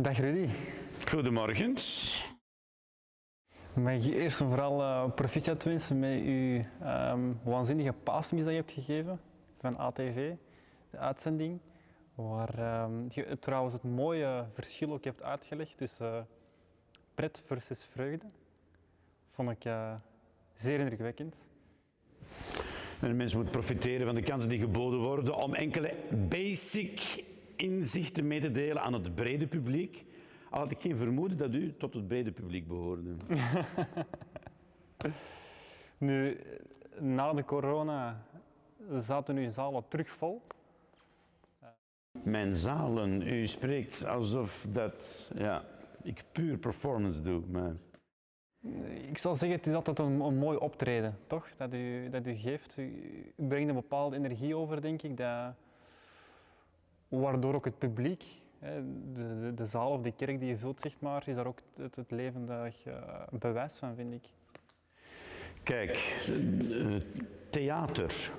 Dag Rudy. Goedemorgen. Mag ik je eerst en vooral uh, proficiat wensen met je um, waanzinnige paasmis dat je hebt gegeven van ATV, de uitzending. Waar um, je trouwens het mooie verschil ook hebt uitgelegd tussen uh, pret versus vreugde. Vond ik uh, zeer indrukwekkend. En mensen moeten profiteren van de kansen die geboden worden om enkele basic inzichten mee te delen aan het brede publiek. Al had ik geen vermoeden dat u tot het brede publiek behoorde. nu, na de corona zaten uw zalen terug vol. Mijn zalen, u spreekt alsof dat, ja, ik puur performance doe, maar... Ik zal zeggen, het is altijd een, een mooi optreden, toch? Dat u, dat u geeft. U, u brengt een bepaalde energie over, denk ik, dat, waardoor ook het publiek, de, de, de, zaal of de kerk die je vult, zeg maar, is daar ook het, het levendig uh, bewijs van, vind ik. Kijk, theater,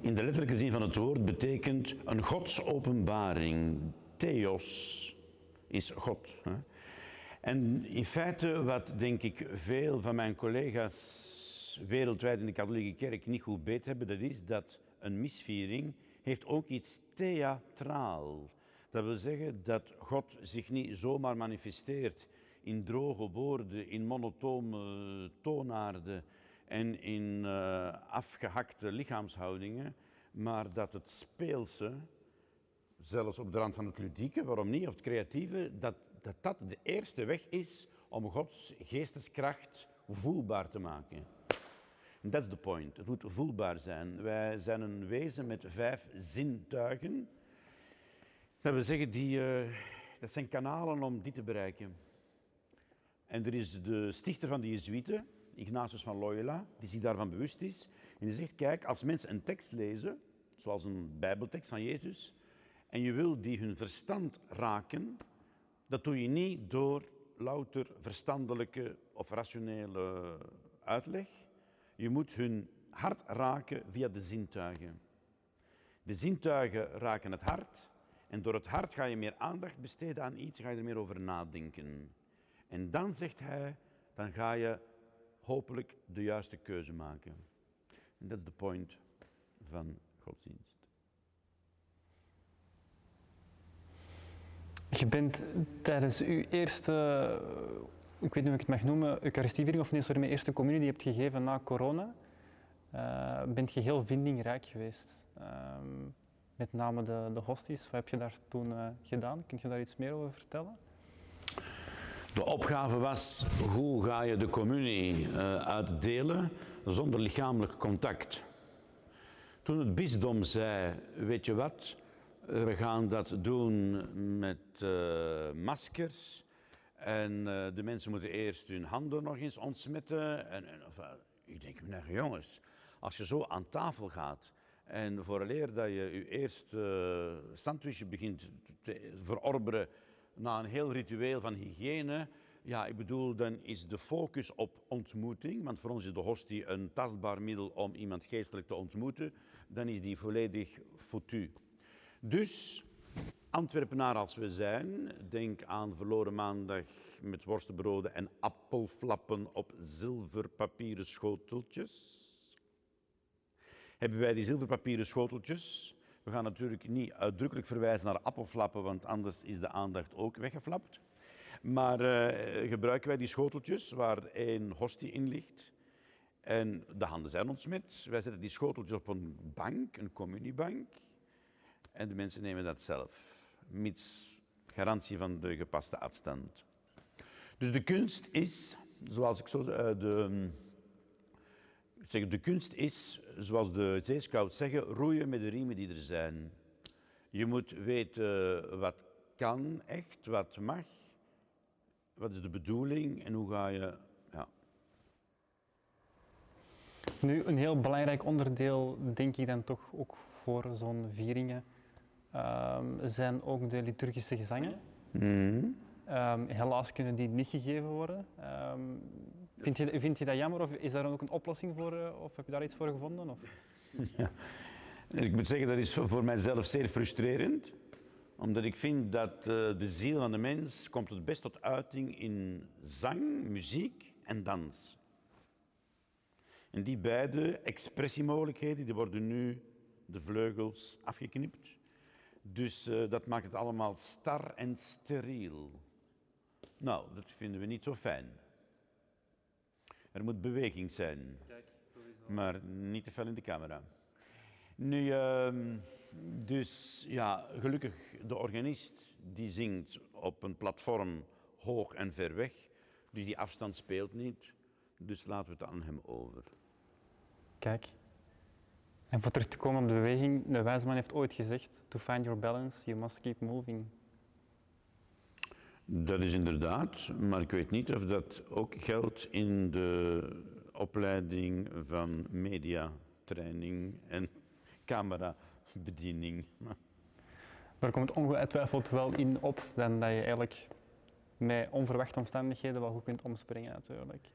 in de letterlijke zin van het woord, betekent een godsopenbaring. Theos is God. Hè? En in feite, wat denk ik veel van mijn collega's wereldwijd in de katholieke kerk niet goed beet hebben, dat is dat een misviering heeft ook iets theatraal. Dat wil zeggen dat God zich niet zomaar manifesteert in droge woorden, in monotone toonaarden en in uh, afgehakte lichaamshoudingen, maar dat het speelse, zelfs op de rand van het ludieke, waarom niet, of het creatieve, dat dat, dat de eerste weg is om Gods geesteskracht voelbaar te maken. That's the point. Het moet voelbaar zijn. Wij zijn een wezen met vijf zintuigen. Dat wil zeggen, die, uh, dat zijn kanalen om die te bereiken. En er is de stichter van de Jezuïeten, Ignatius van Loyola, die zich daarvan bewust is. En die zegt, kijk, als mensen een tekst lezen, zoals een bijbeltekst van Jezus, en je wil die hun verstand raken, dat doe je niet door louter verstandelijke of rationele uitleg. Je moet hun hart raken via de zintuigen. De zintuigen raken het hart en door het hart ga je meer aandacht besteden aan iets, ga je er meer over nadenken. En dan zegt hij, dan ga je hopelijk de juiste keuze maken. En dat is de point van godsdienst. Je bent tijdens uw eerste, ik weet niet hoe ik het mag noemen, Eucharistieviering of nee, sorry, mijn eerste communie die je hebt gegeven na corona, uh, bent je heel vindingrijk geweest. Uh, met name de, de hosties. Wat heb je daar toen uh, gedaan? Kun je daar iets meer over vertellen? De opgave was, hoe ga je de communie uh, uitdelen zonder lichamelijk contact? Toen het bisdom zei, weet je wat, we gaan dat doen met maskers. En uh, de mensen moeten eerst hun handen nog eens ontsmetten. En, en of, uh, ik denk, nou, jongens, als je zo aan tafel gaat en vooraleer dat je je eerste sandwichje begint te verorberen na een heel ritueel van hygiëne, ja, ik bedoel, dan is de focus op ontmoeting, want voor ons is de hostie een tastbaar middel om iemand geestelijk te ontmoeten, dan is die volledig foutu. Dus, Antwerpenaar als we zijn, denk aan verloren maandag met worstenbroden en appelflappen op zilverpapieren schoteltjes. Hebben wij die zilverpapieren schoteltjes? We gaan natuurlijk niet uitdrukkelijk verwijzen naar appelflappen, want anders is de aandacht ook weggeflapt. Maar uh, gebruiken wij die schoteltjes waar één hostie in ligt en de handen zijn ontsmet. Wij zetten die schoteltjes op een bank, een communiebank. En de mensen nemen dat zelf, mits garantie van de gepaste afstand. Dus de kunst is, zoals ik zo uh, de, zeg, de kunst is, zoals de zeescouts zeggen, roeien met de riemen die er zijn. Je moet weten wat kan echt, wat mag, wat is de bedoeling en hoe ga je. Ja. Nu, een heel belangrijk onderdeel, denk ik dan toch ook voor zo'n vieringen, um, zijn ook de liturgische gezangen. Mm. Um, helaas kunnen die niet gegeven worden. Um, vind, je, vind je dat jammer of is daar ook een oplossing voor uh, of heb je daar iets voor gevonden? Of? Ja. Ik moet zeggen, dat is voor mijzelf zeer frustrerend. Omdat ik vind dat eh, de ziel van de mens komt het best tot uiting in zang, muziek en dans. En die beide expressiemogelijkheden die worden nu de vleugels afgeknipt. Dus uh, dat maakt het allemaal star en steriel. Nou, dat vinden we niet zo fijn. Er moet beweging zijn, maar niet te veel in de camera. Nu, uh, dus ja, gelukkig de organist die zingt op een platform hoog en ver weg. Dus die afstand speelt niet. Dus laten we het aan hem over. Kijk. En voor terug te komen op de beweging, de wijsman heeft ooit gezegd: To find your balance, you must keep moving. Dat is inderdaad, maar ik weet niet of dat ook geldt in de opleiding van mediatraining en camerabediening. Daar komt ongetwijfeld wel in op dan dat je eigenlijk met onverwachte omstandigheden wel goed kunt omspringen natuurlijk.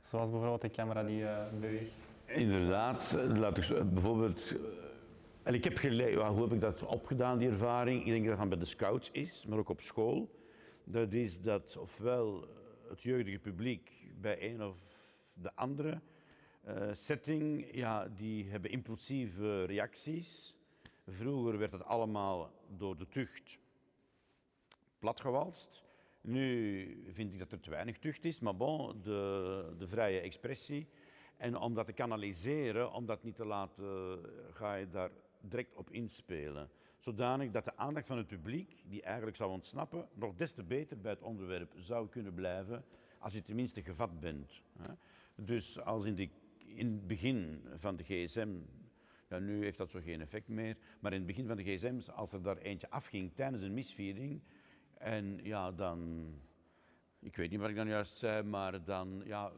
Zoals bijvoorbeeld de camera die uh, beweegt. Inderdaad, laat ik bijvoorbeeld. Eh, en ik heb geleerd, hoe heb ik dat opgedaan, die ervaring? Ik denk dat dat bij de scouts is, maar ook op school. Dat is dat ofwel het jeugdige publiek bij een of de andere uh, setting, ja, die hebben impulsieve reacties. Vroeger werd het allemaal door de tucht platgewalst. Nu vind ik dat er te weinig tucht is, maar bon, de, de vrije expressie en om dat te kanaliseren, om dat niet te laten, ga je daar direct op inspelen. Zodanig dat de aandacht van het publiek, die eigenlijk zou ontsnappen, nog des te beter bij het onderwerp zou kunnen blijven, als je tenminste gevat bent. Dus als in, de, in het begin van de gsm, ja, nu heeft dat zo geen effect meer, maar in het begin van de gsm's, als er daar eentje afging tijdens een misviering, en ja, dan, ik weet niet wat ik dan juist zei, maar dan, ja,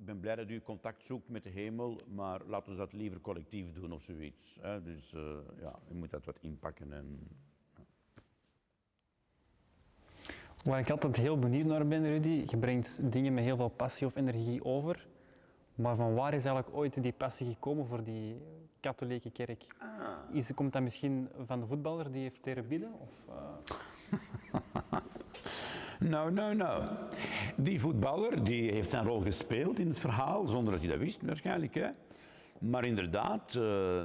ik ben blij dat u contact zoekt met de hemel, maar laten we dat liever collectief doen of zoiets. Hè? Dus uh, ja, je moet dat wat inpakken. En, ja. Waar ik altijd heel benieuwd naar ben, Rudy, je brengt dingen met heel veel passie of energie over. Maar van waar is eigenlijk ooit die passie gekomen voor die katholieke kerk? Ah. Is, komt dat misschien van de voetballer die heeft leren bidden? Of, uh... Nou, nou, nou. Die voetballer die heeft zijn rol gespeeld in het verhaal, zonder dat hij dat wist waarschijnlijk. Hè. Maar inderdaad, uh,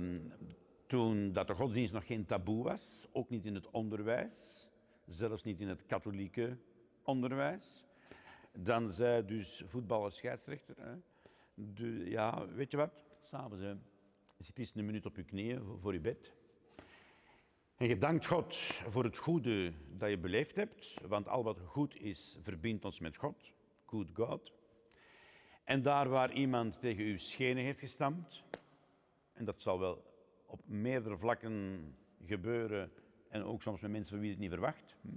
toen dat de godsdienst nog geen taboe was, ook niet in het onderwijs, zelfs niet in het katholieke onderwijs, dan zei dus voetballer scheidsrechter, hè, ja, weet je wat, s'avonds, zit eens een minuut op je knieën voor je bed. En je dankt God voor het goede dat je beleefd hebt, want al wat goed is, verbindt ons met God. Good God. En daar waar iemand tegen u schenen heeft gestampt, en dat zal wel op meerdere vlakken gebeuren, en ook soms met mensen van wie je het niet verwacht. Hm?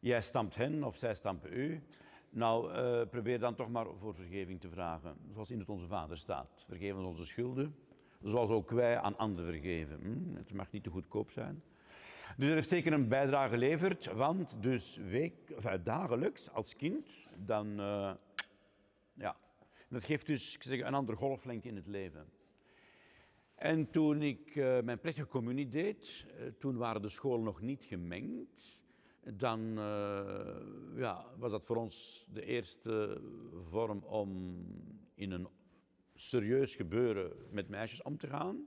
Jij stampt hen of zij stampen u. Nou, uh, probeer dan toch maar voor vergeving te vragen, zoals in het Onze Vader staat. Vergeef ons onze schulden, zoals ook wij aan anderen vergeven. Hm? Het mag niet te goedkoop zijn. Dus er heeft zeker een bijdrage geleverd, want dus week, enfin, dagelijks als kind, dan, uh, ja, dat geeft dus ik zeg, een andere golflengte in het leven. En toen ik uh, mijn plechtige communie deed, toen waren de scholen nog niet gemengd. Dan ja, was dat voor ons de eerste vorm om in een serieus gebeuren met meisjes om te gaan.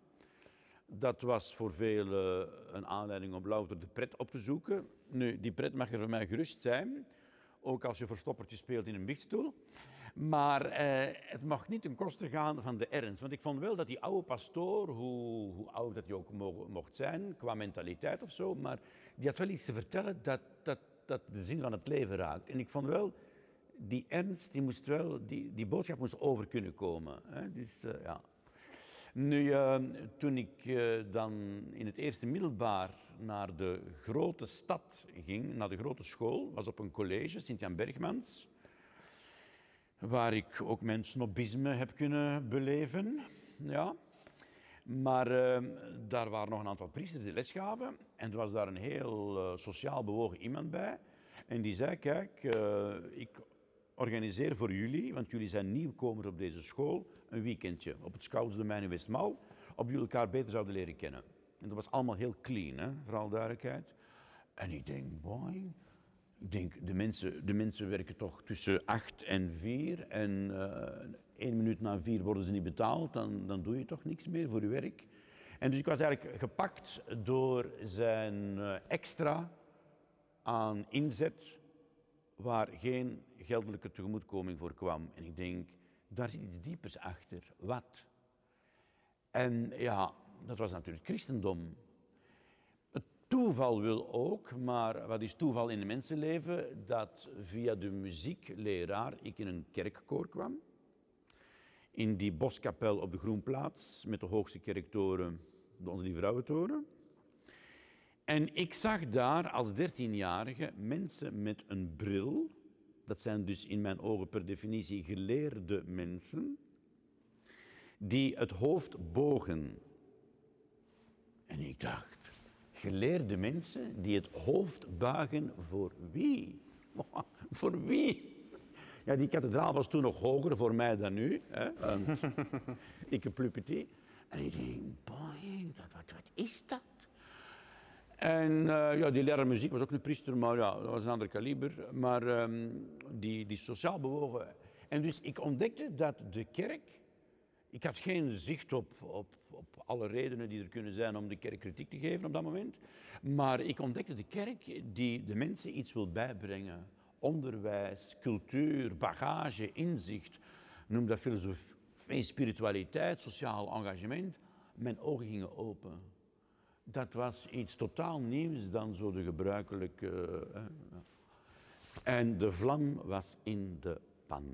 Dat was voor velen een aanleiding om louter de pret op te zoeken. Nu, die pret mag er voor mij gerust zijn, ook als je verstoppertje speelt in een biechtstoel. Maar eh, het mag niet ten koste gaan van de ernst. Want ik vond wel dat die oude pastoor, hoe, hoe oud dat hij ook mocht zijn, qua mentaliteit of zo, maar die had wel iets te vertellen dat, dat, dat de zin van het leven raakt. En ik vond wel, die ernst, die, moest wel, die, die boodschap moest over kunnen komen. Hè? Dus, uh, ja. Nu, uh, toen ik uh, dan in het eerste middelbaar naar de grote stad ging, naar de grote school, was op een college, Sint-Jan Bergmans, waar ik ook mijn snobisme heb kunnen beleven. Ja. Maar uh, daar waren nog een aantal priesters die les gaven en er was daar een heel sociaal bewogen iemand bij. En die zei, kijk, ik organiseer voor jullie, want jullie zijn nieuwkomers op deze school, een weekendje op het Scoutsdomein in Westmaal, op jullie elkaar beter zouden leren kennen. En dat was allemaal heel clean, hè, voor alle duidelijkheid. En ik denk, boy, ik denk, de mensen, de mensen werken toch tussen acht en vier en uh, één minuut na vier worden ze niet betaald, dan, dan doe je toch niks meer voor je werk. En dus ik was eigenlijk gepakt door zijn eh, extra aan inzet waar geen geldelijke tegemoetkoming voor kwam. En ik denk, daar zit iets diepers achter. Wat? En ja, dat was natuurlijk christendom. Het toeval wil ook, maar wat is toeval in een mensenleven? Dat via de muziekleraar ik in een kerkkoor kwam. In die boskapel op de Groenplaats, met de hoogste kerktoren, de Onze Lieve Vrouwentoren. En ik zag daar als dertienjarige mensen met een bril, dat zijn dus in mijn ogen per definitie geleerde mensen, die het hoofd bogen. En ik dacht, geleerde mensen die het hoofd buigen voor wie? voor wie? Ja, die kathedraal was toen nog hoger voor mij dan nu. Hè? ik een plupetie. En ik denk, boy, wat, wat is dat? En uh, ja, die leraar muziek was ook een priester, maar ja, dat was een ander kaliber. Maar um, die, die sociaal bewogen. En dus ik ontdekte dat de kerk. Ik had geen zicht op, op, op alle redenen die er kunnen zijn om de kerk kritiek te geven op dat moment. Maar ik ontdekte de kerk die de mensen iets wil bijbrengen. Onderwijs, cultuur, bagage, inzicht. Noem dat filosofie, spiritualiteit, sociaal engagement. Mijn ogen gingen open dat was iets totaal nieuws dan zo de gebruikelijke. Uh, en de vlam was in de pan.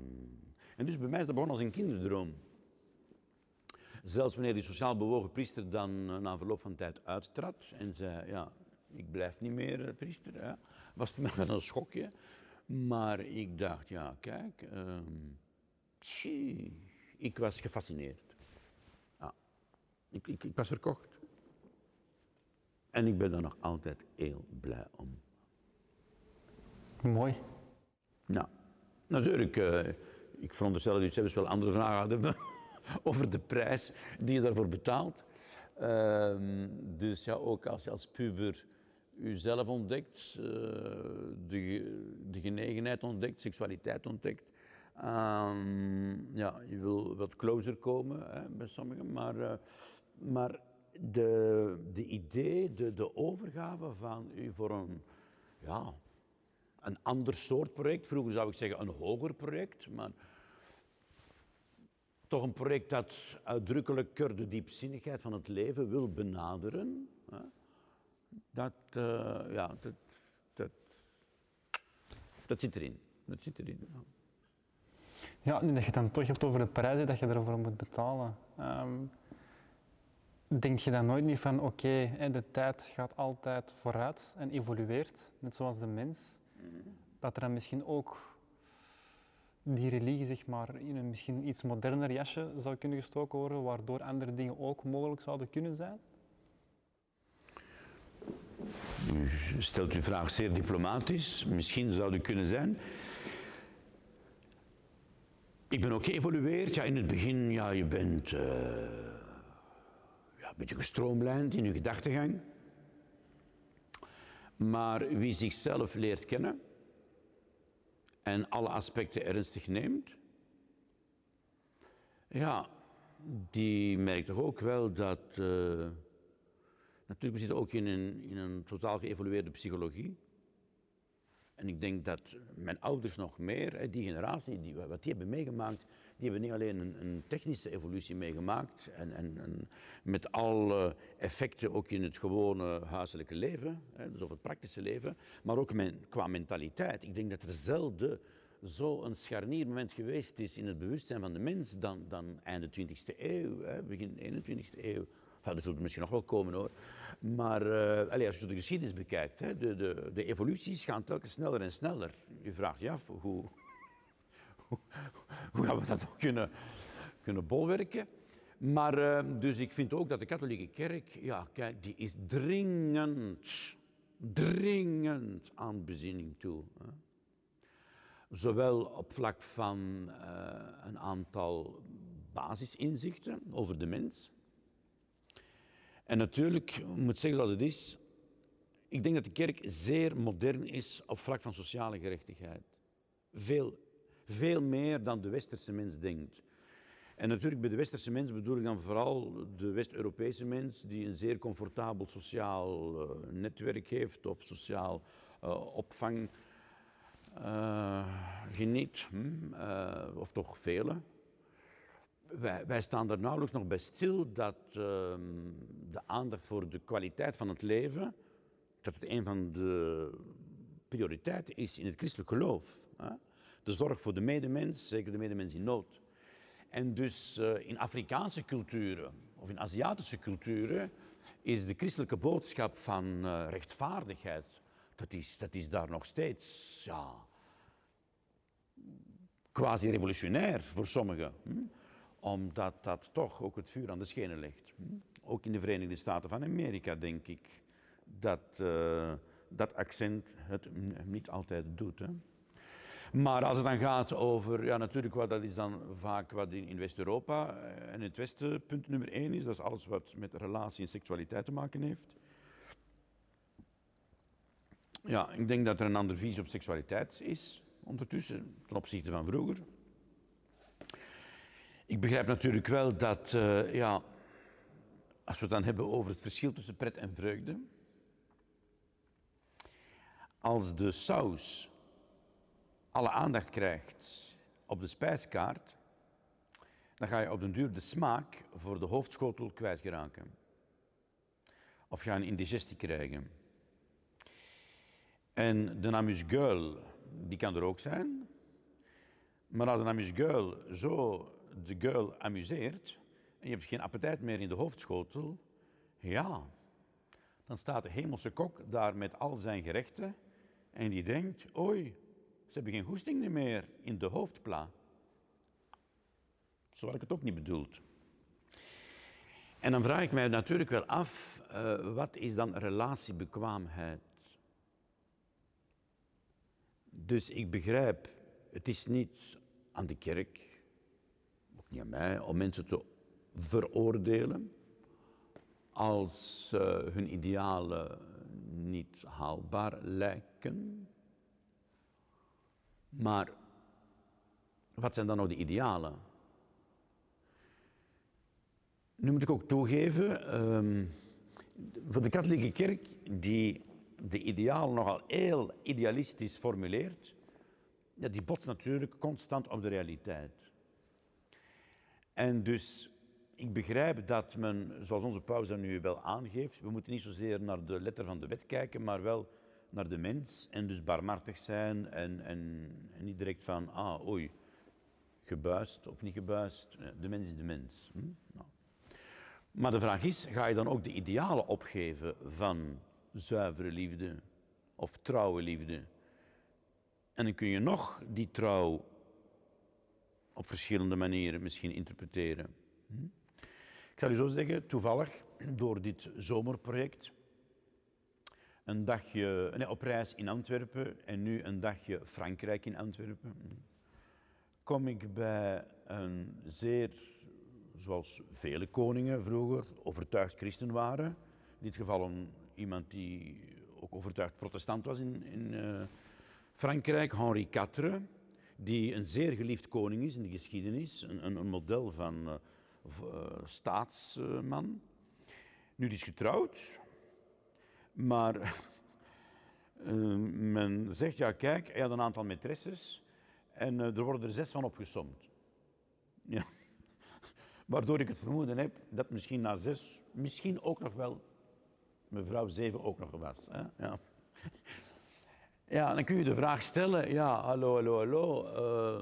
En dus bij mij is dat begonnen als een kinderdroom. Zelfs wanneer die sociaal bewogen priester dan eh, na verloop van tijd uittrad en zei: Ja, ik blijf niet meer eh, priester, was het met een schokje. Maar ik dacht: Ja, kijk, tjie, ik was gefascineerd. Ja, ik, ik, ik was verkocht. En ik ben daar nog altijd heel blij om. Mooi. Nou, natuurlijk, uh, ik veronderstel dat u zelfs wel andere vragen hadden over de prijs die je daarvoor betaalt. Uh, dus ja, ook als je als puber jezelf ontdekt, uh, de, de, genegenheid ontdekt, seksualiteit ontdekt. Um, ja, je wil wat closer komen hè, bij sommigen, maar, uh, maar de, de idee, de, de overgave van u voor een, ja, een ander soort project. Vroeger zou ik zeggen een hoger project, maar toch een project dat uitdrukkelijker de diepzinnigheid van het leven wil benaderen. Hè? Dat, uh, ja, dat, dat, dat zit erin. Dat zit erin. Ja. Ja, nu dat je het dan toch hebt over de prijzen dat je ervoor moet betalen. Um, denk je dan nooit niet van oké, okay, de tijd gaat altijd vooruit en evolueert, net zoals de mens, dat er dan misschien ook die religie zeg maar, in een misschien iets moderner jasje zou kunnen gestoken worden, waardoor andere dingen ook mogelijk zouden kunnen zijn? U stelt uw vraag zeer diplomatisch. Misschien zou het kunnen zijn. Ik ben ook geëvolueerd. Ja, in het begin, ja, je bent... Uh een beetje gestroomlijnd in uw gedachtegang. Maar wie zichzelf leert kennen en alle aspecten ernstig neemt, ja, die merkt toch ook wel dat. Uh, natuurlijk, we ook in een, in een totaal geëvolueerde psychologie. En ik denk dat mijn ouders nog meer, die generatie, die, wat die hebben meegemaakt, die hebben niet alleen een, technische evolutie meegemaakt en, en, en, met alle effecten ook in het gewone huiselijke leven, hè, dus of het praktische leven, maar ook qua mentaliteit. Ik denk dat er zelden zo'n scharniermoment geweest is in het bewustzijn van de mens dan, dan einde 20e eeuw, hè, begin 21e eeuw. Enfin, dat zullen misschien nog wel komen hoor. Maar uh, allez, als je de geschiedenis bekijkt, hè, de, de, de evoluties gaan telkens sneller en sneller. Je vraagt je af hoe, hoe gaan we dat ook kunnen, kunnen bolwerken? Maar uh, dus ik vind ook dat de katholieke kerk, ja, kijk, die is dringend, dringend aan bezinning toe. Hè. Zowel op vlak van uh, een aantal basisinzichten over de mens. En natuurlijk, moet zeggen zoals het is, Ik denk dat de kerk zeer modern is op vlak van sociale gerechtigheid. Veel, veel meer dan de westerse mens denkt. En natuurlijk bij de westerse mens bedoel ik dan vooral de West-Europese mens die een zeer comfortabel sociaal uh, netwerk heeft of sociaal uh, opvang uh, geniet, hm? of toch vele. Wij, wij, staan er nauwelijks nog bij stil dat ehm, de aandacht voor de kwaliteit van het leven, dat het een van de prioriteiten is in het christelijk geloof. Hè? De zorg voor de medemens, zeker de medemens in nood. En dus uh, in Afrikaanse culturen of in Aziatische culturen is de christelijke boodschap van uh, rechtvaardigheid, dat is, dat is daar nog steeds ja, quasi revolutionair voor sommigen. Hm? Omdat dat toch ook het vuur aan de schenen legt. Hm? Ook in de Verenigde Staten van Amerika denk ik dat uh, dat accent het niet altijd doet. Hè? Maar als het dan gaat over, ja natuurlijk, wat, dat is dan vaak wat in, West-Europa en in het Westen punt nummer één is, dat is alles wat met relatie en seksualiteit te maken heeft. Ja, ik denk dat er een ander visie op seksualiteit is, ondertussen, ten opzichte van vroeger. Ik begrijp natuurlijk wel dat, uh, ja, als we het dan hebben over het verschil tussen pret en vreugde, als de saus alle aandacht krijgt op de spijskaart, dan ga je op den duur de smaak voor de hoofdschotel kwijtgeraken. Of ga je een indigestie krijgen. En de amuse-gueule, die kan er ook zijn. Maar als een amuse-gueule zo de gueule amuseert en je hebt geen appetijt meer in de hoofdschotel, ja, dan staat de hemelse kok daar met al zijn gerechten en die denkt, oei, ze hebben geen goesting meer in de hoofdpla. Zo had ik het ook niet bedoeld. En dan vraag ik mij natuurlijk wel af, uh, wat is dan relatiebekwaamheid? Dus ik begrijp, het is niet aan de kerk, ook niet aan mij, om mensen te veroordelen als uh, hun idealen niet haalbaar lijken. Maar wat zijn dan nou de idealen? Nu moet ik ook toegeven, um, voor de katholieke kerk, die de idealen nogal heel idealistisch formuleert, ja, die botst natuurlijk constant op de realiteit. En dus ik begrijp dat men, zoals onze paus nu wel aangeeft, we moeten niet zozeer naar de letter van de wet kijken, maar wel naar de mens en dus barmhartig zijn en, en, en niet direct van, ah, oei, gebuist of niet gebuist. De mens is de mens. Hm? Nou. Maar de vraag is, ga je dan ook de idealen opgeven van zuivere liefde of trouwe liefde? En dan kun je nog die trouw op verschillende manieren misschien interpreteren. Hm? Ik zal u zo zeggen, toevallig door dit zomerproject een dagje nee, op reis in Antwerpen en nu een dagje Frankrijk in Antwerpen, kom ik bij een zeer, zoals vele koningen vroeger, overtuigd christen waren. In dit geval een, iemand die ook overtuigd protestant was in, in uh, Frankrijk, Henri IV, die een zeer geliefd koning is in de geschiedenis, een, een, model van uh, uh, staatsman. Nu, die is getrouwd, maar uh, men zegt, ja kijk, hij had een aantal maîtresses en uh, er worden er zes van opgesomd. Ja. Waardoor ik het vermoeden heb dat misschien na zes, misschien ook nog wel mevrouw zeven ook nog was. Hè? Ja. ja, dan kun je de vraag stellen, ja, hallo, hallo, hallo.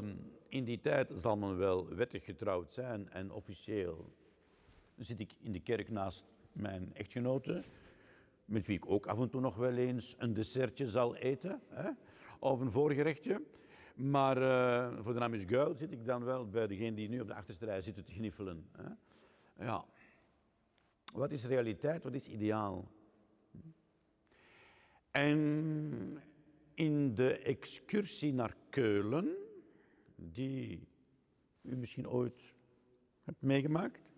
Uh, in die tijd zal men wel wettig getrouwd zijn en officieel zit ik in de kerk naast mijn echtgenote met wie ik ook af en toe nog wel eens een dessertje zal eten, hè? of een voorgerechtje. Maar uh, voor de naam is Guil zit ik dan wel bij degene die nu op de achterste rij zitten te gniffelen. Hè? Ja. Wat is realiteit, wat is ideaal? En in de excursie naar Keulen, die u misschien ooit hebt meegemaakt,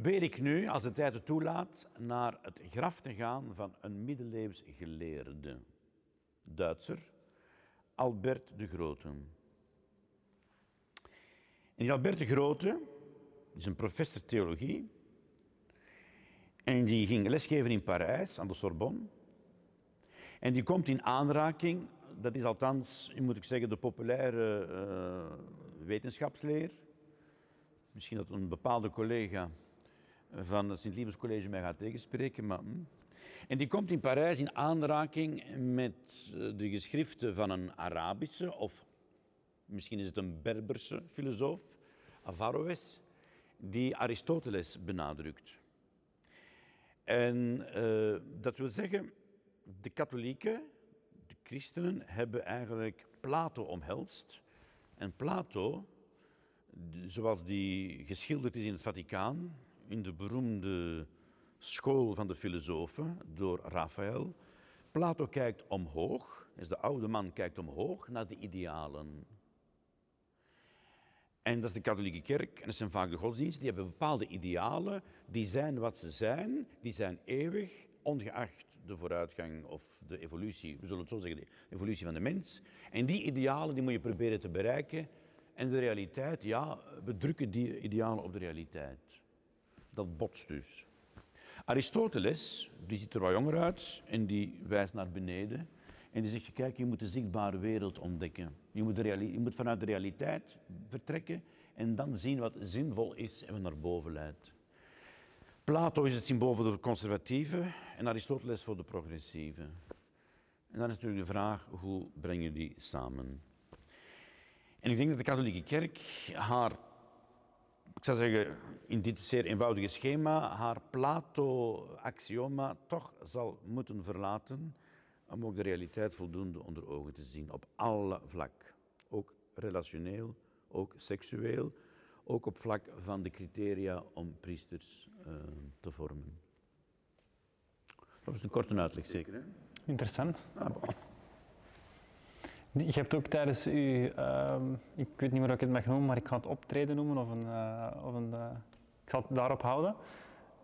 probeer ik nu, als de tijd het toelaat, naar het graf te gaan van een middeleeuws geleerde Duitser, Albert de Grote. En die Albert de Grote is een professor theologie en die ging lesgeven in Parijs aan de Sorbonne. En die komt in aanraking, dat is althans, moet ik zeggen, de populaire uh, wetenschapsleer. Misschien dat een bepaalde collega van het Sint-Liebes College mij gaat tegenspreken, maar... Hm. En die komt in Parijs in aanraking met eh, de geschriften van een Arabische, of misschien is het een Berberse filosoof, Averroes, die Aristoteles benadrukt. En uh, dat wil zeggen, de katholieken, de christenen, hebben eigenlijk Plato omhelst. En Plato, zoals die geschilderd is in het Vaticaan, in de beroemde school van de filosofen door Raphaël. Plato kijkt omhoog, dus de oude man kijkt omhoog naar de idealen. En dat is de katholieke kerk, en dat zijn vaak de godsdiensten, die hebben bepaalde idealen, die zijn wat ze zijn, die zijn eeuwig, ongeacht de vooruitgang of de evolutie, we zullen het zo zeggen, de evolutie van de mens. En die idealen die moet je proberen te bereiken. En de realiteit, ja, we drukken die idealen op de realiteit. Dat botst dus. Aristoteles, die ziet er wat jonger uit en die wijst naar beneden. En die zegt, kijk, je moet de zichtbare wereld ontdekken. Je moet, de je moet vanuit de realiteit vertrekken en dan zien wat zinvol is en wat naar boven leidt. Plato is het symbool voor de conservatieve en Aristoteles voor de progressieve. En dan is natuurlijk de vraag, hoe breng je die samen? En ik denk dat de katholieke kerk haar ik zou zeggen, in dit zeer eenvoudige schema, haar Plato-axioma toch zal moeten verlaten om ook de realiteit voldoende onder ogen te zien, op alle vlak. Ook relationeel, ook seksueel, ook op vlak van de criteria om priesters uh, te vormen. Dat is een korte uitleg, zeker. Hè? Interessant. Ah, je hebt ook tijdens uw, uh, ik weet niet meer hoe ik het mag noemen, maar ik ga het optreden noemen of een, uh, of een uh, ik zal het daarop houden,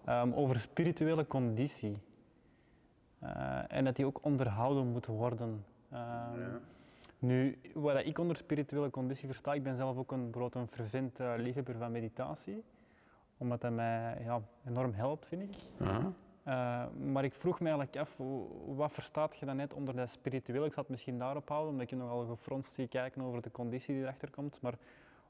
um, over spirituele conditie. Uh, en dat die ook onderhouden moet worden. Um, ja. Nu, wat ik onder spirituele conditie versta, ik ben zelf ook een, een vervent liefhebber van meditatie, omdat dat mij ja, enorm helpt, vind ik. Uh, maar ik vroeg me eigenlijk af, wat verstaat je dan net onder dat spiritueel? Ik zat misschien daarop houden, omdat je nogal gefronst zie kijken over de conditie die erachter komt. Maar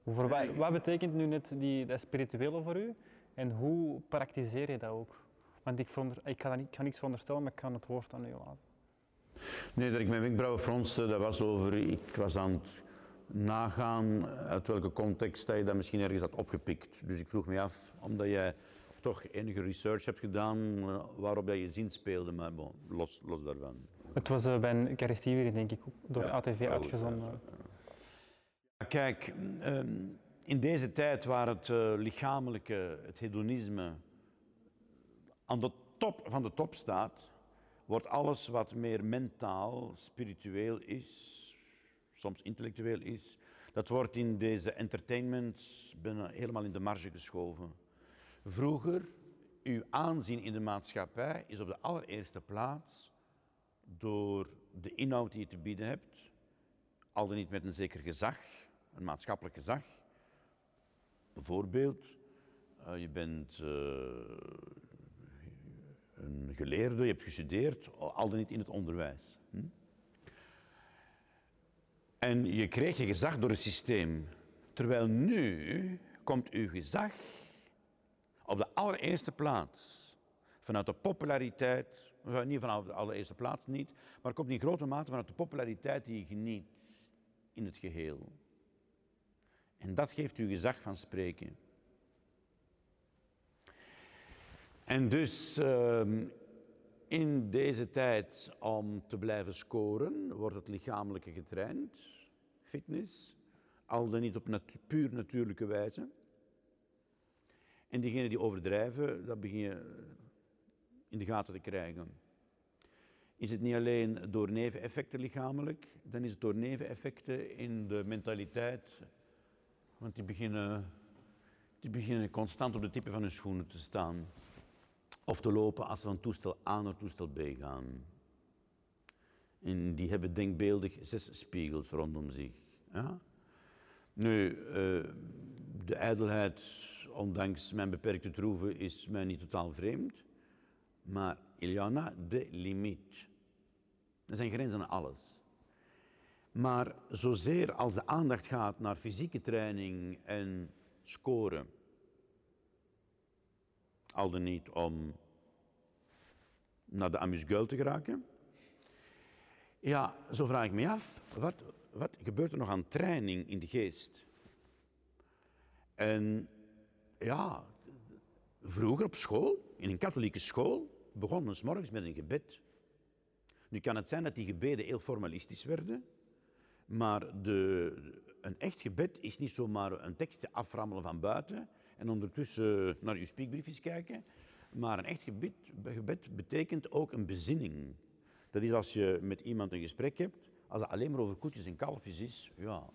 voor wat, wat, betekent nu net die, dat spirituele voor u? En hoe praktiseer je dat ook? Want ik, ik, ga, niet, ik ga niets veronderstellen, maar ik kan het woord aan u laten. Nee, dat ik mijn wenkbrauwen fronste, dat was over, ik was aan het nagaan uit welke context dat je dat misschien ergens had opgepikt. Dus ik vroeg me af, omdat jij toch enige research hebt gedaan eh, waarop dat je zin speelde, maar bon, los, los daarvan. Het was uh, bij een Eucharistie denk ik, door ATV uitgezonden. Ja, kijk, ehm, in deze tijd waar het uh, lichamelijke, het hedonisme aan de top van de top staat, wordt alles wat meer mentaal, spiritueel is, soms intellectueel is, dat wordt in deze entertainment helemaal in de marge geschoven. Vroeger, uw aanzien in de maatschappij is op de allereerste plaats door de inhoud die je te bieden hebt, al dan niet met een zeker gezag, een maatschappelijk gezag. Bijvoorbeeld, uh, je bent uh, een geleerde, je hebt gestudeerd, al dan niet in het onderwijs. Hm? En je kreeg je gezag door het systeem. Terwijl nu komt uw gezag op de allereerste plaats. Vanuit de populariteit, niet vanaf de allereerste plaats niet, maar komt in grote mate vanuit de populariteit die je geniet in het geheel. En dat geeft u gezag van spreken. En dus ehm, in deze tijd om te blijven scoren, wordt het lichamelijke getraind, fitness, al dan niet op puur natuurlijke wijze. En diegenen die overdrijven, dat begin je in de gaten te krijgen. Is het niet alleen door neveneffecten lichamelijk, dan is het door neveneffecten in de mentaliteit. Want die beginnen Die beginnen constant op de tippen van hun schoenen te staan. Of te lopen als ze van toestel A naar toestel B gaan. En die hebben denkbeeldig zes spiegels rondom zich. Ja? Nu, uh, de ijdelheid, ondanks mijn beperkte troeven, is mij niet totaal vreemd. Maar Iliana, de limiet. Er zijn grenzen aan alles. Maar zozeer als de aandacht gaat naar fysieke training en scoren, al dan niet om naar de amuse te geraken. Ja, zo vraag ik me af, wat, wat gebeurt er nog aan training in de geest? En ja, vroeger op school, in een katholieke school, begonnen s morgens met een gebed. Nu kan het zijn dat die gebeden heel formalistisch werden, maar de, een echt gebed is niet zomaar een tekstje aframmelen van buiten en ondertussen naar je speakbriefjes kijken. Maar een echt gebed, gebed betekent ook een bezinning. Dat is als je met iemand een gesprek hebt, als het alleen maar over koetjes en kalfjes is, ja,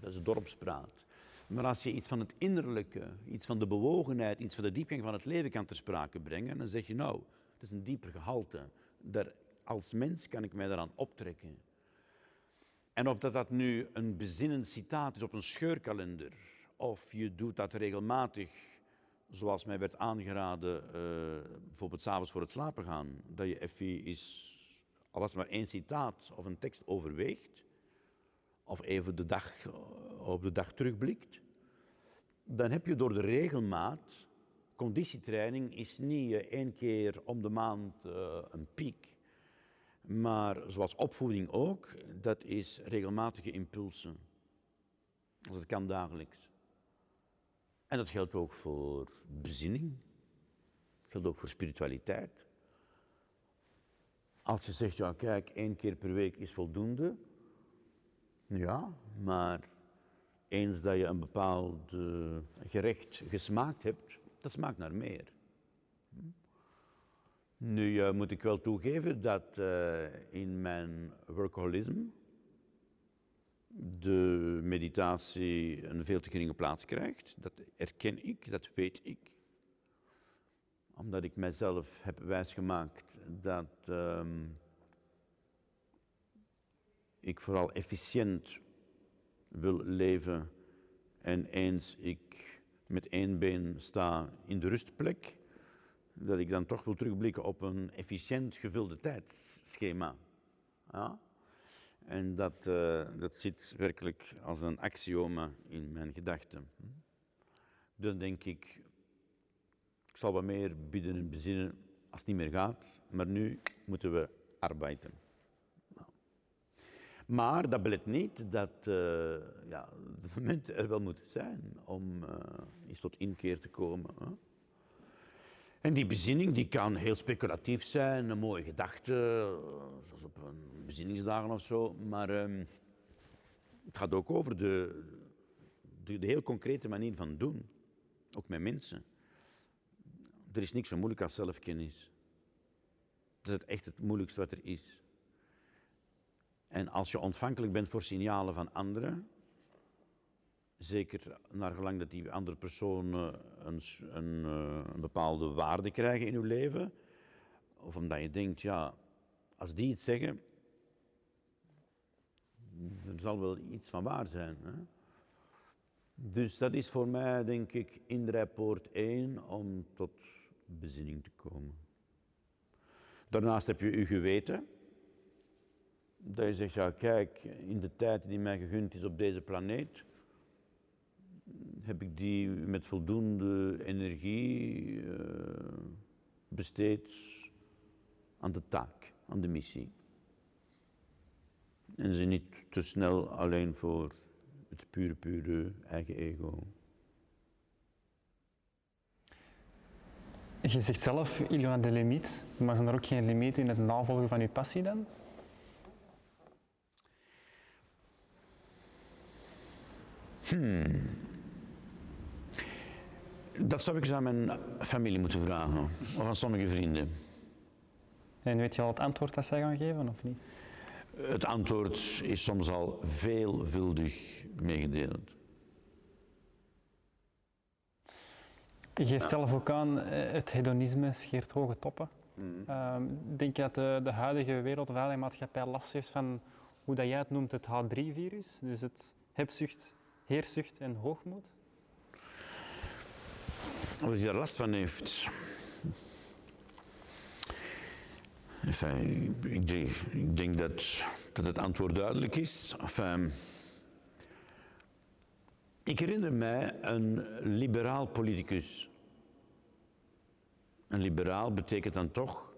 dat is dorpspraat. Maar als je iets van het innerlijke, iets van de bewogenheid, iets van de diepgang van het leven kan ter sprake brengen, dan zeg je nou, het is een dieper gehalte. Daar, als mens kan ik mij daaraan optrekken. En of dat, dat nu een bezinnend citaat is op een scheurkalender, of je doet dat regelmatig, zoals mij werd aangeraden, uh, bijvoorbeeld s'avonds voor het slapen gaan, dat je even is, al was maar één citaat of een tekst overweegt, of even de dag, eh, op de dag terugblikt, dan heb je door de regelmaat, conditietraining is niet uh, één keer om de maand een piek, maar zoals opvoeding ook, dat is regelmatige impulsen. Als het kan dagelijks. En dat geldt ook voor bezinning. Dat geldt ook voor spiritualiteit. Als je zegt, ja kijk, één keer per week is voldoende. Ja, maar eens dat je een bepaald gerecht gesmaakt hebt, dat smaakt naar meer. Nu uh, moet ik wel toegeven dat uh, in mijn workaholisme de meditatie een veel te geringe plaats krijgt. Dat erken ik, dat weet ik. Omdat ik mijzelf heb wijsgemaakt dat um, ik vooral efficiënt wil leven en eens ik met één been sta in de rustplek, dat ik dan toch wil terugblikken op een efficiënt gevulde tijdschema. Ja? En dat, uh, dat zit werkelijk als een axioma in mijn gedachten. Dan denk ik, ik zal wat meer bidden en bezinnen als het niet meer gaat, maar nu moeten we arbeiden. Maar dat belet niet dat uh, ja, de momenten er wel moeten zijn om uh, eens tot inkeer te komen. Hè? En die bezinning die kan heel speculatief zijn, een mooie gedachte, zoals op een bezinningsdagen of zo. Maar um, het gaat ook over de, de, de, heel concrete manier van doen, ook met mensen. Er is niks zo moeilijk als zelfkennis. Dat is echt het moeilijkste wat er is. En als je ontvankelijk bent voor signalen van anderen, zeker naar gelang dat die andere personen een, een, eh, een, bepaalde waarde krijgen in uw leven, of omdat je denkt, ja, als die iets zeggen, er zal wel iets van waar zijn. Hè? Dus dat is voor mij, denk ik, inrijpoort 1 om tot bezinning te komen. Daarnaast heb je uw geweten. Dat je zegt, ja kijk, in de tijd die mij gegund is op deze planeet, heb ik die met voldoende energie uh, besteed aan de taak, aan de missie. En ze niet te snel alleen voor het pure, pure eigen ego. Je zegt zelf, il y a des limites, maar zijn er ook geen limieten in het navolgen van je passie dan? Hmm. Dat zou ik eens aan mijn familie moeten vragen, of aan sommige vrienden. En weet je al het antwoord dat zij gaan geven, of niet? Het antwoord is soms al veelvuldig meegedeeld. Je geeft zelf ook aan, eh, het hedonisme scheert hoge toppen. Mm. Denk je dat de, de huidige wereldwijde maatschappij last heeft van hoe dat jij het noemt, het H3-virus? Dus het hebzucht, heerzucht en hoogmoed? Als je er last van heeft. Enfin, ik, denk, ik denk dat, dat het antwoord duidelijk is. Ik herinner mij een liberaal politicus. Een liberaal betekent dan toch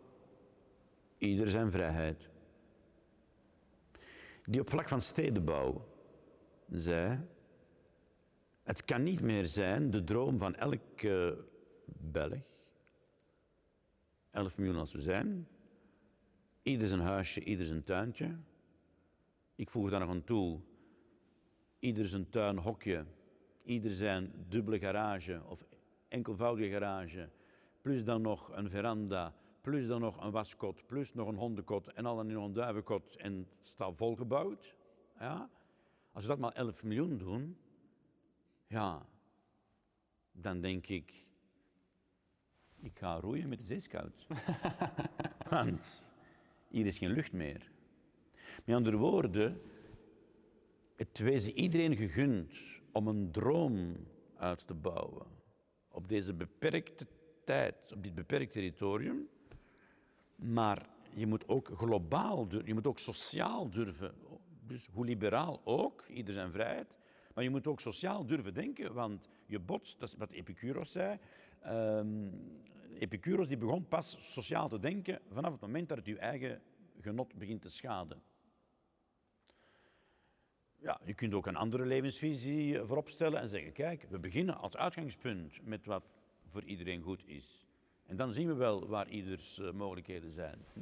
ieder zijn vrijheid. Die op vlak van stedenbouw zei: Het kan niet meer zijn de droom van elke Belg, 11 miljoen als we zijn, ieder zijn huisje, ieder zijn tuintje. Ik voeg daar nog aan toe: ieder zijn tuinhokje, ieder zijn dubbele garage of enkelvoudige garage, plus dan nog een veranda, plus dan nog een waskot, plus nog een hondenkot en al dan nog een duivenkot en het volgebouwd. Ja? Als we dat maar 11 miljoen doen, ja, dan denk ik, ik ga roeien met de zeescout. Want hier is geen lucht meer. Met andere woorden, het wezen iedereen gegund om een droom uit te bouwen op deze beperkte tijd, op dit beperkt territorium. Maar je moet ook globaal durven, je moet ook sociaal durven. Dus hoe liberaal ook, ieder zijn vrijheid. Maar je moet ook sociaal durven denken, want je botst, dat is wat Epicurus zei. Um, Epicurus die begon pas sociaal te denken vanaf het moment dat het je eigen genot begint te schaden. Ja, je kunt ook een andere levensvisie voorop stellen en zeggen, kijk, we beginnen als uitgangspunt met wat voor iedereen goed is. En dan zien we wel waar ieders uh, mogelijkheden zijn. Hm?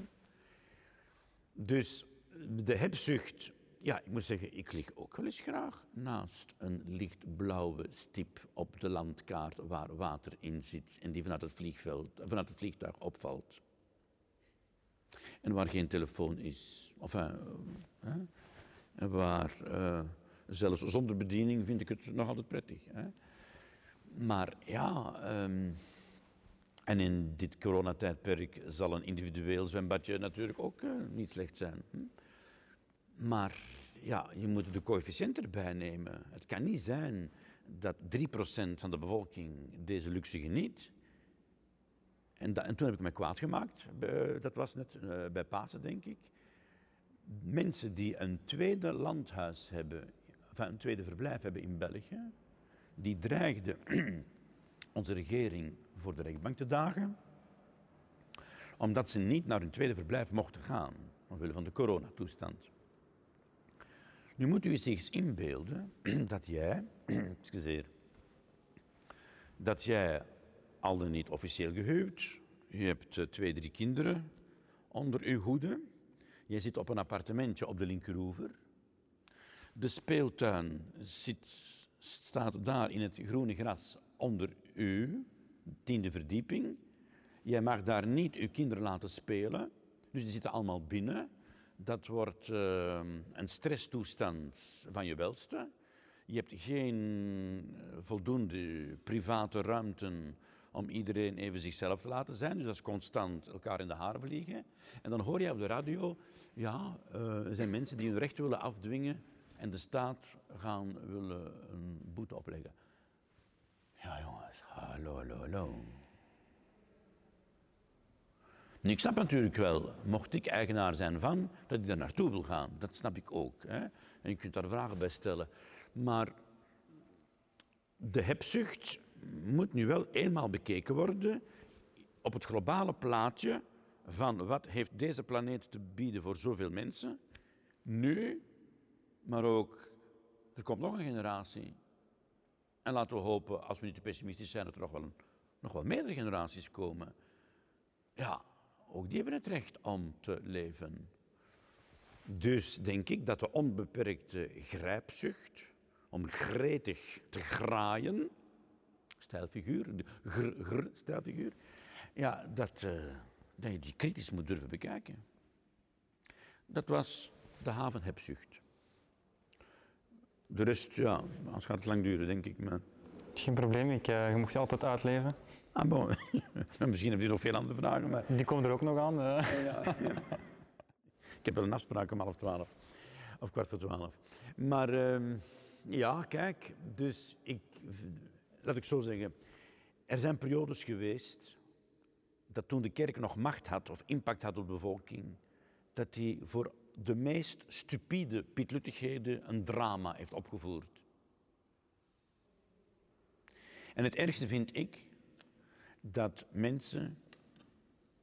Dus de hebzucht, ja, ik moet zeggen, ik lig ook wel eens graag naast een lichtblauwe stip op de landkaart waar water in zit en die vanuit het, vliegveld, vanuit het vliegtuig opvalt. En waar geen telefoon is. Of, uh, uh, waar uh, zelfs zonder bediening vind ik het nog altijd prettig. Hè? Maar ja, um, en in dit coronatijdperk zal een individueel zwembadje natuurlijk ook uh, niet slecht zijn. Hm? Maar ja, je moet de coëfficiënt erbij nemen. Het kan niet zijn dat 3% van de bevolking deze luxe geniet. En, toen heb ik me kwaad gemaakt. Dat was net uh, bij Pasen, denk ik. Mensen die een tweede landhuis hebben, enfin een tweede verblijf hebben in België, die dreigden onze regering voor de rechtbank te dagen, omdat ze niet naar hun tweede verblijf mochten gaan, omwille van de coronatoestand. Nu moet u zich inbeelden dat jij, excuseer, dat jij al dan niet officieel gehuwd, je hebt uh, twee, drie kinderen onder uw hoede, je zit op een appartementje op de linkeroever, de speeltuin zit, staat daar in het groene gras onder u, tiende verdieping. Jij mag daar niet uw kinderen laten spelen, dus die zitten allemaal binnen. Dat wordt uh, een stresstoestand van je welste. Je hebt geen voldoende private ruimten om iedereen even zichzelf te laten zijn. Dus dat is constant elkaar in de haren vliegen. En dan hoor je op de radio, ja, uh, er zijn mensen die hun recht willen afdwingen en de staat gaan willen een boete opleggen. Ja jongens, hallo, hallo, hallo. Nu, ik snap natuurlijk wel, mocht ik eigenaar zijn van, dat ik daar naartoe wil gaan. Dat snap ik ook. Hè? En je kunt daar vragen bij stellen. Maar de hebzucht moet nu wel eenmaal bekeken worden op het globale plaatje van wat heeft deze planeet te bieden voor zoveel mensen. Nu, maar ook, er komt nog een generatie. En laten we hopen, als we niet te pessimistisch zijn, dat er nog wel, nog wel meerdere generaties komen. Ja, ook die hebben het recht om te leven. Dus denk ik dat de onbeperkte grijpzucht om gretig te graaien, stijlfiguur, gr, gr stijlfiguur, ja, dat, uh, dat je die kritisch moet durven bekijken. Dat was de havenhebzucht. De rest, ja, anders gaat het lang duren, denk ik. Maar Geen probleem, ik, uh, je mocht je altijd uitleven. Ah, bon. Misschien heb je nog veel andere vragen, maar... Die komt er ook nog aan. Ja, ja. Ik heb wel een afspraak om half twaalf. Of kwart voor twaalf. Maar uh, ja, kijk, dus ik... Laat ik zo zeggen. Er zijn periodes geweest dat toen de kerk nog macht had of impact had op de bevolking, dat hij voor de meest stupide pietluttigheden een drama heeft opgevoerd. En het ergste vind ik dat mensen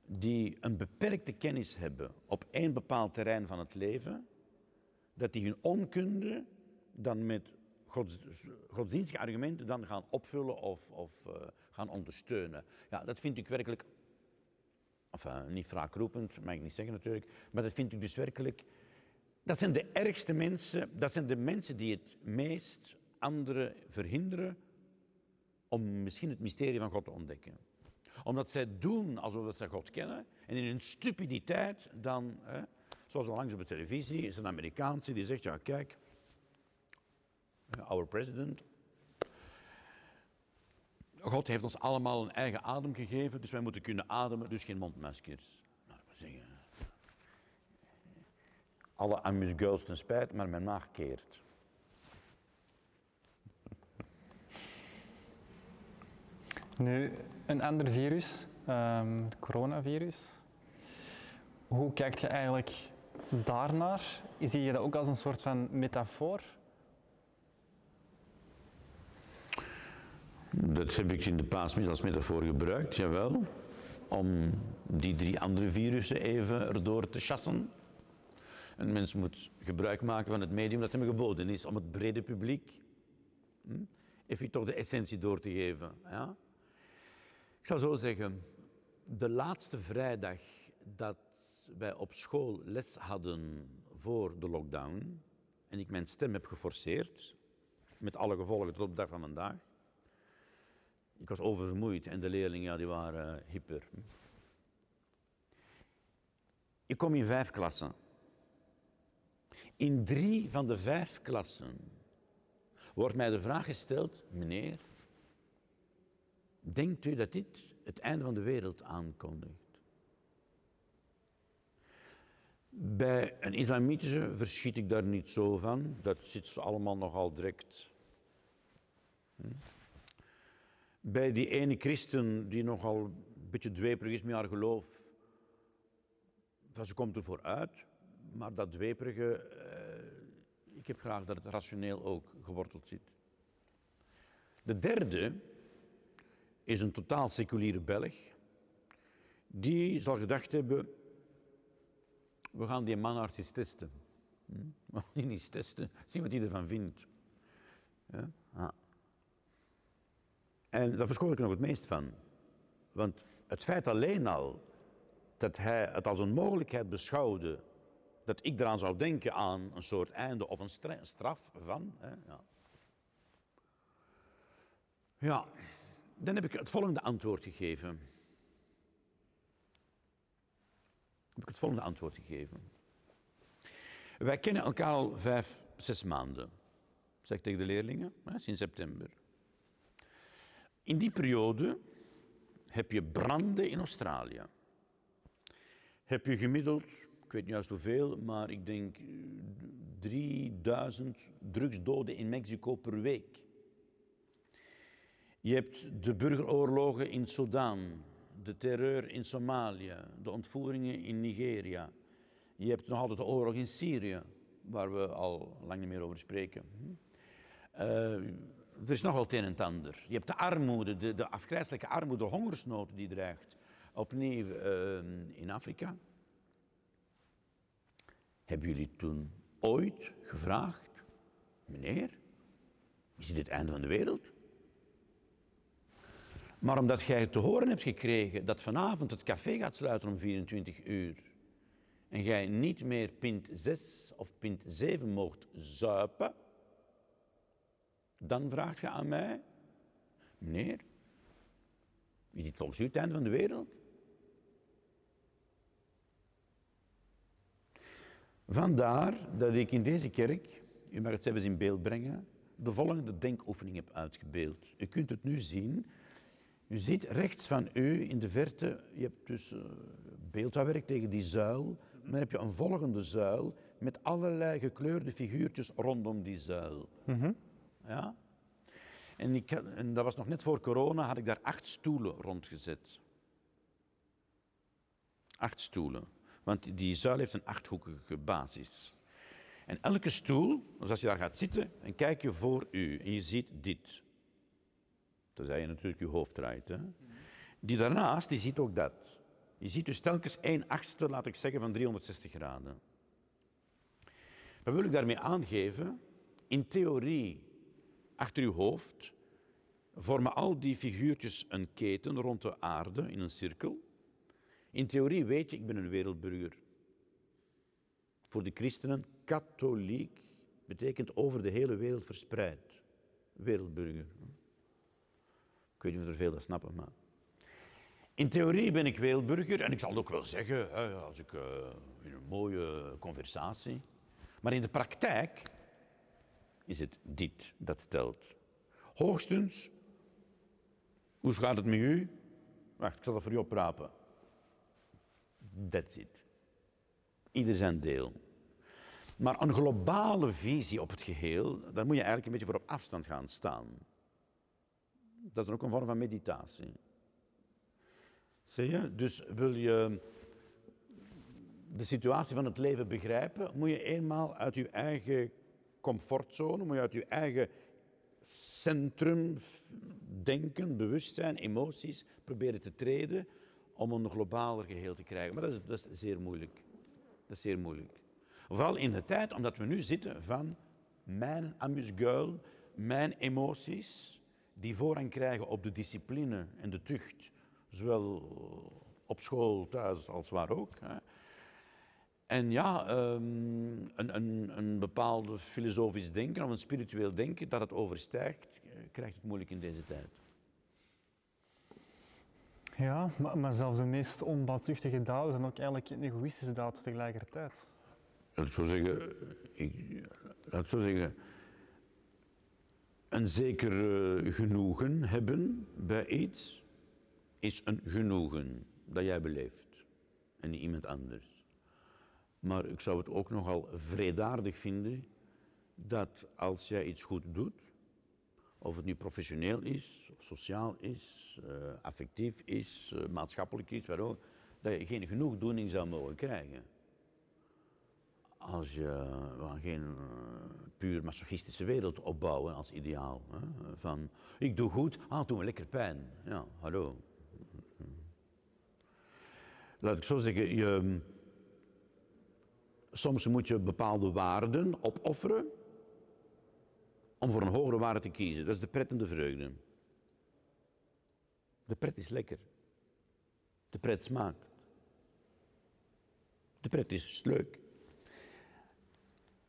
die een beperkte kennis hebben op één bepaald terrein van het leven, dat die hun onkunde dan met gods, godsdienstige argumenten dan gaan opvullen of, of uh, gaan ondersteunen. Ja, dat vind ik werkelijk, enfin, niet wraakroepend, mag ik niet zeggen natuurlijk, maar dat vind ik dus werkelijk, dat zijn de ergste mensen, dat zijn de mensen die het meest anderen verhinderen om misschien het mysterie van God te ontdekken. Omdat zij doen alsof ze God kennen en in hun stupiditeit dan, hè, zoals langs op de televisie, is een Amerikaanse die zegt, ja kijk, our president, God heeft ons allemaal een eigen adem gegeven, dus wij moeten kunnen ademen, dus geen mondmaskers. Nou, dat zeggen. Alle amusguls ten spijt, maar mijn maag keert. Nu, een ander virus, um, het coronavirus. Hoe kijkt je eigenlijk daarnaar? Zie je dat ook als een soort van metafoor? Dat heb ik in de paasmis als metafoor gebruikt, jawel. Om die drie andere virussen even erdoor te chassen. Een mens moet gebruik maken van het medium dat hem geboden is om het brede publiek hm, even toch de essentie door te geven. Ja? Ik zal zo zeggen, de laatste vrijdag dat wij op school les hadden voor de lockdown en ik mijn stem heb geforceerd, met alle gevolgen tot op de dag van vandaag. Ik was oververmoeid en de leerlingen ja, die waren uh, hyper. Ik kom in vijf klassen. In drie van de vijf klassen wordt mij de vraag gesteld, meneer, Denkt u dat dit het einde van de wereld aankondigt? Bij een islamitische verschiet ik daar niet zo van. Dat zit allemaal nogal direct. Hm? Bij die ene christen die nogal een beetje dweperig is met haar geloof, ze komt ervoor uit, maar dat dweperige, eh, ik heb graag dat het rationeel ook geworteld zit. De derde, is een totaal seculiere Belg. Die zal gedacht hebben, we gaan die man eens testen. Hm? We gaan die eens testen, zien wat hij ervan vindt. Ja? Ah. En daar verschoon ik nog het meest van. Want het feit alleen al dat hij het als een mogelijkheid beschouwde dat ik eraan zou denken aan een soort einde of een straf van. Hè, ja. ja, dan heb ik het volgende antwoord gegeven. Heb ik het volgende antwoord gegeven. Wij kennen elkaar al vijf, zes maanden, zeg ik tegen de leerlingen, sinds september. In die periode heb je branden in Australië. Heb je gemiddeld, ik weet niet juist hoeveel, maar ik denk 3000 drugsdoden in Mexico per week. Je hebt de burgeroorlogen in Sudan, de terreur in Somalië, de ontvoeringen in Nigeria. Je hebt nog altijd de oorlog in Syrië, waar we al lang niet meer over spreken. Uh, er is nog het een en ander. Je hebt de armoede, de, de afgrijzelijke armoede, de hongersnood die dreigt. Opnieuw uh, in Afrika. Hebben jullie toen ooit gevraagd, meneer, is dit het einde van de wereld? Maar omdat jij te horen hebt gekregen dat vanavond het café gaat sluiten om 24 uur en jij niet meer pint 6 of pint 7 mocht zuipen, dan vraag je aan mij, meneer, is dit volgens u het einde van de wereld? Vandaar dat ik in deze kerk, u mag het zelfs in beeld brengen, de volgende denkoefening heb uitgebeeld. U kunt het nu zien. U ziet rechts van u in de verte, je hebt dus uh, beeldhouwwerk tegen die zuil. Dan heb je een volgende zuil met allerlei gekleurde figuurtjes rondom die zuil. Mhm. Ja? En, ik, en dat was nog net voor corona, had ik daar acht stoelen rondgezet. Acht stoelen. Want die zuil heeft een achthoekige basis. En elke stoel, dus als je daar gaat zitten, en kijk je voor u en je ziet dit. Tenzij je natuurlijk je hoofd draait. Hè? Die daarnaast, die ziet ook dat. Je ziet dus telkens één achtste, laat ik zeggen, van 360 graden. Wat wil ik daarmee aangeven? In theorie, achter uw hoofd, vormen al die figuurtjes een keten rond de aarde in een cirkel. In theorie weet je, ik ben een wereldburger. Voor de christenen, katholiek betekent over de hele wereld verspreid. Wereldburger. Ik weet niet of er veel dat snappen, maar... In theorie ben ik wereldburger en ik zal het ook wel zeggen, als ik uh, in een mooie conversatie. Maar in de praktijk is het dit dat telt. Hoogstens, hoe gaat het met u? Wacht, ik zal dat voor je oprapen. That's it. Ieder zijn deel. Maar een globale visie op het geheel, daar moet je eigenlijk een beetje voor op afstand gaan staan. Dat is dan ook een vorm van meditatie. Zie je? Dus wil je de situatie van het leven begrijpen, moet je eenmaal uit je eigen comfortzone, moet je uit je eigen centrum denken, bewustzijn, emoties proberen te treden om een globaler geheel te krijgen. Maar dat is, dat is zeer moeilijk. Dat is zeer moeilijk. Vooral in de tijd, omdat we nu zitten van mijn amusgeul, mijn emoties, die voorrang krijgen op de discipline en de tucht, zowel op school, thuis als waar ook. Hè. En ja, um, een, een, een bepaald filosofisch denken of een spiritueel denken dat het overstijgt, krijgt het moeilijk in deze tijd. Ja, maar, maar zelfs de meest onbaatzuchtige daden zijn ook eigenlijk een egoïstische daad tegelijkertijd. Laat ik zo zeggen, ik, laat ik zo zeggen een zeker uh, genoegen hebben bij iets is een genoegen dat jij beleeft en niet iemand anders. Maar ik zou het ook nogal vredaardig vinden dat als jij iets goed doet, of het nu professioneel is, sociaal is, uh, affectief is, uh, maatschappelijk is, waarom, dat je geen genoegdoening zou mogen krijgen. Als je we geen uh, puur masochistische wereld opbouwen als ideaal. Van, ik doe goed, ah, doe me lekker pijn. Ja, hallo. Laat ik zo zeggen, je, soms moet je bepaalde waarden opofferen om voor een hogere waarde te kiezen. Dat is de pret en de vreugde. De pret is lekker. De pret smaakt. De pret is leuk.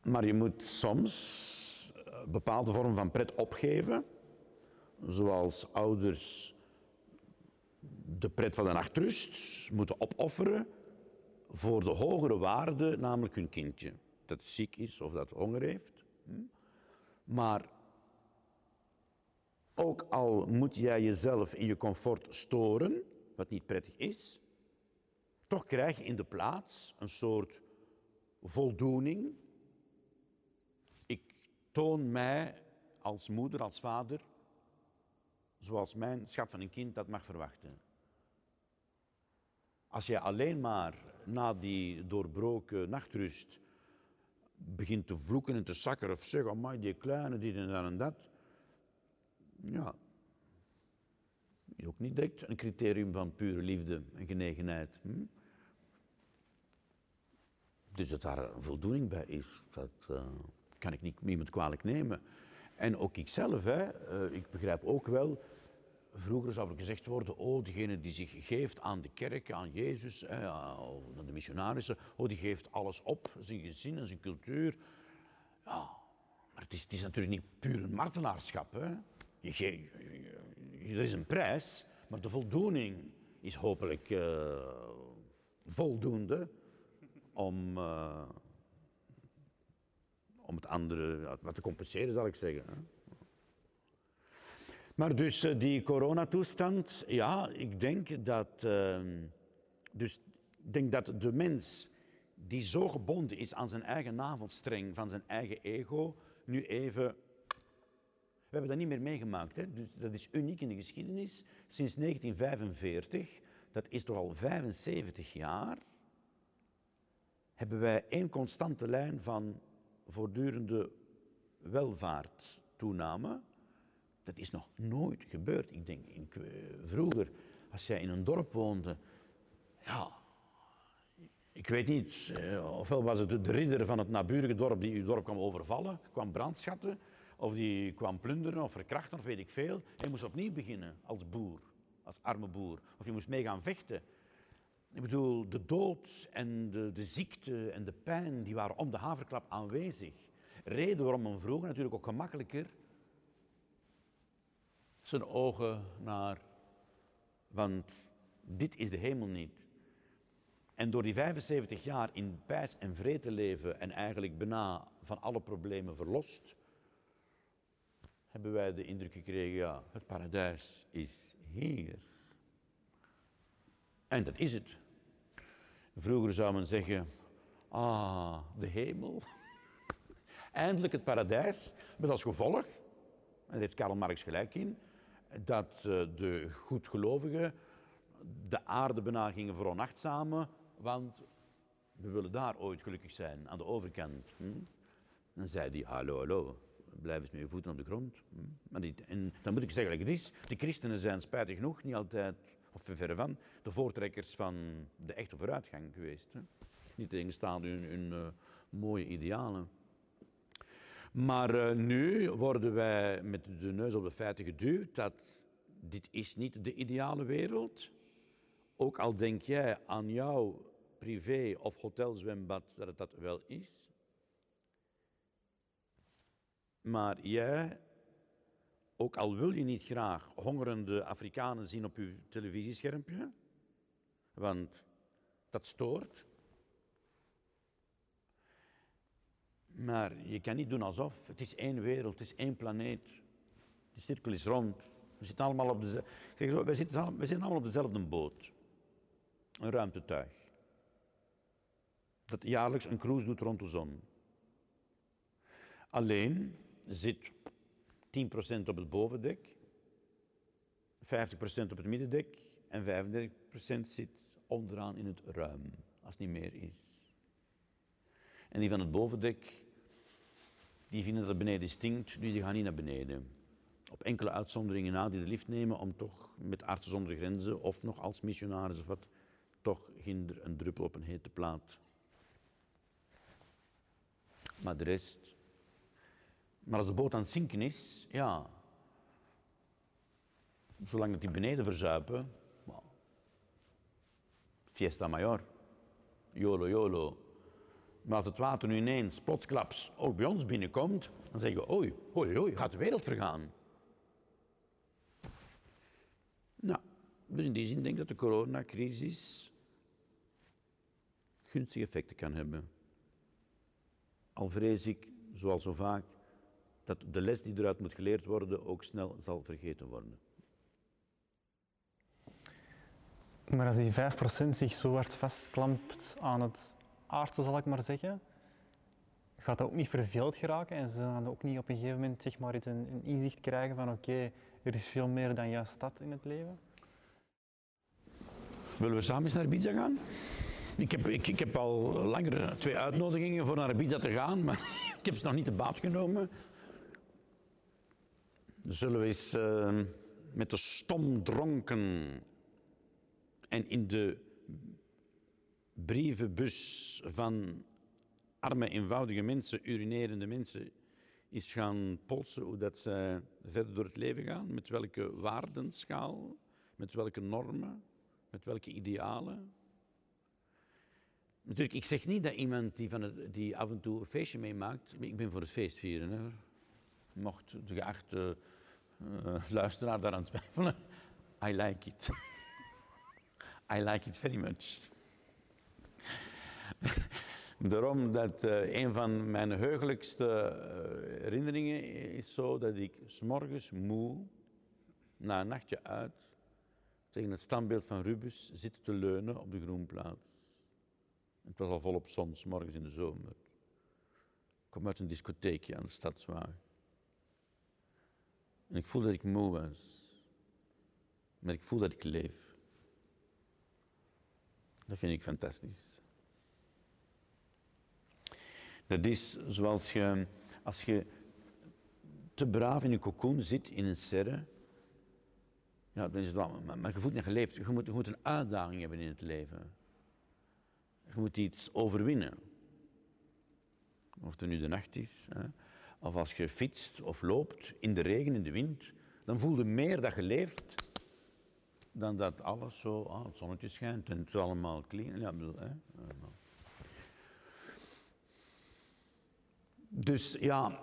Maar je moet soms bepaalde vormen van pret opgeven, zoals ouders de pret van de nachtrust moeten opofferen voor de hogere waarde, namelijk hun kindje. Dat ziek is of dat honger heeft. Maar ook al moet jij jezelf in je comfort storen, wat niet prettig is, toch krijg je in de plaats een soort voldoening. Toon mij als moeder, als vader, zoals mijn schat van een kind dat mag verwachten. Als je alleen maar na die doorbroken nachtrust begint te vloeken en te zakken of zeggen, oh die kleine, dit en dat en dat. Ja, is ook niet direct een criterium van pure liefde en genegenheid. Hm? Dus dat daar voldoening bij is, dat uh, kan ik niet, niemand kwalijk nemen. En ook ikzelf, hè, uh, ik begrijp ook wel Vroeger zou er gezegd worden, oh, degene die zich geeft aan de kerk, aan Jezus, eh, aan de missionarissen, oh, die geeft alles op, zijn gezin en zijn cultuur. Ja, maar het is, het is natuurlijk niet puur een martelaarschap. Hè. Je er is een prijs, maar de voldoening is hopelijk uh, voldoende om, om het andere wat te compenseren, zal ik zeggen. Maar dus eh, die coronatoestand, ja, ik denk dat, ehm, dus, ik denk dat de mens die zo gebonden is aan zijn eigen navelstreng, van zijn eigen ego, nu even. We hebben dat niet meer meegemaakt. Hè? Dus dat is uniek in de geschiedenis. Sinds 1945, dat is toch al 75 jaar, hebben wij één constante lijn van voortdurende welvaarttoename. Dat is nog nooit gebeurd. Ik denk, in, vroeger, als jij in een dorp woonde, ja, ik weet niet, eh, ofwel was het de ridder van het naburige dorp die uw dorp kwam overvallen, kwam brandschatten, of die kwam plunderen of verkrachten, of weet ik veel. Je moest opnieuw beginnen als boer, als arme boer. Of je moest mee gaan vechten. Ik bedoel, de dood en de, de ziekte en de pijn, die waren om de haverklap aanwezig. Reden waarom men vroeger natuurlijk ook gemakkelijker zijn ogen naar, want dit is de hemel niet. En door die 75 jaar in pijs en vrede te leven en eigenlijk bijna van alle problemen verlost, hebben wij de indruk gekregen, ja, het paradijs is hier. En dat is het. Vroeger zou men zeggen, ah, de hemel. Eindelijk het paradijs, met als gevolg, en daar heeft Karl Marx gelijk in, dat eh, de goedgelovigen de aarde bijna gingen veronachtzamen want we willen daar ooit gelukkig zijn, aan de overkant. Hm? Dan zei hij, hallo, hallo, blijf eens met je voeten op de grond. Hm? En dan moet ik zeggen, like het is, de christenen zijn spijtig genoeg niet altijd, of verre van, de voortrekkers van de echte vooruitgang geweest. Hè? Niet tegenstaan hun, hun uh, mooie idealen. Maar uh, nu worden wij met de neus op de feiten geduwd dat dit is niet de ideale wereld. Ook al denk jij aan jouw privé of hotelzwembad dat het dat wel is. Maar jij, ook al wil je niet graag hongerende Afrikanen zien op je televisieschermpje, want dat stoort. Maar je kan niet doen alsof. Het is één wereld, het is één planeet. De cirkel is rond. We zitten allemaal op, de, zeg zo, we zitten, we zitten allemaal op dezelfde boot. Een ruimtetuig dat jaarlijks een cruise doet rond de zon. Alleen zit 10% op het bovendek, 50% op het middendek en 35% zit onderaan in het ruim, als het niet meer is. En die van het bovendek, die vinden dat het beneden stinkt, dus die gaan niet naar beneden. Op enkele uitzonderingen na die de lift nemen om toch met artsen zonder grenzen of nog als missionaris of wat, toch ginder een druppel op een hete plaat maar de rest. Maar als de boot aan het zinken is, ja, zolang dat die beneden verzuipen, fiesta mayor, yolo yolo. Maar als het water nu ineens, plotsklaps, ook bij ons binnenkomt, dan zeggen we, oei, oei, oei, gaat de wereld vergaan. Nou, dus in die zin denk ik dat de coronacrisis gunstige effecten kan hebben. Al vrees ik, zoals zo vaak, dat de les die eruit moet geleerd worden ook snel zal vergeten worden. Maar als die 5% zich zo hard vastklampt aan het aardse, zal ik maar zeggen, gaat dat ook niet verveeld geraken en ze gaan ook niet op een gegeven moment zeg maar, een, een inzicht krijgen van oké, er is veel meer dan juist dat in het leven? Willen we samen eens naar Ibiza gaan? Ik heb, ik, ik heb al langer twee uitnodigingen voor naar Ibiza te gaan, maar ik heb ze nog niet te baat genomen. Zullen we eens uh, met de stomdronken en in de brievenbus van arme, eenvoudige mensen, urinerende mensen, eens gaan polsen hoe dat zij verder door het leven gaan, met welke waardenschaal, met welke normen, met welke idealen. Natuurlijk, ik zeg niet dat iemand die, van het, die af en toe een feestje meemaakt, ik ben voor het feest vieren. Mocht de geachte uh, luisteraar daaraan twijfelen, I like it. I like it very much. Daarom dat uh, een van mijn heugelijkste uh, herinneringen is zo dat ik s'morgens moe na een nachtje uit tegen het standbeeld van Rubens zitten te leunen op de groenplaats. Het was al volop zon, s morgens in de zomer. Ik kwam uit een discotheekje aan de Stadswagen. En ik voel dat ik moe was. Maar ik voel dat ik leef. Dat vind ik fantastisch. Dat is zoals je, als je te braaf in een cocoon zit, in een serre, ja, dan is het wel, maar, maar je voelt niet geleefd. Je moet, je moet een uitdaging hebben in het leven. Je moet iets overwinnen. Of het nu de nacht is, hè. Of als je fietst of loopt in de regen, in de wind, dan voel je meer dat je leeft dan dat alles zo, ah, het zonnetje schijnt en het is allemaal clean. Ja, bedoel, hè. Dus ja,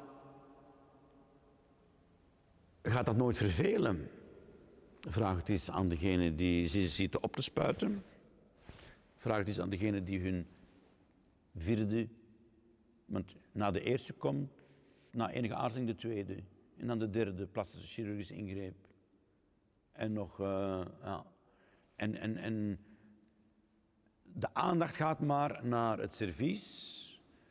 gaat dat nooit vervelen? Vraag het eens aan degene die ze zitten op te spuiten. Vraag het eens aan degene die hun vierde, want na de eerste komt, na enige aarzeling de tweede. En dan de derde, plastische chirurgische ingreep. En nog, uh, ja. En, en, en de aandacht gaat maar naar het servies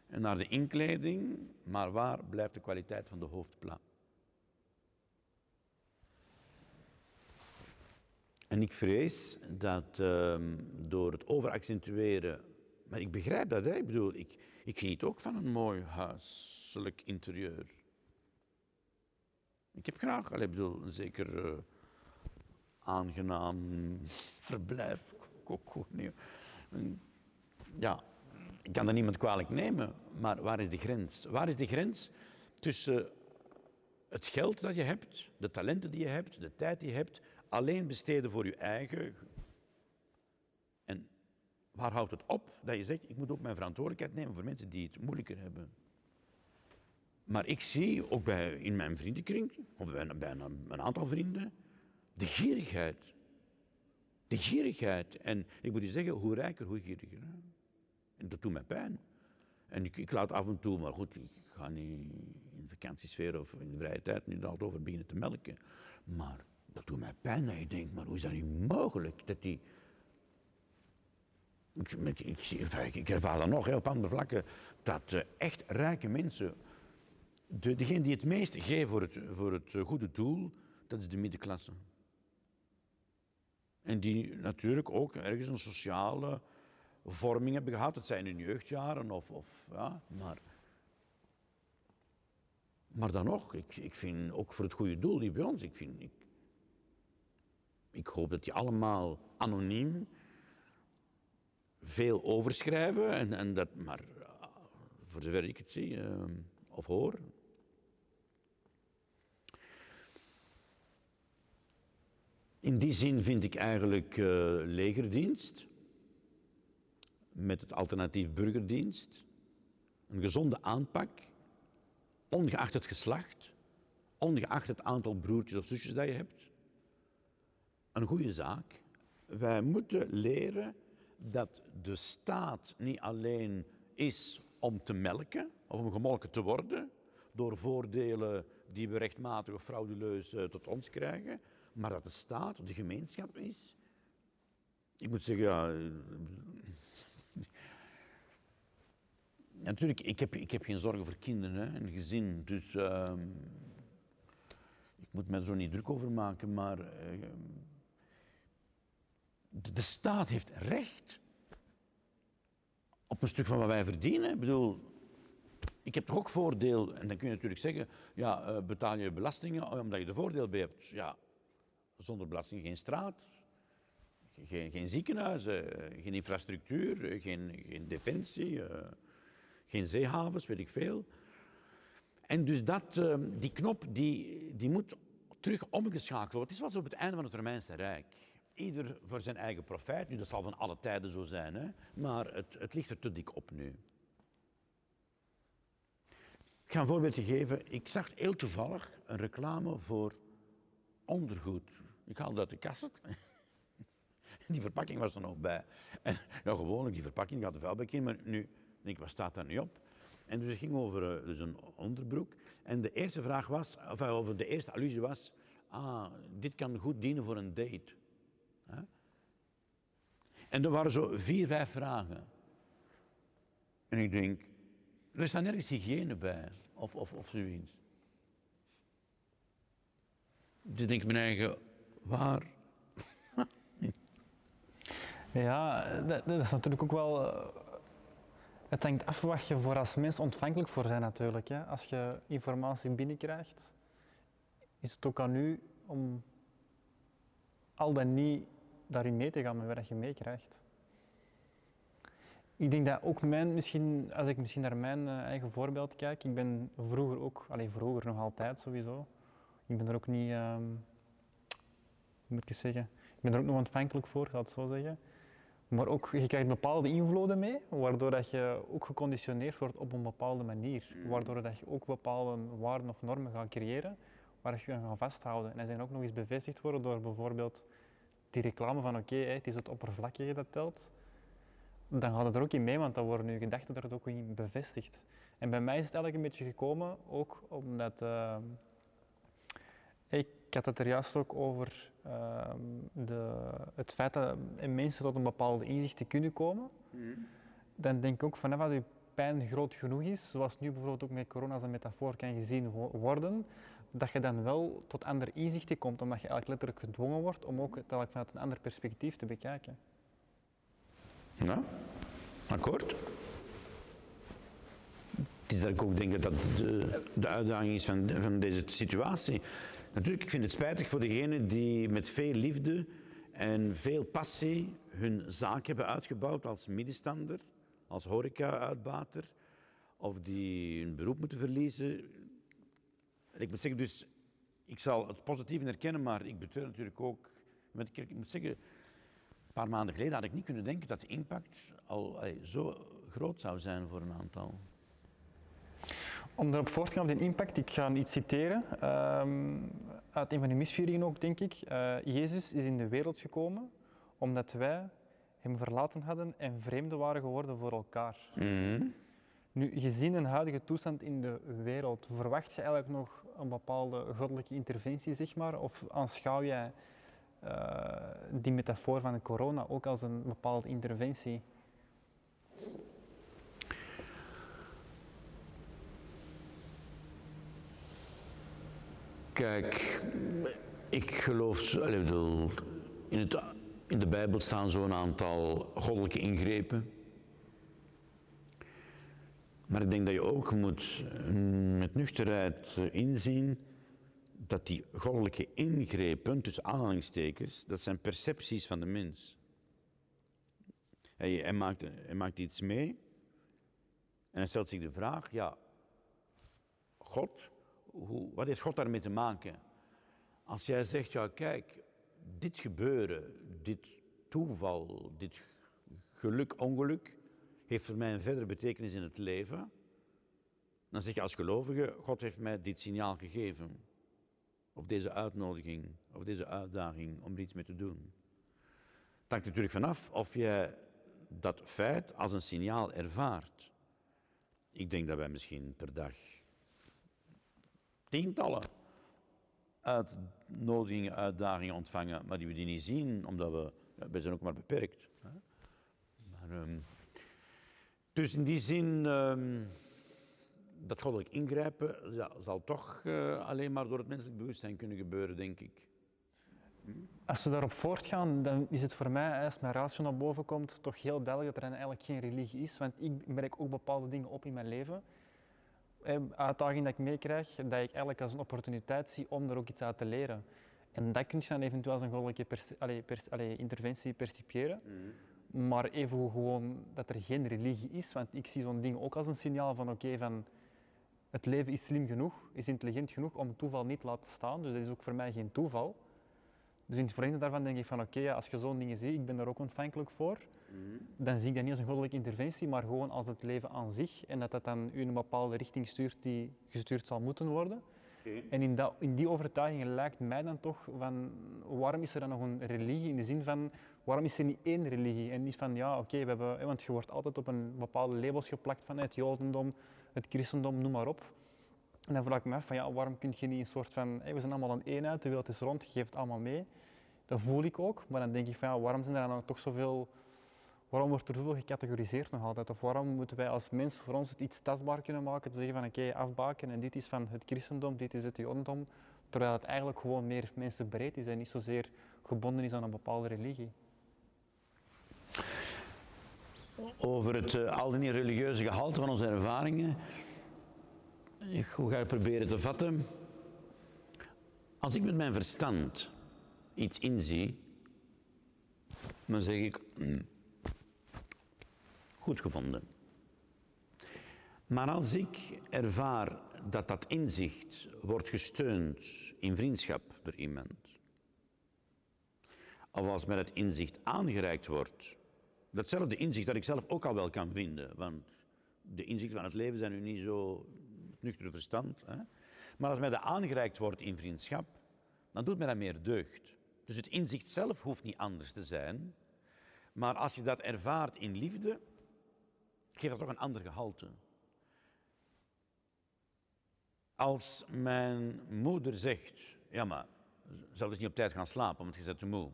en naar de inkleding, maar waar blijft de kwaliteit van de hoofdplaat? En ik vrees dat um, door het overaccentueren, maar ik begrijp dat, hè? ik bedoel, ik, ik geniet ook van een mooi interieur. Ik heb graag, ik bedoel, een zeker uh, aangenaam verblijf. Ja, ik kan dat niemand kwalijk nemen, maar waar is de grens? Waar is de grens tussen het geld dat je hebt, de talenten die je hebt, de tijd die je hebt, alleen besteden voor je eigen. En waar houdt het op dat je zegt, ik moet ook mijn verantwoordelijkheid nemen voor mensen die het moeilijker hebben? Maar ik zie ook bij, in mijn vriendenkring, of bij, een, aantal vrienden, de gierigheid. De gierigheid. En ik moet je zeggen, hoe rijker, hoe gieriger. En dat doet mij pijn. En ik, ik, laat af en toe, maar goed, ik ga niet in de vakantiesfeer of in de vrije tijd nu altijd over beginnen te melken. Maar dat doet mij pijn dat je denkt, maar hoe is dat nu mogelijk? Dat die... Ik, ik, ik, dat nog op andere vlakken, dat uh, echt rijke mensen, de, degene die het meest geven voor het, voor het goede doel, dat is de middenklasse. En die natuurlijk ook ergens een sociale vorming hebben gehad. Het zijn hun jeugdjaren of, of ja, maar... Maar dan nog, ik, ik vind ook voor het goede doel, die bij ons, ik, vind, ik, ik hoop dat die allemaal anoniem veel overschrijven, en, en dat, maar voor zover ik het zie uh, of hoor. In die zin vind ik eigenlijk uh, legerdienst met het alternatief burgerdienst. Een gezonde aanpak, ongeacht het geslacht, ongeacht het aantal broertjes of zusjes dat je hebt. Een goede zaak. Wij moeten leren dat de staat niet alleen is om te melken of om gemolken te worden door voordelen die we rechtmatig of frauduleus uh, tot ons krijgen, maar dat de staat, de gemeenschap is. Ik moet zeggen, ja, Natuurlijk, ik heb, ik heb geen zorgen voor kinderen hè, en gezin, dus uh, ik moet me er zo niet druk over maken, maar de, de, staat heeft recht op een stuk van wat wij verdienen. Ik bedoel, ik heb toch ook voordeel, en dan kun je natuurlijk zeggen, ja, uh, betaal je belastingen omdat je er voordeel bij hebt. Ja, zonder belasting geen straat, geen, geen ziekenhuizen, geen infrastructuur, geen, geen defensie geen zeehavens, weet ik veel. En dus dat, die knop die, die moet terug omgeschakeld worden. Het is zoals op het einde van het Romeinse Rijk. Ieder voor zijn eigen profijt. Nu, dat zal van alle tijden zo zijn, hè? maar het, het ligt er te dik op nu. Ik ga een voorbeeldje geven. Ik zag heel toevallig een reclame voor ondergoed. Ik haalde uit de kast. Die verpakking was er nog bij. En gewoonlijk, die verpakking gaat er vuilbak in, maar nu ik, wat staat daar nu op? En dus het ging over uh, dus een onderbroek. En de eerste vraag was, of, of de eerste allusie was ah, dit kan goed dienen voor een date. En er waren zo vier, vijf vragen. En ik denk, er staat nergens hygiëne bij, of, of, of zoiets. Dus denk ik mijn eigen, waar? Ja, dat, dat is natuurlijk ook wel. eh, Het hangt af wat je voor als mens ontvankelijk voor bent natuurlijk. Als je informatie binnenkrijgt, is het ook aan u om al dan niet daarin mee te gaan met wat je meekrijgt. Ik denk dat ook mijn, misschien, als ik misschien naar mijn eh, eigen voorbeeld kijk, ik ben vroeger ook, alleen vroeger nog altijd sowieso, ik ben er ook niet, ehm, hoe moet ik het zeggen, ik ben er ook nog ontvankelijk voor, ik zal het zo zeggen. Maar ook, je krijgt bepaalde invloeden mee, waardoor dat je ook geconditioneerd wordt op een bepaalde manier. Waardoor dat je ook bepaalde waarden of normen gaat creëren, waar je aan gaat vasthouden. En die zijn ook nog eens bevestigd worden door bijvoorbeeld die reclame van oké, hè, het is het oppervlakkige dat telt. Dan gaat het er ook in mee, want dan worden je gedachten er ook in bevestigd. En bij mij is het eigenlijk een beetje gekomen, ook omdat... ehm, ik had het er juist ook over ehm, de, het feit dat mensen tot een bepaalde inzicht kunnen komen. Dan denk ik ook vanaf dat je pijn groot genoeg is, zoals nu bijvoorbeeld ook met corona als een metafoor kan gezien wo- worden, dat je dan wel tot andere inzichten komt, omdat je eigenlijk letterlijk gedwongen wordt om ook het vanuit een ander perspectief te bekijken. Ja, akkoord. Het is dat ik ook denk dat dat de, de uitdaging is van, van deze situatie. Natuurlijk, ik vind het spijtig voor degenen die met veel liefde en veel passie hun zaak hebben uitgebouwd als middenstander, als horeca-uitbater, of die hun beroep moeten verliezen. Ik moet zeggen, dus, ik zal het positieve herkennen, maar ik betreur natuurlijk ook, ik, moet zeggen, een paar maanden geleden had ik niet kunnen denken dat de impact al allee, zo groot zou zijn voor een aantal. Om erop voort te gaan op de impact, ik ga iets citeren ehm, uit een van de misvieringen ook, denk ik. Eh, Jezus is in de wereld gekomen omdat wij hem verlaten hadden en vreemden waren geworden voor elkaar. Nu, gezien een huidige toestand in de wereld, verwacht je eigenlijk nog een bepaalde goddelijke interventie, zeg maar? Of aanschouw jij eh, die metafoor van de corona ook als een bepaalde interventie? Kijk, ik geloof, ik bedoel, in, het, in de Bijbel staan zo'n aantal goddelijke ingrepen. Maar ik denk dat je ook moet mm, met nuchterheid eh, inzien dat die goddelijke ingrepen, tussen aanhalingstekens, dat zijn percepties van de mens. Hij, maakt, hij iets mee en hij stelt zich de vraag, ja, God, hoe, wat heeft God daarmee te maken? Als jij zegt, ja kijk, dit gebeuren, dit toeval, dit geluk, ongeluk, heeft voor mij een verdere betekenis in het leven, dan zeg je als gelovige, God heeft mij dit signaal gegeven. Of deze uitnodiging, of deze uitdaging om er iets mee te doen. Het hangt natuurlijk vanaf of je dat feit als een signaal ervaart. Ik denk dat wij misschien per dag tientallen uitnodigingen, uitdagingen ontvangen, maar die we die niet zien, omdat we, ja, wij zijn ook maar beperkt. Hè? Maar, ehm, dus in die zin, ehm, dat goddelijk ingrijpen ja, zal toch eh, alleen maar door het menselijk bewustzijn kunnen gebeuren, denk ik. Als we daarop voortgaan, dan is het voor mij, als mijn ratio naar boven komt, toch heel duidelijk dat er eigenlijk geen religie is. Want ik merk ook bepaalde dingen op in mijn leven. Een uitdaging dat ik meekrijg, dat ik eigenlijk als een opportuniteit zie om er ook iets uit te leren. En dat kun je dan eventueel als een goddelijke allee, allee, interventie percipiëren. Maar even gewoon dat er geen religie is, want ik zie zo'n ding ook als een signaal van oké, van het leven is slim genoeg, is intelligent genoeg om toeval niet te laten staan. Dus dat is ook voor mij geen toeval. Dus in het verlengde daarvan denk ik van oké, ja, als je zo'n dingen ziet, ik ben daar ook ontvankelijk voor, dan zie ik dat niet als een goddelijke interventie, maar gewoon als het leven aan zich en dat dat dan u in een bepaalde richting stuurt die gestuurd zal moeten worden. En in, dat, in die overtuiging lijkt mij dan toch van waarom is er dan nog een religie in de zin van waarom is er niet één religie en niet van ja oké, we hebben, want je wordt altijd op een bepaalde labels geplakt van het jodendom, het christendom, noem maar op. En dan vraag ik me af van ja, waarom kun je niet een soort van, we zijn allemaal een eenheid, de wereld is rond, je geeft het allemaal mee. Dat voel ik ook, maar dan denk ik van ja, waarom zijn er dan toch zoveel, waarom wordt er zoveel gecategoriseerd nog altijd? Of waarom moeten wij als mens voor ons het iets tastbaar kunnen maken, te zeggen van oké, afbaken en dit is van het christendom, dit is het jodendom, terwijl het eigenlijk gewoon meer mensen breed is en niet zozeer gebonden is aan een bepaalde religie. Over het uh, al dan niet religieuze gehalte van onze ervaringen. Hoe ga ik proberen te vatten? Als ik met mijn verstand iets inzie, dan zeg ik, hm, goed gevonden. Maar als ik ervaar dat dat inzicht wordt gesteund in vriendschap door iemand, of als met het inzicht aangereikt wordt, datzelfde inzicht dat ik zelf ook al wel kan vinden, want de inzichten van het leven zijn nu niet zo nuchter verstand. Hè? Maar als mij dat aangereikt wordt in vriendschap, dan doet mij dat meer deugd. Dus het inzicht zelf hoeft niet anders te zijn. Maar als je dat ervaart in liefde, geeft dat toch een ander gehalte. Als mijn moeder zegt, ja maar, zal dus niet op tijd gaan slapen, want je bent te moe.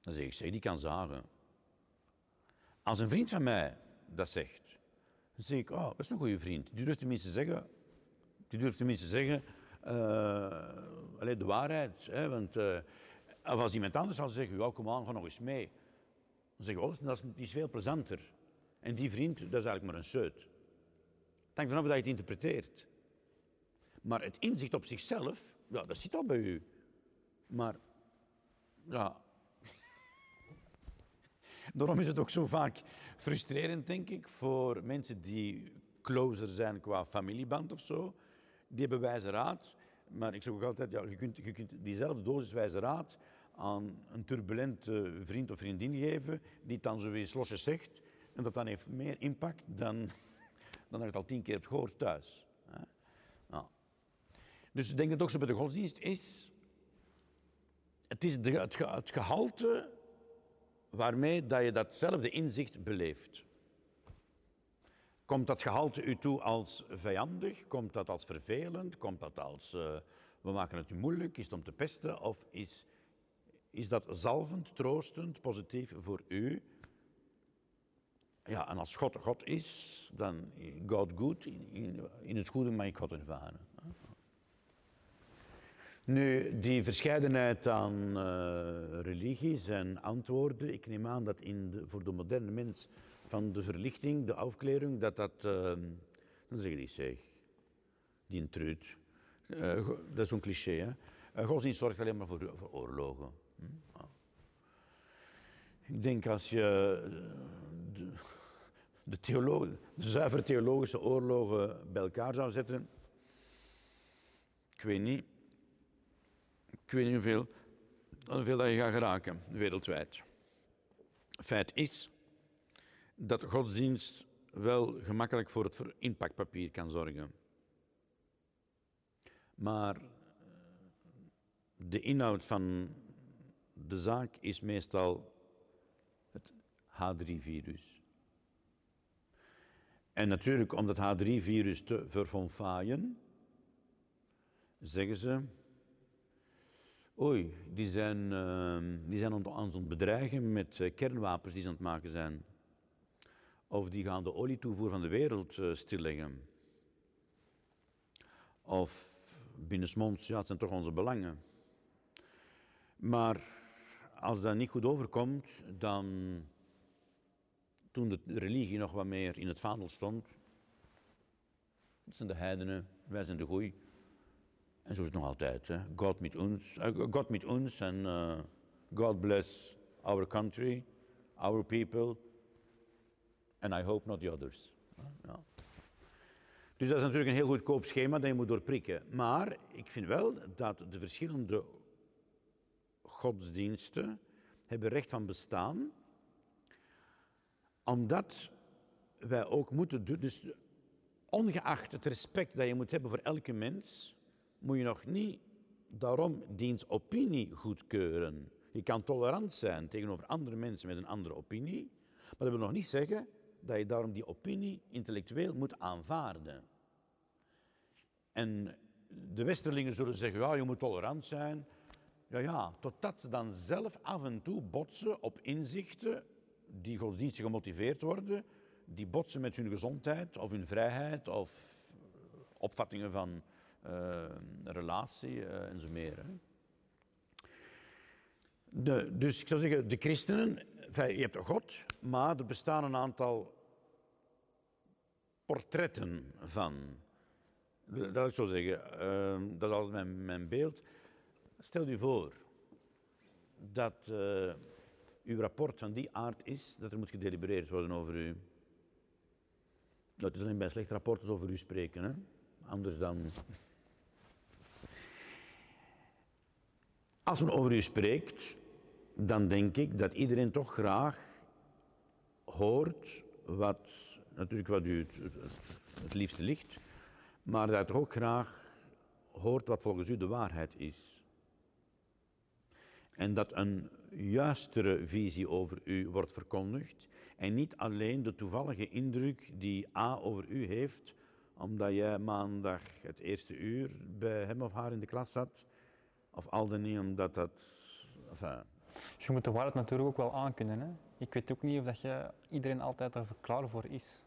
Dan zeg ik, zeg, die kan zagen. Als een vriend van mij dat zegt, dan zeg ik, oh, dat is een goede vriend. Die durft tenminste zeggen, die durft tenminste zeggen, uh, de waarheid. Hè, want uh, als iemand anders zal zeggen, ja, kom aan, ga nog eens mee. Dan zeg ik, oh, dat is, die is veel plezanter. En die vriend, dat is eigenlijk maar een seut. Het hangt vanaf hoe je het interpreteert. Maar het inzicht op zichzelf, dat zit al bij u. Maar, ja. Daarom is het ook zo vaak frustrerend, denk ik, voor mensen die closer zijn qua familieband of zo. Die hebben wijze raad. Maar ik zeg ook altijd, ja, je, kunt, je kunt diezelfde dosis wijze raad aan een turbulente vriend of vriendin geven, die dan zoiets losjes zegt. En dat dan heeft meer impact dan, dan dat je het al tien keer hebt gehoord thuis. Dus ik denk dat het ook zo bij de godsdienst is. Het is het, het gehalte waarmee dat je datzelfde inzicht beleeft. Komt dat gehalte u toe als vijandig? Komt dat als vervelend? Komt dat als uh, we maken het u moeilijk? Is het om te pesten? Of is, is dat zalvend, troostend, positief voor u? Ja, en als God God is, dan God goed. In, in, in het goede mag ik God ervaren. Nu, die verscheidenheid aan uh, religies en antwoorden, ik neem aan dat in de, voor de moderne mens van de verlichting, de afklering, dat dat, uh, dan zeg je die zeg, die een truut. Uh, dat is zo'n cliché, hè. Uh, zorgt alleen maar voor, oorlogen. Hm? Ik denk als je de, de, de zuiver theologische oorlogen bij elkaar zou zetten, ik weet niet, ik weet niet hoeveel, dat je gaat geraken wereldwijd. Feit is dat godsdienst wel gemakkelijk voor het impactpapier kan zorgen. Maar eh, de inhoud van de zaak is meestal het H3-virus. En natuurlijk, om dat H3-virus te verfonfaaien, zeggen ze, Oei, die zijn, uh, die zijn aan het bedreigen met uh, kernwapens die ze aan het maken zijn. Of die gaan de olietoevoer van de wereld uh, stilleggen. Of binnensmonds, ja, het zijn toch onze belangen. Maar als dat niet goed overkomt, dan toen de religie nog wat meer in het vaandel stond, dat zijn de heidenen, wij zijn de goeie. En zo is het nog altijd. Hè. God met ons, uh, God met ons en uh, God bless our country, our people, and I hope not the others. Dus dat is natuurlijk een heel goedkoop schema dat je moet doorprikken. Maar ik vind wel dat de verschillende godsdiensten hebben recht van bestaan, omdat wij ook moeten, dus ongeacht het respect dat je moet hebben voor elke mens, moet je nog niet daarom diens opinie goedkeuren. Je kan tolerant zijn tegenover andere mensen met een andere opinie, maar dat wil nog niet zeggen dat je daarom die opinie intellectueel moet aanvaarden. En de Westerlingen zullen zeggen, ja, je moet tolerant zijn. Ja, ja, totdat ze dan zelf af en toe botsen op inzichten die godsdienstig gemotiveerd worden, die botsen met hun gezondheid of hun vrijheid of opvattingen van relatie uh, en zo meer. De, dus ik zou zeggen, de christenen, je hebt God, maar er bestaan een aantal portretten van. Dat wil ik zo zeggen, uh, dat is altijd mijn, mijn beeld. Stel u voor dat uh, uw rapport van die aard is dat er moet gedelibereerd worden over u. Dat is alleen bij slecht rapporten over u spreken, hè? anders dan. Als men over u spreekt, dan denk ik dat iedereen toch graag hoort wat, natuurlijk wat u het, liefste ligt, maar dat ook graag hoort wat volgens u de waarheid is. En dat een juistere visie over u wordt verkondigd en niet alleen de toevallige indruk die A over u heeft, omdat jij maandag het eerste uur bij hem of haar in de klas zat, of al dan niet omdat dat. Enfin, je moet de waarheid natuurlijk ook wel aankunnen. Hè? Ik weet ook niet of dat je iedereen altijd er klaar voor is.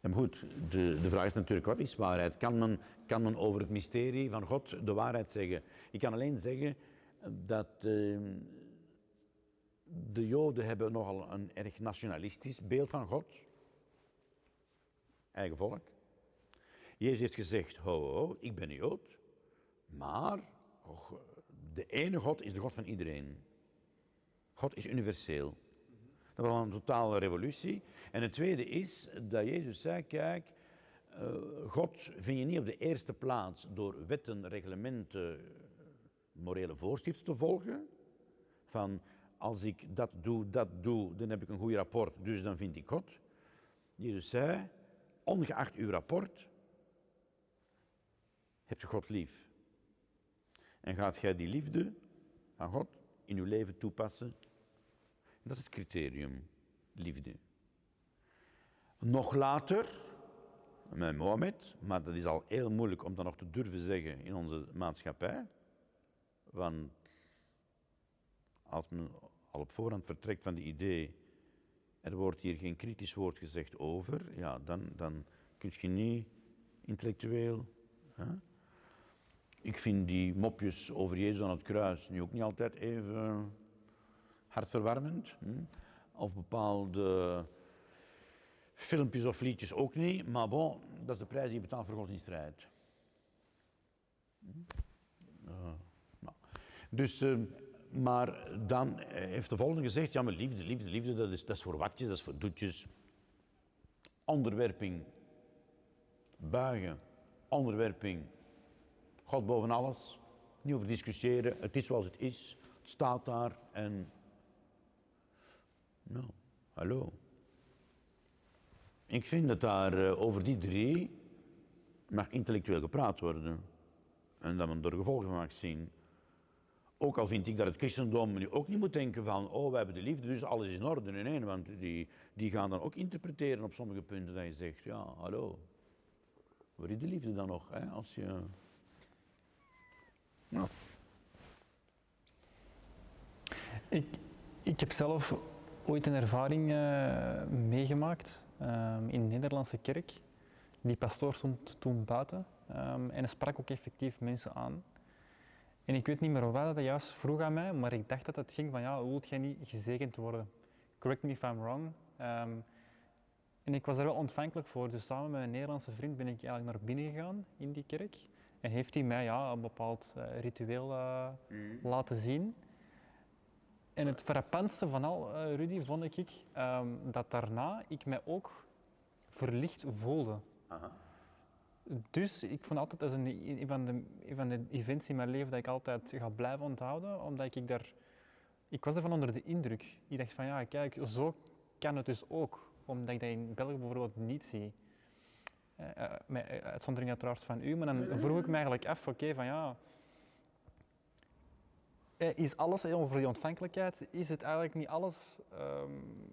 Ja, maar goed, de, de vraag is natuurlijk wat is waarheid? Kan men, kan men over het mysterie van God de waarheid zeggen? Ik kan alleen zeggen dat uh, de Joden hebben nogal een erg nationalistisch beeld van God. Eigen volk. Jezus heeft gezegd, ho, ho, ik ben een Jood, maar de ene God is de God van iedereen. God is universeel. Dat was een totale revolutie. En het tweede is dat Jezus zei, kijk, uh, God vind je niet op de eerste plaats door wetten, reglementen, morele voorschriften te volgen. Van als ik dat doe, dat doe, dan heb ik een goed rapport, dus dan vind ik God. Jezus zei, ongeacht uw rapport, hebt je God lief. En gaat jij die liefde van God in uw leven toepassen? Dat is het criterium, liefde. Nog later, met Mohammed, maar dat is al heel moeilijk om dat nog te durven zeggen in onze maatschappij. Want als men al op voorhand vertrekt van de idee, er wordt hier geen kritisch woord gezegd over, ja, dan, dan kun je niet intellectueel. Hè? Ik vind die mopjes over Jezus aan het kruis nu ook niet altijd even hartverwarmend. Hm? Of bepaalde filmpjes of liedjes ook niet. Maar bon, dat is de prijs die je betaalt voor godsdienstvrijheid. Hm? Uh, nou. Dus, uh, maar dan heeft de volgende gezegd, ja maar liefde, liefde, liefde, dat is, dat is voor watjes, dat is voor doetjes. Onderwerping, buigen, onderwerping, God boven alles. Niet over discussiëren. Het is zoals het is. Het staat daar en. Nou, hallo. Ik vind dat daar uh, over die drie mag intellectueel gepraat worden. En dat men er gevolgen mag zien. Ook al vind ik dat het christendom nu ook niet moet denken van, oh, we hebben de liefde, dus alles is in orde. Nee, want die, die gaan dan ook interpreteren op sommige punten dat je zegt, ja, hallo. Waar is de liefde dan nog, hè, als je... Nou. Ik, ik heb zelf ooit een ervaring uh, meegemaakt um, in de Nederlandse kerk. Die pastoor stond toen buiten um, en sprak ook effectief mensen aan. En ik weet niet meer wat dat juist vroeg aan mij, maar ik dacht dat het ging van ja, wilt jij niet gezegend worden? Correct me if I'm wrong. Um, en ik was er wel ontvankelijk voor, dus samen met een Nederlandse vriend ben ik eigenlijk naar binnen gegaan in die kerk. En heeft hij mij ja, een bepaald uh, ritueel uh, mm. laten zien. En het frappantste van al, uh, Rudy, vond ik um, dat daarna ik mij ook verlicht voelde. Aha. Dus ik vond altijd dat een, een, van de, een van de events in mijn leven dat ik altijd ga blijven onthouden, omdat ik daar... Ik was ervan onder de indruk. Ik dacht van ja, kijk, zo kan het dus ook. Omdat ik dat in België bijvoorbeeld niet zie. Uh, met uitzondering uiteraard van u, maar dan vroeg ik me eigenlijk af, oké, van ja, is alles over die ontvankelijkheid, is het eigenlijk niet alles, um,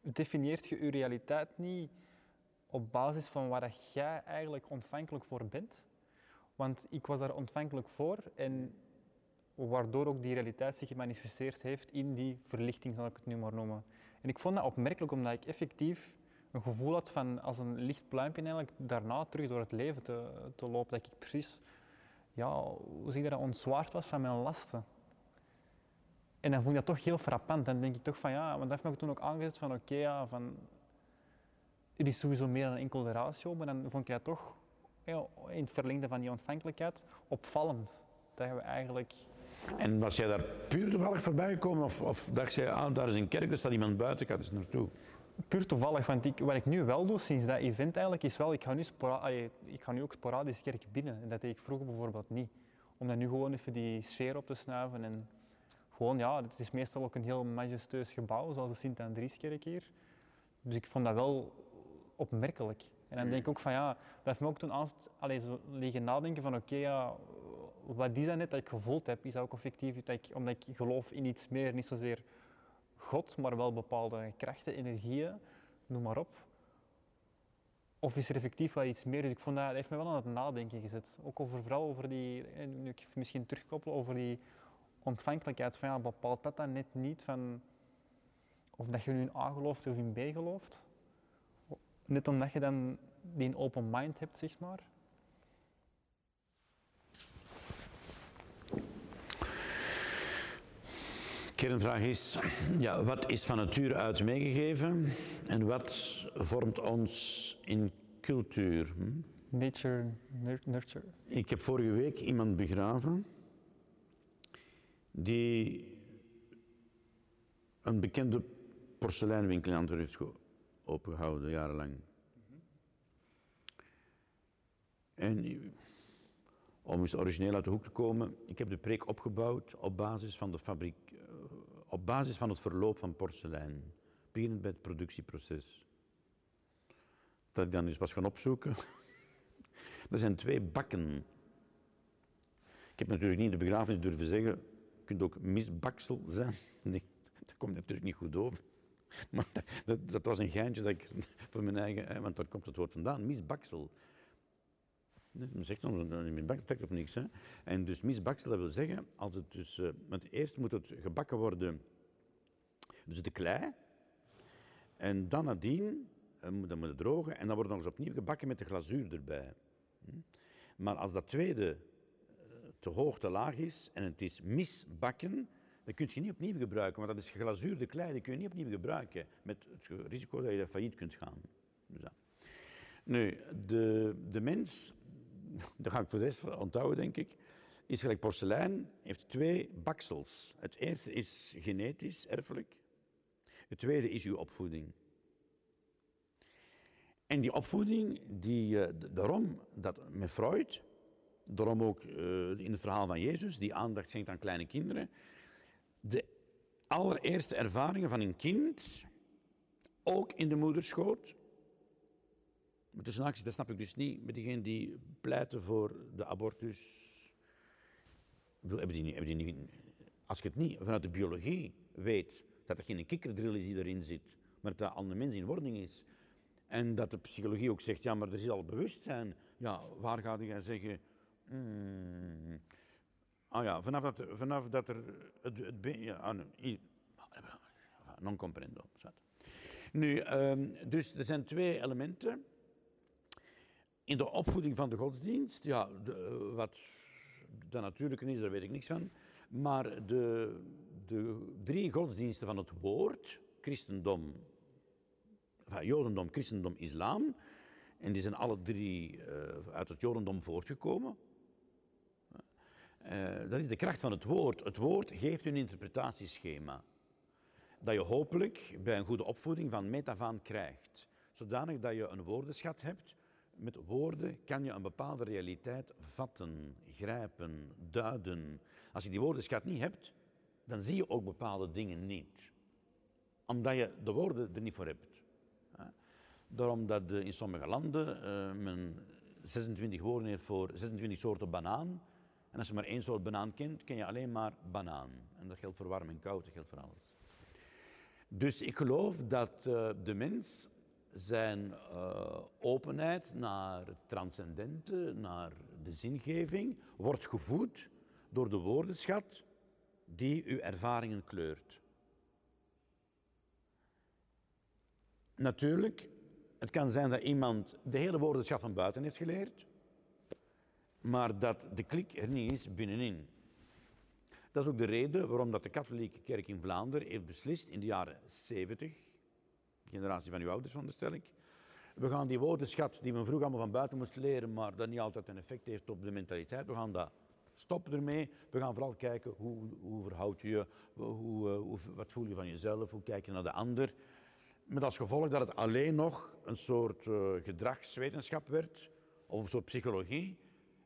definieert je je realiteit niet op basis van waar dat jij eigenlijk ontvankelijk voor bent. Want ik was daar ontvankelijk voor en waardoor ook die realiteit zich gemanifesteerd heeft in die verlichting, zal ik het nu maar noemen. En ik vond dat opmerkelijk omdat ik effectief een gevoel had van als een licht pluimpje eigenlijk daarna terug door het leven te, te lopen. Dat ik precies, ja, hoe zeg je dat, ontzwaard was van mijn lasten. En dan vond ik dat toch heel frappant. Dan denk ik toch van ja, want dat heeft me toen ook aangezet van oké, ja, van er is sowieso meer dan enkel de ratio, maar dan vond ik dat toch in het verlengde van die ontvankelijkheid opvallend. Dat we eigenlijk... En was jij daar puur toevallig voorbij gekomen of, of dacht je, ah, daar is een kerk, er staat iemand buiten, ik ga eens naartoe? Puur toevallig, want ik, wat ik nu wel doe sinds dat event eigenlijk is wel, ik ga nu, ik ga nu ook sporadisch kerk binnen. En dat deed ik vroeger bijvoorbeeld niet. Om dan nu gewoon even die sfeer op te snuiven en gewoon, ja, het is meestal ook een heel majestueus gebouw, zoals de Sint-Andrieskerk hier. Dus ik vond dat wel opmerkelijk. En dan denk ik ook van ja, dat heeft me ook toen aan, allez, zo liggen nadenken van oké, ja, wat is dat net dat ik gevoeld heb? Is dat ook effectief dat ik, omdat ik geloof in iets meer, niet zozeer God, maar wel bepaalde krachten, energieën, noem maar op. Of is er effectief wel iets meer? Dus ik vond dat, heeft me wel aan het nadenken gezet. Ook over, vooral over die, nu misschien terugkoppelen, over die ontvankelijkheid. Van ja, bepaalt dat dan net niet van of dat je nu in A gelooft of in B gelooft? Net omdat je dan die open mind hebt, zeg maar. Kernvraag is, ja, wat is van nature uit meegegeven en wat vormt ons in cultuur? Hm? Nature, nurture. Ik heb vorige week iemand begraven die een bekende porseleinwinkel in Antwerpen heeft opengehouden, jarenlang. En om eens origineel uit de hoek te komen, ik heb de preek opgebouwd op basis van de fabriek, op basis van het verloop van porselein, beginnend bij het productieproces. Dat ik dan eens was gaan opzoeken. er zijn twee bakken. Ik heb natuurlijk niet in de begrafenis durven zeggen, je kunt ook misbaksel zijn. Nee, dat komt natuurlijk niet goed over. Maar dat, dat, was een geintje dat ik voor mijn eigen, want daar komt het woord vandaan, misbaksel. Men zegt dan, misbaksel trekt op niks. Hè. En dus misbaksel, dat wil zeggen, als het dus, uh, want eerst moet het gebakken worden, dus de klei, en dan nadien, uh, dan moet het drogen, en dan wordt het nog eens opnieuw gebakken met de glazuur erbij. Hm. Maar als dat tweede uh, te hoog, te laag is, en het is misbakken, dat kun je niet opnieuw gebruiken, want dat is geglazuurde klei, dat kun je niet opnieuw gebruiken met het risico dat je failliet kunt gaan. Dus. Nu, de, de mens, dat ga ik voor de rest onthouden, denk ik, is gelijk porselein, heeft twee baksels. Het eerste is genetisch, erfelijk. Het tweede is uw opvoeding. En die opvoeding, die, uh, daarom dat met Freud, daarom ook uh, in het verhaal van Jezus, die aandacht schenkt aan kleine kinderen, de allereerste ervaringen van een kind, ook in de moederschoot. Maar tussen acties, dat snap ik dus niet, met diegenen die pleiten voor de abortus. Hebben die niet, die niet, als je het niet vanuit de biologie weet dat er geen kikkerdrill is die erin zit, maar dat aan de mens in wording is, en dat de psychologie ook zegt, ja, maar er is al bewustzijn, ja, waar ga je zeggen, hmm, Ah ja, vanaf dat, vanaf dat er het, het ja, ah, non comprendo. Nu, um, dus er zijn twee elementen. In de opvoeding van de godsdienst, ja, wat de natuurlijke is, daar weet ik niks van. Maar de, de drie godsdiensten van het woord, christendom, enfin, jodendom, christendom, islam, en die zijn alle drie uh, uit het jodendom voortgekomen. Uh, dat is de kracht van het woord. Het woord geeft een interpretatieschema. Dat je hopelijk bij een goede opvoeding van meet af aan krijgt. Zodanig dat je een woordenschat hebt. Met woorden kan je een bepaalde realiteit vatten, grijpen, duiden. Als je die woordenschat niet hebt, dan zie je ook bepaalde dingen niet. Omdat je de woorden er niet voor hebt. Daarom dat in sommige landen uh, men 26 woorden heeft voor 26 soorten banaan. En als je maar één soort banaan kent, ken je alleen maar banaan. En dat geldt voor warm en koud, dat geldt voor alles. Dus ik geloof dat uh, de mens zijn uh, openheid naar het transcendente, naar de zingeving, wordt gevoed door de woordenschat die uw ervaringen kleurt. Natuurlijk, het kan zijn dat iemand de hele woordenschat van buiten heeft geleerd, maar dat de klik er niet is binnenin. Dat is ook de reden waarom dat de katholieke kerk in Vlaanderen heeft beslist in de jaren 70, generatie van uw ouders van ik, we gaan die woordenschat die we vroeger allemaal van buiten moesten leren, maar dat niet altijd een effect heeft op de mentaliteit, we gaan dat stoppen ermee. We gaan vooral kijken hoe, hoe verhoud je je, hoe, eh, hoe, wat voel je van jezelf, hoe kijk je naar de ander. Met als gevolg dat het alleen nog een soort uh, gedragswetenschap werd, of een soort psychologie,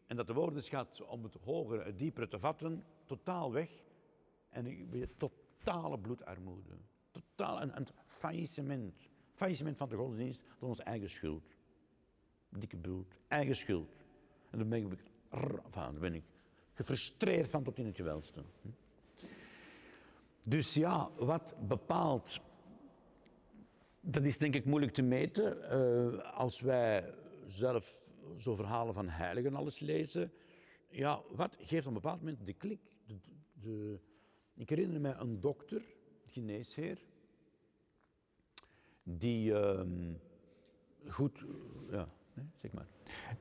en dat de woordenschat om het hogere, het diepere te vatten, totaal weg. En totale bloedarmoede. Totaal een, een faillissement. Faillissement van de godsdienst door onze eigen schuld. Dikke bloed. Eigen schuld. En dan ben ik, dan ben ik gefrustreerd van tot in het gewelste. Dus ja, wat bepaalt. Dat is denk ik moeilijk te meten. Uh, als wij zelf zo verhalen van heiligen alles lezen. Ja, wat geeft op een bepaald moment de klik? De, de, ik herinner me een dokter, geneesheer, die uh, goed, ja, nee, zeg maar.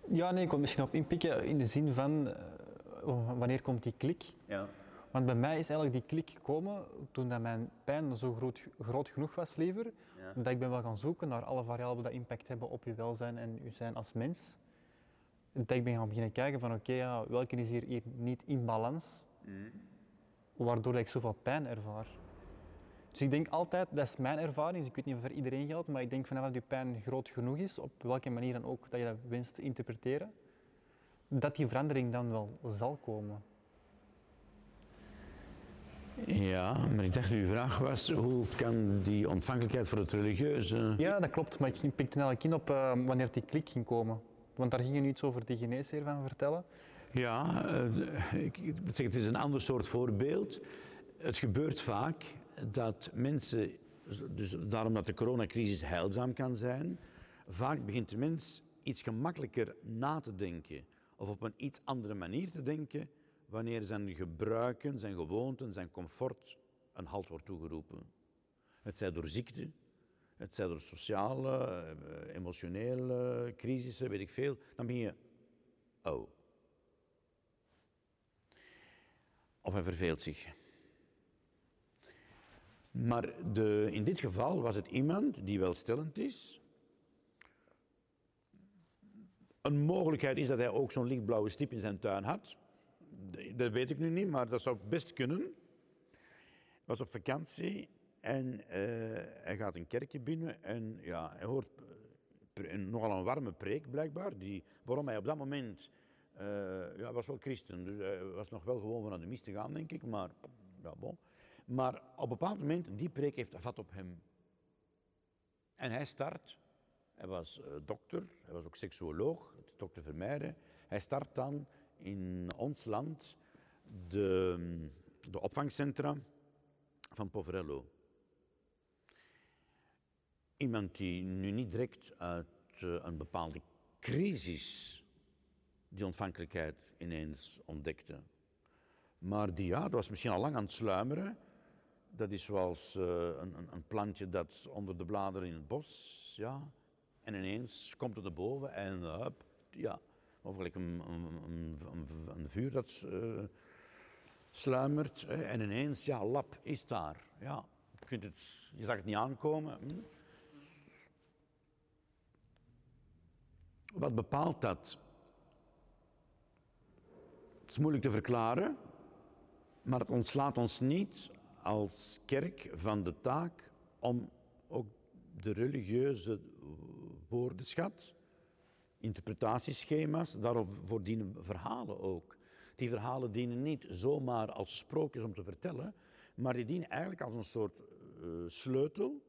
Ja, nee, ik kon misschien op inpikken in de zin van uh, wanneer komt die klik? Ja. Want bij mij is eigenlijk die klik gekomen toen dat mijn pijn zo groot, groot genoeg was, liever, ja. dat ik ben wel gaan zoeken naar alle variabelen die impact hebben op je welzijn en je zijn als mens dat ik ben gaan beginnen kijken van oké, ja, welke is hier, hier niet in balans, mm. waardoor ik zoveel pijn ervaar. Dus ik denk altijd, dat is mijn ervaring, dus ik weet niet of voor iedereen geldt, maar ik denk vanaf dat je pijn groot genoeg is, op welke manier dan ook dat je dat wenst te interpreteren, dat die verandering dan wel zal komen. Ja, maar ik dacht uw vraag was, hoe kan die ontvankelijkheid voor het religieuze... Ja, dat klopt, maar ik pikte eigenlijk in op uh, wanneer die klik ging komen. Want daar ging je nu iets over die geneesheer van vertellen. Ja, uh, ik, zeg, het is een ander soort voorbeeld. Het gebeurt vaak dat mensen, dus daarom dat de coronacrisis heilzaam kan zijn, vaak begint de mens iets gemakkelijker na te denken of op een iets andere manier te denken wanneer zijn gebruiken, zijn gewoonten, zijn comfort een halt wordt toegeroepen. Het zij door ziekte, het zijn door sociale, eh, emotionele crisissen, weet ik veel, dan ben je oh. Of hij verveelt zich. Maar de, in dit geval was het iemand die welstellend is. Een mogelijkheid is dat hij ook zo'n lichtblauwe stip in zijn tuin had. Dat weet ik nu niet, maar dat zou best kunnen. Was op vakantie en uh, hij gaat een kerkje binnen en ja, hij hoort een, nogal een warme preek blijkbaar, die, waarom hij op dat moment, uh, ja, was wel christen, dus hij was nog wel gewoon van naar de mis te gaan, denk ik, maar ja, bon. Maar op een bepaald moment, die preek heeft vat op hem. En hij start, hij was uh, dokter, hij was ook seksuoloog, dokter Vermeijden. Hij start dan in ons land de, de opvangcentra van Poverello. Iemand die nu niet direct uit uh, een bepaalde crisis die ontvankelijkheid ineens ontdekte. Maar die, ja, dat was misschien al lang aan het sluimeren. Dat is zoals uh, een, een, plantje dat onder de bladeren in het bos, ja. En ineens komt het erboven en uh, ja, of een, een, een, vuur dat uh, sluimert. En ineens, ja, lap is daar. Ja, je, kunt het, je zag het niet aankomen. Hm? Wat bepaalt dat? Het is moeilijk te verklaren, maar het ontslaat ons niet als kerk van de taak om ook de religieuze woordenschat, interpretatieschema's, daarvoor dienen verhalen ook. Die verhalen dienen niet zomaar als sprookjes om te vertellen, maar die dienen eigenlijk als een soort uh, sleutel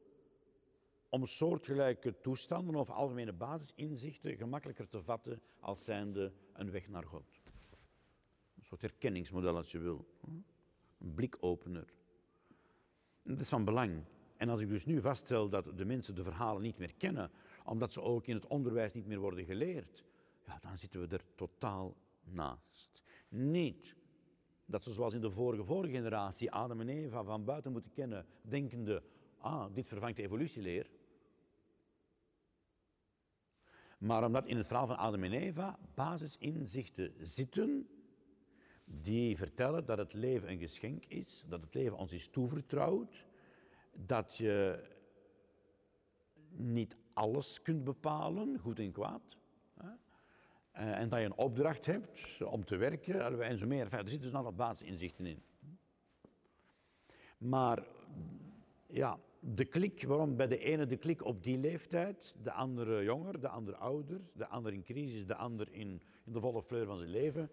om soortgelijke toestanden of algemene basisinzichten gemakkelijker te vatten als zijnde een weg naar God. Een soort herkenningsmodel als je wil. Een blikopener. Dat is van belang. En als ik dus nu vaststel dat de mensen de verhalen niet meer kennen, omdat ze ook in het onderwijs niet meer worden geleerd, ja, dan zitten we er totaal naast. Niet dat ze zoals in de vorige, vorige generatie Adam en Eva van buiten moeten kennen, denkende, ah, dit vervangt de evolutieleer. Maar omdat in het verhaal van Adam en Eva basisinzichten zitten die vertellen dat het leven een geschenk is, dat het leven ons is toevertrouwd, dat je niet alles kunt bepalen, goed en kwaad. Eh, en dat je een opdracht hebt om te werken en zo meer. er zitten dus een aantal basisinzichten in. Maar ja, de klik, waarom bij de ene de klik op die leeftijd, de andere jonger, de andere ouder, de ander in crisis, de ander in, in de volle fleur van zijn leven.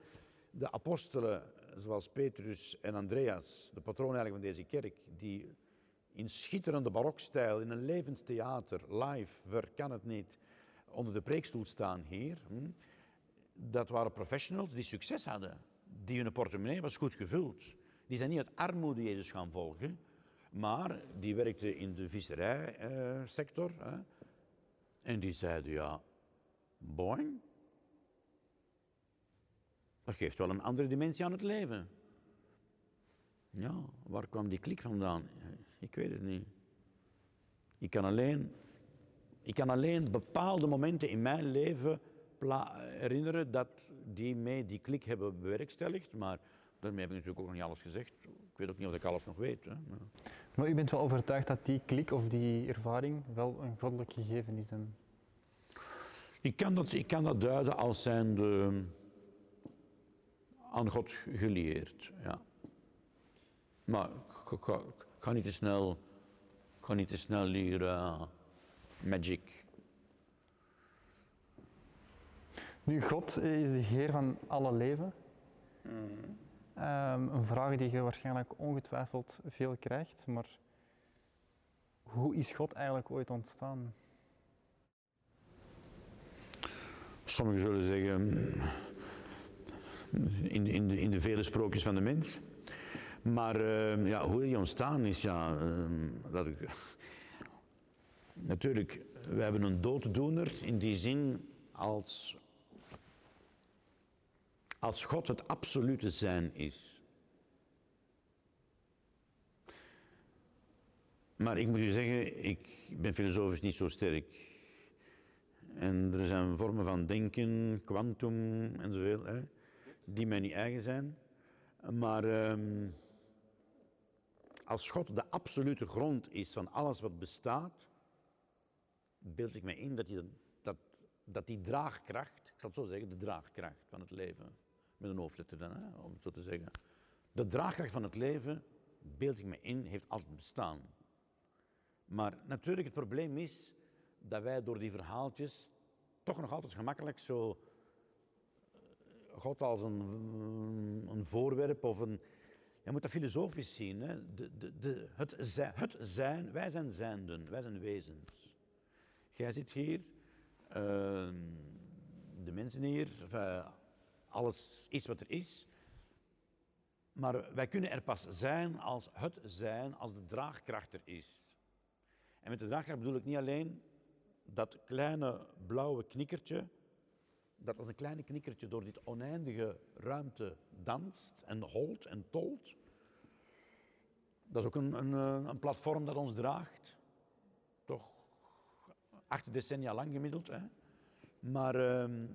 De apostelen, zoals Petrus en Andreas, de patroon eigenlijk van deze kerk, die in schitterende barokstijl, in een levend theater, live, ver kan het niet, onder de preekstoel staan hier. Hm, dat waren professionals die succes hadden, die hun portemonnee was goed gevuld. Die zijn niet uit armoede Jezus gaan volgen, maar die werkten in de visserijsector. Uh, en die zeiden, ja, boing, dat geeft wel een andere dimensie aan het leven. Ja, waar kwam die klik vandaan? Ik weet het niet. Ik kan alleen, ik kan alleen bepaalde momenten in mijn leven herinneren dat die mee die klik hebben bewerkstelligd, maar daarmee heb ik natuurlijk ook nog niet alles gezegd. Ik weet ook niet of ik alles nog weet. Hè. Maar u bent wel overtuigd dat die klik of die ervaring wel een goddelijk gegeven is? En... Ik, kan dat, ik kan dat duiden als zijnde aan God gelieerd. Ja. Maar ik ga, niet te snel, ga niet te snel hier uh, magic Nu, God is de Heer van alle leven. Um, een vraag die je waarschijnlijk ongetwijfeld veel krijgt, maar hoe is God eigenlijk ooit ontstaan? Sommigen zullen zeggen in, in, in de vele sprookjes van de mens. Maar uh, ja, hoe die ontstaan is, ja, dat ik, natuurlijk, we hebben een dooddoener in die zin als als God het absolute zijn is. Maar ik moet u zeggen, ik ben filosofisch niet zo sterk. En er zijn vormen van denken, kwantum enzovoort, die mij niet eigen zijn. Maar ehm, als God de absolute grond is van alles wat bestaat, beeld ik me in dat die, dat, dat die draagkracht, ik zal het zo zeggen, de draagkracht van het leven, met een hoofdletter dan, hè, om het zo te zeggen. De draagkracht van het leven, beeld ik me in, heeft altijd bestaan. Maar natuurlijk, het probleem is dat wij door die verhaaltjes toch nog altijd gemakkelijk zo God als een, een voorwerp of een. Je moet dat filosofisch zien. Hè? De, de, de, het, zijn, het zijn, wij zijn zijnden, wij zijn wezens. Jij zit hier, uh, de mensen hier, alles is wat er is. Maar wij kunnen er pas zijn als het zijn, als de draagkracht er is. En met de draagkracht bedoel ik niet alleen dat kleine blauwe knikkertje, dat als een kleine knikkertje door dit oneindige ruimte danst en holt en tolt. Dat is ook een, een, een platform dat ons draagt. Toch acht decennia lang gemiddeld. Hè? Maar ehm,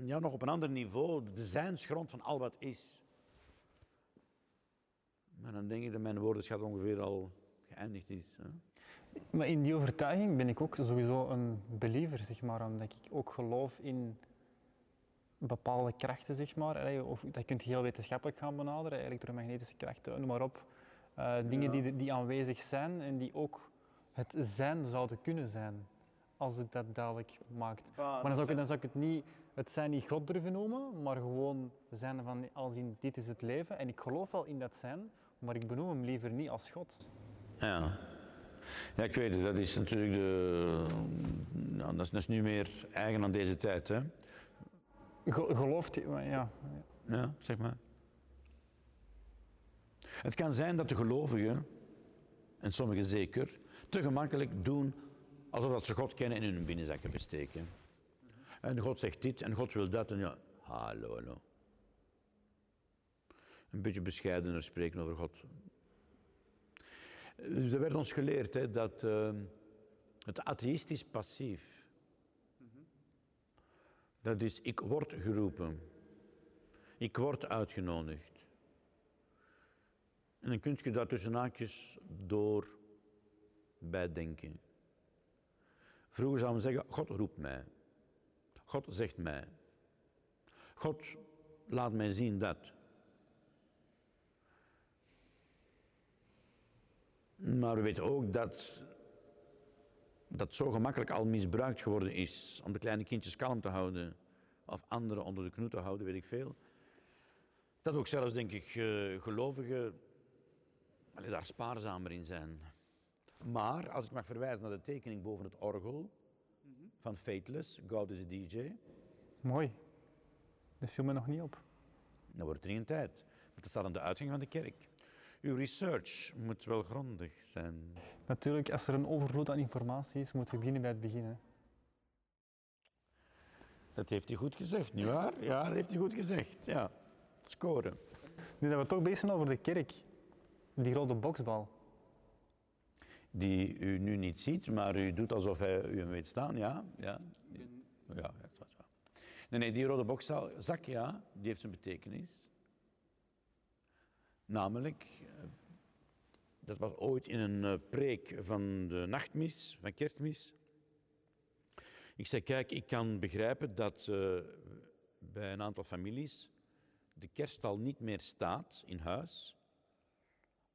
ja, nog op een ander niveau, de zijnsgrond van al wat is. Maar dan denk ik dat mijn woordenschat ongeveer al geëindigd is. Hè? Maar in die overtuiging ben ik ook sowieso een believer, zeg maar, omdat ik ook geloof in bepaalde krachten, zeg maar. Of dat kun je heel wetenschappelijk gaan benaderen, elektromagnetische krachten, noem maar op. Uh, dingen die, die aanwezig zijn en die ook het zijn zouden kunnen zijn, als het dat duidelijk maakt. maar dan zou, ik, dan zou ik het niet het zijn niet God durven noemen, maar gewoon zijn van als in dit is het leven. En ik geloof wel in dat zijn, maar ik benoem hem liever niet als God. Ja. Ja, ik weet het, dat is natuurlijk de. Nou, dat, is, dat is nu meer eigen aan deze tijd, hè? Gelooft ja. Ja, zeg maar. Het kan zijn dat de gelovige en sommigen zeker, te gemakkelijk doen alsof dat ze God kennen en in hun binnenzakken besteken. En God zegt dit en God wil dat en ja, hallo, hallo. Een beetje bescheidener spreken over God. Er werd ons geleerd hè, dat uh, het atheïstisch passief, dat is ik word geroepen, ik word uitgenodigd. En dan kun je daar tussen haakjes door bijdenken. Vroeger zou men zeggen, God roept mij. God zegt mij. God laat mij zien dat. Maar we weten ook dat dat zo gemakkelijk al misbruikt geworden is om de kleine kindjes kalm te houden of anderen onder de knoet te houden, weet ik veel. Dat ook zelfs, denk ik, uh, gelovigen daar spaarzamer in zijn. Maar als ik mag verwijzen naar de tekening boven het orgel van Fateless, God is a DJ. Mooi. Dat viel me nog niet op. Dan wordt er een tijd. dat staat aan de uitgang van de kerk. Uw research moet wel grondig zijn. Natuurlijk, als er een overvloed aan informatie is, moeten we beginnen bij het begin. Dat heeft hij goed gezegd, nietwaar? Ja, dat heeft hij goed gezegd. Ja, scoren. Nu dat we toch bezig zijn over de kerk, die rode boksbal. Die u nu niet ziet, maar u doet alsof hij u hem weet staan, ja? Ja, ja dat is wel. Nee, nee, die rode bokzak, ja, die heeft zijn betekenis. Namelijk, dat was ooit in een eh, preek van de nachtmis, van kerstmis. Ik zei, kijk, ik kan begrijpen dat uh, bij een aantal families de kerststal niet meer staat in huis,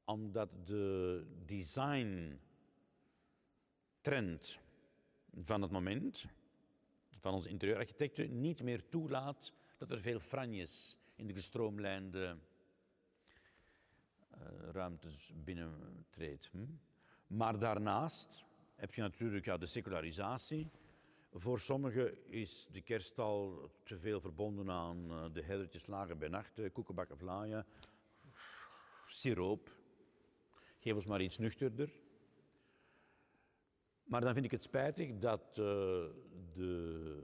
omdat de design trend van het moment, van onze interieurarchitecten, niet meer toelaat dat er veel franjes in de gestroomlijnde ruimtes binnentreedt. Hm? Maar daarnaast heb je natuurlijk ja, de secularisatie. Voor sommigen is de kerststal te veel verbonden aan uh, de herdertjes lagen bij nacht, koekenbakken vlaaien, siroop, Geef ons maar iets nuchterder. Maar dan vind ik het spijtig dat uh, de,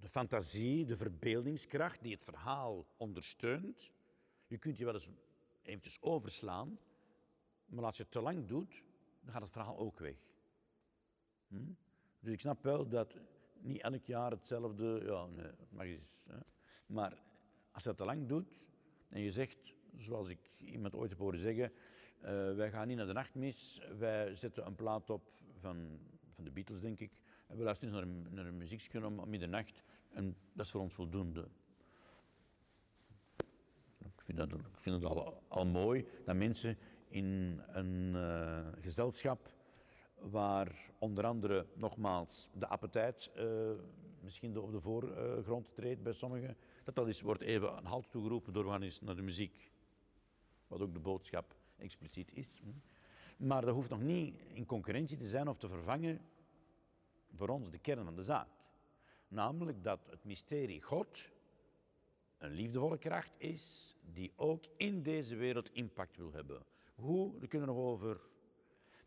de fantasie, de verbeeldingskracht die het verhaal ondersteunt, je kunt je wel eens eventjes overslaan, maar als je het te lang doet, dan gaat het verhaal ook weg. Hm? Dus ik snap wel dat niet elk jaar hetzelfde, ja. Hè. Maar als je dat te lang doet en je zegt, zoals ik iemand ooit heb horen zeggen, uh, wij gaan niet naar de nachtmis, wij zetten een plaat op van, van de Beatles, denk ik. En we luisteren eens naar een, naar een muziekje om, middernacht en dat is voor ons voldoende. Vind ik vind het al, mooi dat mensen in een uh, gezelschap waar onder andere nogmaals de appetijt uh, misschien op de voorgrond treedt bij sommigen, dat dat is, wordt even een halt toegeroepen door eens naar de muziek. Wat ook de boodschap expliciet is. Maar dat hoeft nog niet in concurrentie te zijn of te vervangen voor ons de kern van de zaak. Namelijk dat het mysterie God een liefdevolle kracht is die ook in deze wereld impact wil hebben. Hoe, daar kunnen we nog over.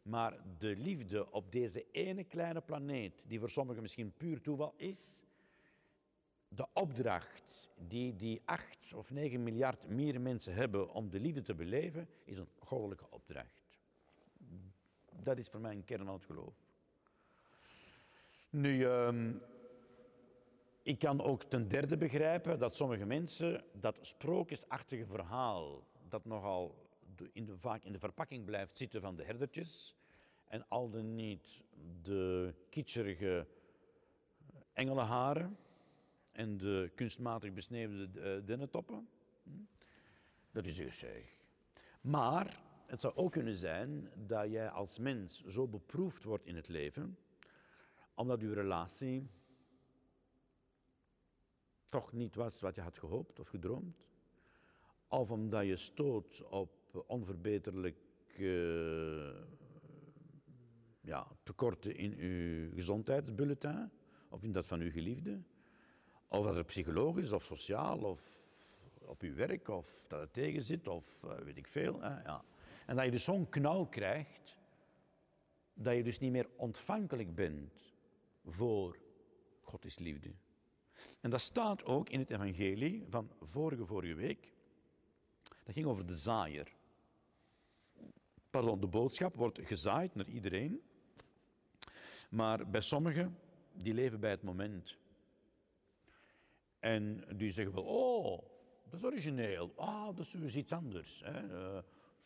Maar de liefde op deze ene kleine planeet, die voor sommigen misschien puur toeval is, de opdracht die die acht of negen miljard meer mensen hebben om de liefde te beleven, is een goddelijke opdracht. Dat is voor mij een kern van het geloof. Nu, uh, ik kan ook ten derde begrijpen dat sommige mensen dat sprookjesachtige verhaal, dat nogal in de, vaak in de verpakking blijft zitten van de herdertjes, en al dan niet de kitscherige engelenharen, en de kunstmatig besneeuwde uh, dennetoppen. Hm? Dat is zeg. Maar het zou ook kunnen zijn dat jij als mens zo beproefd wordt in het leven, omdat uw relatie toch niet was wat je had gehoopt of gedroomd, of omdat je stoot op onverbeterlijk uh, ja, tekorten in uw gezondheidsbulletin of in dat van uw geliefde, of dat het psychologisch of sociaal of op uw werk of dat het tegen zit of uh, weet ik veel. Ja. En dat je dus zo'n knauw krijgt, dat je dus niet meer ontvankelijk bent voor God is liefde. En dat staat ook in het evangelie van vorige, vorige week. Dat ging over de zaaier. Pardon, de boodschap wordt gezaaid naar iedereen. Maar bij sommigen, die leven bij het moment. En die zeggen wel, oh, dat is origineel. Ah, dat is dus iets anders. Uh,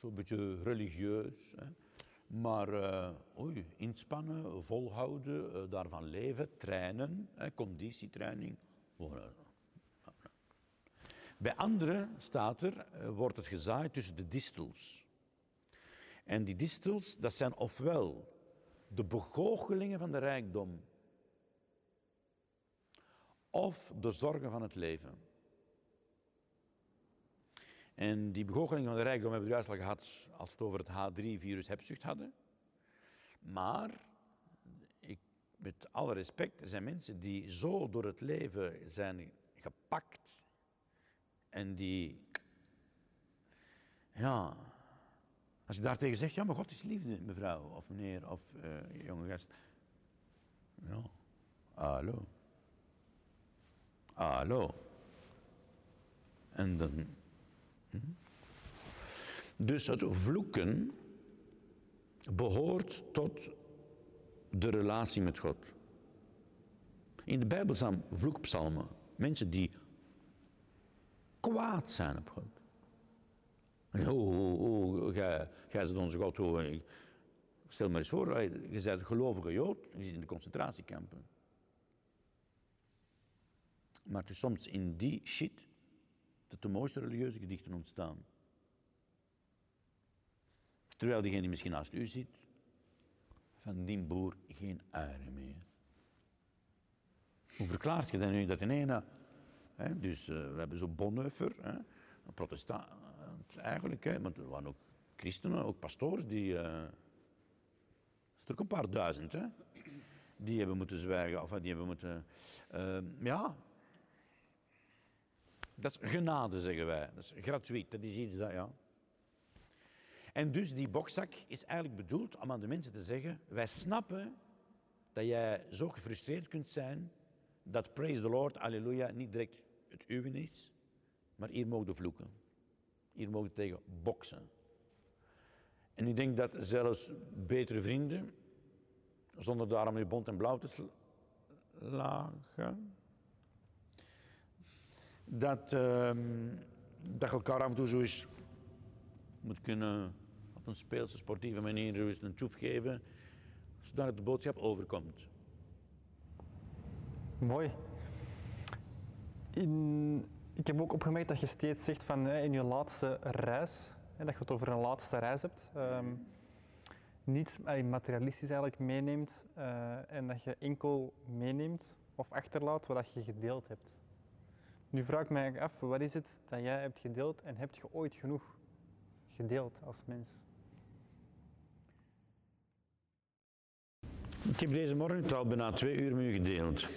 Zo'n beetje religieus. Hè. Maar uh, oei, inspannen, volhouden, uh, daarvan leven, trainen, conditietraining. Bij anderen staat er, wordt het gezaaid tussen de distels. En die distels, dat zijn ofwel de begoochelingen van de rijkdom, of de zorgen van het leven. En die begoocheling van de rijkdom hebben we juist al gehad als we het over het H3-virus hebzucht hadden. Maar, ik, met alle respect, er zijn mensen die zo door het leven zijn gepakt en die, ja, als je daartegen zegt, ja, maar God is liefde, mevrouw of meneer of uh, jonge gast. Ja, hallo. Hallo. En dan. Dus het vloeken behoort tot de relatie met God. In de Bijbel staan vloekpsalmen. Mensen die kwaad zijn op God. Oh, oh, oh, jij, jij zit onze God. Oh, stel maar eens voor, je bent een gelovige Jood, je zit in de concentratiekampen. Maar het is soms in die shit dat de mooiste religieuze gedichten ontstaan. Terwijl diegene die misschien naast u zit, van die boer geen eieren meer. Hoe verklaart je dan nu dat in ene, hè, dus uh, we hebben zo'n Bonhoeffer, hè, een protestant eigenlijk, hè, maar er waren ook christenen, ook pastoors, die, uh, er een paar duizend, hè, die hebben moeten zwijgen, of die hebben moeten, ja, dat is genade, zeggen wij. Dat is gratuit. Dat is iets dat, ja. En dus die bokzak is eigenlijk bedoeld om aan de mensen te zeggen: wij snappen dat jij zo gefrustreerd kunt zijn dat praise the Lord, alleluia, niet direct het uwe is, maar hier mogen vloeken. Hier mogen tegen boksen. En ik denk dat zelfs betere vrienden, zonder daarom nu bont en blauw te slagen, dat, uh, dat elkaar af en toe zo eens moet kunnen een speelse, sportieve manier eens een tjoef geven, zodat de boodschap overkomt. Mooi. In, ik heb ook opgemerkt dat je steeds zegt van in je laatste reis, dat je het over een laatste reis hebt, um, niet materialistisch eigenlijk meeneemt uh, en dat je enkel meeneemt of achterlaat wat je gedeeld hebt. Nu vraag ik mij af, wat is het dat jij hebt gedeeld en heb je ooit genoeg gedeeld als mens? Ik heb deze morgen al bijna twee uur met u gedeeld.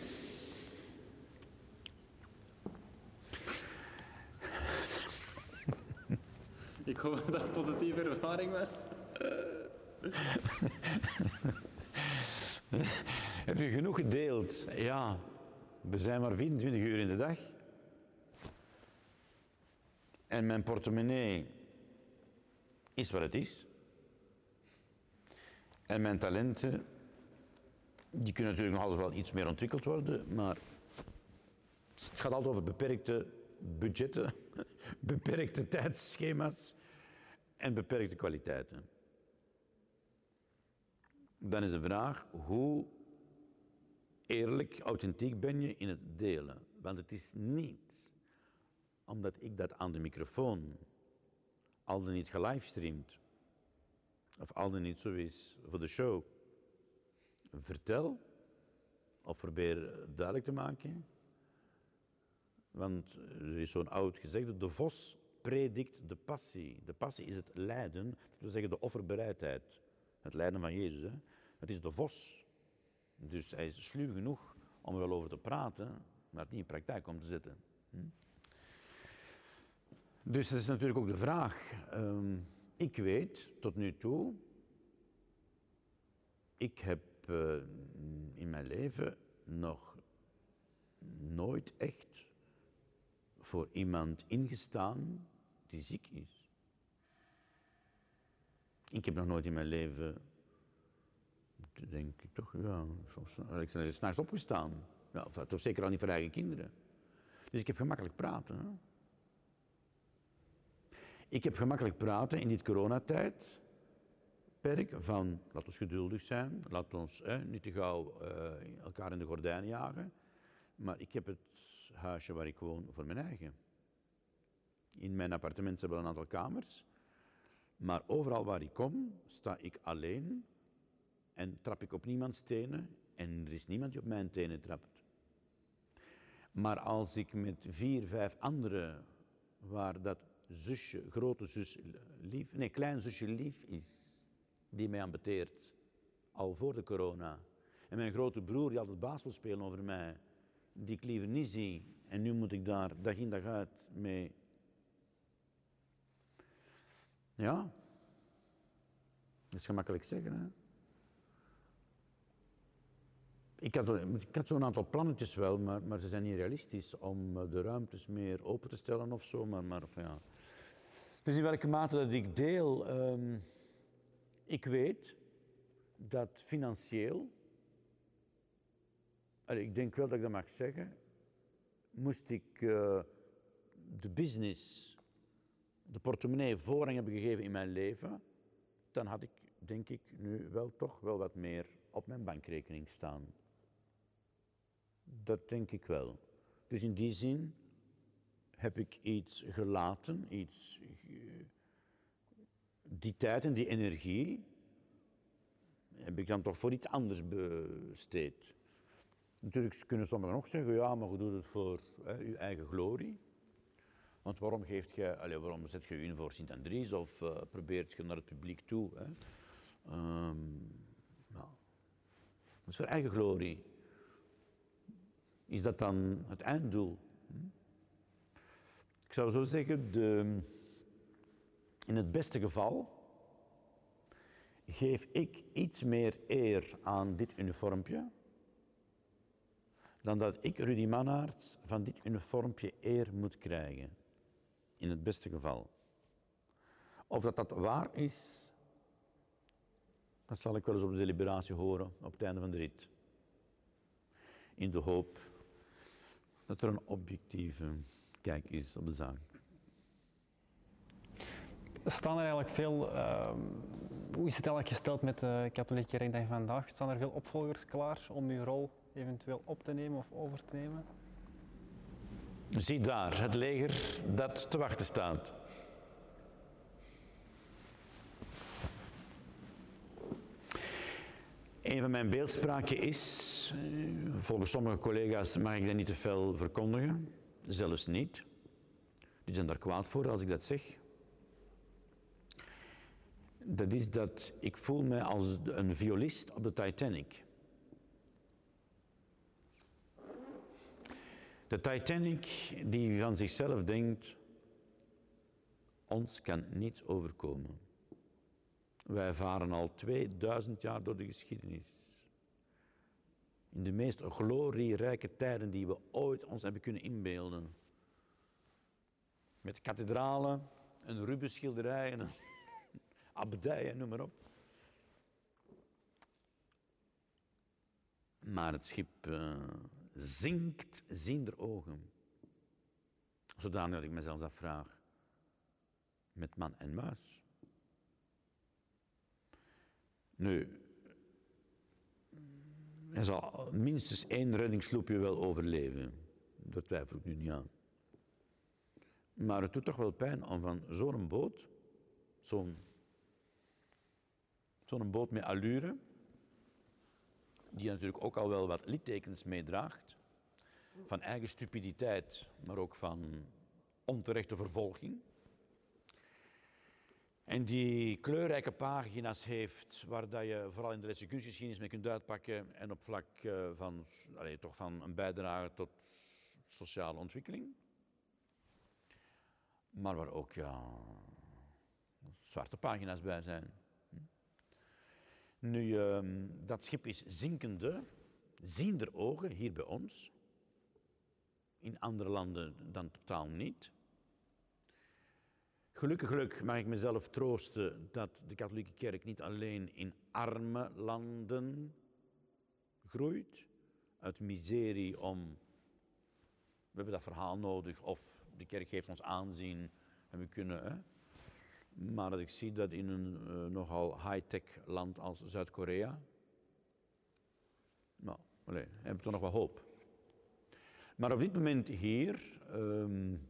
Ik hoop dat dat een positieve ervaring was. Heb je genoeg gedeeld? Ja. We zijn maar 24 uur in de dag. En mijn portemonnee is wat het is. En mijn talenten, die kunnen natuurlijk nog altijd wel iets meer ontwikkeld worden, maar het gaat altijd over beperkte budgetten, beperkte tijdschema's en beperkte kwaliteiten. Dan is de vraag, hoe eerlijk, authentiek ben je in het delen? Want het is niet omdat ik dat aan de microfoon al dan niet gelivestreamd of al dan niet zo is voor de show vertel of probeer duidelijk te maken. Want er is zo'n oud gezegde, de vos predikt de passie. De passie is het lijden, dat wil zeggen de offerbereidheid. Het lijden van Jezus. Hè? Het is de vos. Dus hij is sluw genoeg om er wel over te praten, maar het niet in praktijk om te zetten. Hm? Dus dat is natuurlijk ook de vraag. Um, ik weet tot nu toe, ik heb uh, in mijn leven nog nooit echt voor iemand ingestaan die ziek is. Ik heb nog nooit in mijn leven, denk ik toch, ja, ik ben s'nachts opgestaan. Ja, toch zeker al niet voor eigen kinderen. Dus ik heb gemakkelijk praten. Ik heb gemakkelijk praten in dit coronatijd. Perk van, laat ons geduldig zijn, laat ons niet te gauw uh, elkaar in de gordijnen jagen. Maar ik heb het huisje waar ik woon voor mijn eigen. In mijn appartement hebben we een aantal kamers. Maar overal waar ik kom, sta ik alleen en trap ik op niemands tenen en er is niemand die op mijn tenen trapt. Maar als ik met vier, vijf anderen, waar dat zusje, grote zus lief, nee, klein zusje lief is, die mij ambeteert, al voor de corona. En mijn grote broer, die altijd baas wil spelen over mij, die ik liever niet zie. En nu moet ik daar dag in dag uit mee. Ja, dat is gemakkelijk zeggen. Hè? Ik had, ik had zo'n aantal plannetjes wel, maar, maar ze zijn niet realistisch om eh, de ruimtes meer open te stellen of zo. Maar, maar ja. Dus in welke mate dat ik deel, um, ik weet dat financieel, ik denk wel dat ik dat mag zeggen, moest ik uh, de business, de portemonnee voorrang hebben gegeven in mijn leven, dan had ik, denk ik, nu wel toch wel wat meer op mijn bankrekening staan. Dat denk ik wel. Dus in die zin heb ik iets gelaten, iets, die tijd en die energie heb ik dan toch voor iets anders besteed. Natuurlijk kunnen sommigen nog zeggen, ja, maar je doet het voor hè, je eigen glorie. Want waarom, geeft je, allez, waarom zet je je in voor Sint-Andries of uh, probeert je naar het publiek toe? Hè? Nou, is voor eigen glorie. Is dat dan het einddoel? Hm? Ik zou zo zeggen, de, in het beste geval geef ik iets meer eer aan dit uniformpje dan dat ik, Rudy Mannaerts, van dit uniformpje eer moet krijgen. In het beste geval. Of dat dat waar is, dat zal ik wel eens op de deliberatie horen op het einde van de rit. In de hoop dat er een objectieve kijk is op de zaak. Staan er eigenlijk veel, uh, hoe is het eigenlijk gesteld met de katholieke kerk van vandaag? Staan er veel opvolgers klaar om uw rol eventueel op te nemen of over te nemen? Zie daar, het leger dat te wachten staat. Een van mijn beeldspraken is, volgens sommige collega's mag ik dat niet te veel verkondigen, zelfs niet. Die zijn daar kwaad voor als ik dat zeg. Dat is dat ik voel me als een violist op de Titanic. De Titanic die van zichzelf denkt, ons kan niets overkomen. Wij varen al 2000 jaar door de geschiedenis. In de meest glorierijke tijden die we ooit ons hebben kunnen inbeelden. Met kathedralen, een Rubens-schilderij, een abdij, noem maar op. Maar het schip uh, zinkt ziender ogen. Zodanig dat ik mezelf afvraag, met man en muis. Nu, hij zal minstens één reddingssloepje wel overleven. Dat twijfel ik nu niet aan. Maar het doet toch wel pijn om van zo'n boot, zo'n zo'n boot met allure, die natuurlijk ook al wel wat littekens meedraagt, van eigen stupiditeit, maar ook van onterechte vervolging. En die kleurrijke pagina's heeft, waar dat je vooral in de Letse mee kunt uitpakken en op vlak eh, van, allez, toch van een bijdrage tot sociale ontwikkeling. Maar waar ook ja, zwarte pagina's bij zijn. Nu, ehm, dat schip is zinkende, zien er ogen hier bij ons. In andere landen dan totaal niet. Gelukkig, gelukkig mag ik mezelf troosten dat de katholieke kerk niet alleen in arme landen groeit, uit miserie om, we hebben dat verhaal nodig, of de kerk geeft ons aanzien en we kunnen. Hè? Maar ik zie dat in een uh, nogal high-tech land als Zuid-Korea, nou, alleen, heb ik toch nog wel hoop. Maar op dit moment hier, um,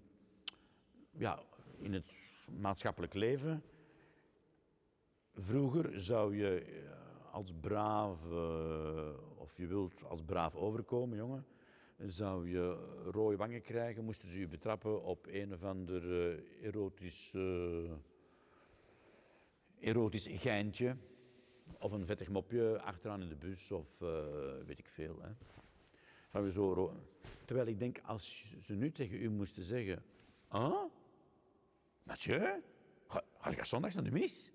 ja, in het maatschappelijk leven, vroeger zou je eh, als braaf, uh, of je wilt als braaf overkomen, jongen, zou je rode wangen krijgen, moesten ze je betrappen op een of ander uh, erotisch, erotisch geintje. Of een vettig mopje achteraan in de bus of uh, weet ik veel. Hè. Je zo Terwijl ik denk, als ze nu tegen u moesten zeggen... Ah, Mathieu, ga je zondags naar de mis?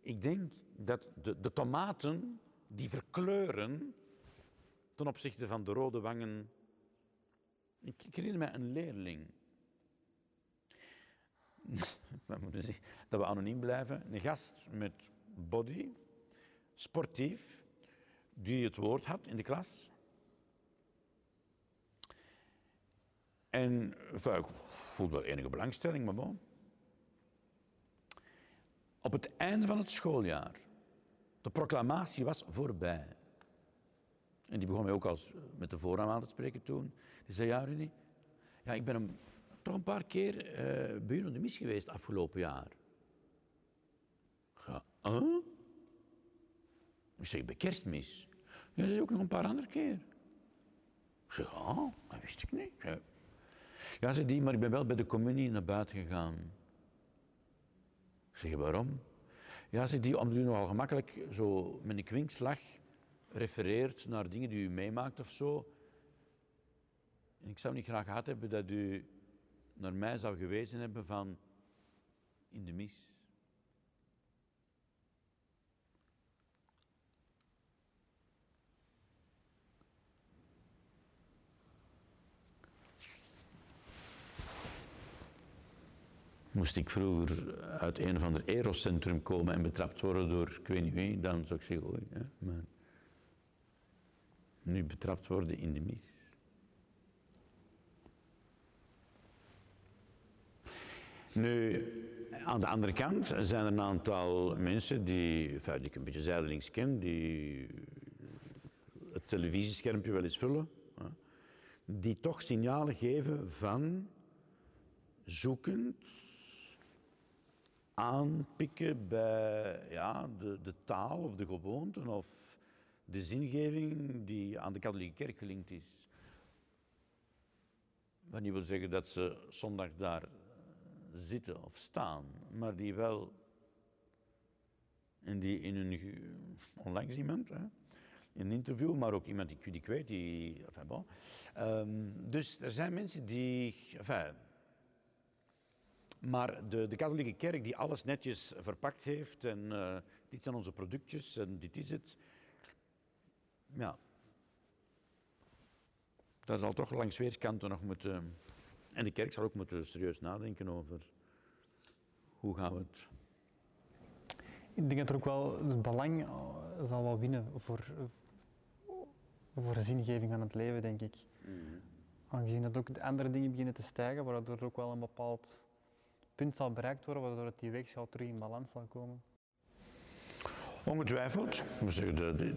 Ik denk dat de, de tomaten die verkleuren ten opzichte van de rode wangen ik, ik herinner mij een leerling. dat we anoniem blijven. Een gast met body, sportief, die het woord had in de klas. En enfin, ik voelde wel enige belangstelling, maar bon. Op het einde van het schooljaar, de proclamatie was voorbij. En die begon mij ook als, met de voornaam aan te spreken toen. Die zei, ja Rudy, ja, ik ben een, toch een paar keer uh, de mis geweest afgelopen jaar. Ja, huh? Ik zeg, bij kerstmis. Ja, dat is ook nog een paar andere keer. Ik zeg, ah, dat wist ik niet. Ja, ja die, maar ik ben wel bij de communie naar buiten gegaan. Ik zeg, waarom? Ja, zei die, omdat u nogal gemakkelijk zo met een kwinkslag refereert naar dingen die u meemaakt of zo. En ik zou niet graag gehad hebben dat u naar mij zou gewezen hebben van in de mis. Moest ik vroeger uit een of ander erocentrum komen en betrapt worden door ik weet niet wie, dan zou ik zeggen, oei, maar nu betrapt worden in de mis. Nu, aan de andere kant zijn er een aantal mensen die, enfin, die ik een beetje zijdelings ken, die het televisieschermpje wel eens vullen, hè, die toch signalen geven van zoekend, aanpikken bij ja, de, de taal of de gewoonten of de zingeving die aan de katholieke kerk gelinkt is. Wat niet wil zeggen dat ze zondag daar zitten of staan, maar die wel, en die in een, onlangs iemand, hè, in een interview, maar ook iemand die, die ik weet, die, enfin bon. Um, dus er zijn mensen die, enfin, maar de, de katholieke kerk die alles netjes verpakt heeft en uh, dit zijn onze productjes en dit is het, ja, dat zal toch langs weerskanten nog moeten. En de kerk zal ook moeten serieus nadenken over hoe gaan we het. Ik denk dat er ook wel het belang eh, zal wel winnen voor, voor zingeving van het leven, denk ik. Mm. Aangezien dat ook de andere dingen beginnen te stijgen, waardoor er ook wel een bepaald punt zal bereikt worden, waardoor het die weegschaal terug in balans zal komen. Ongetwijfeld. We zeggen de, de,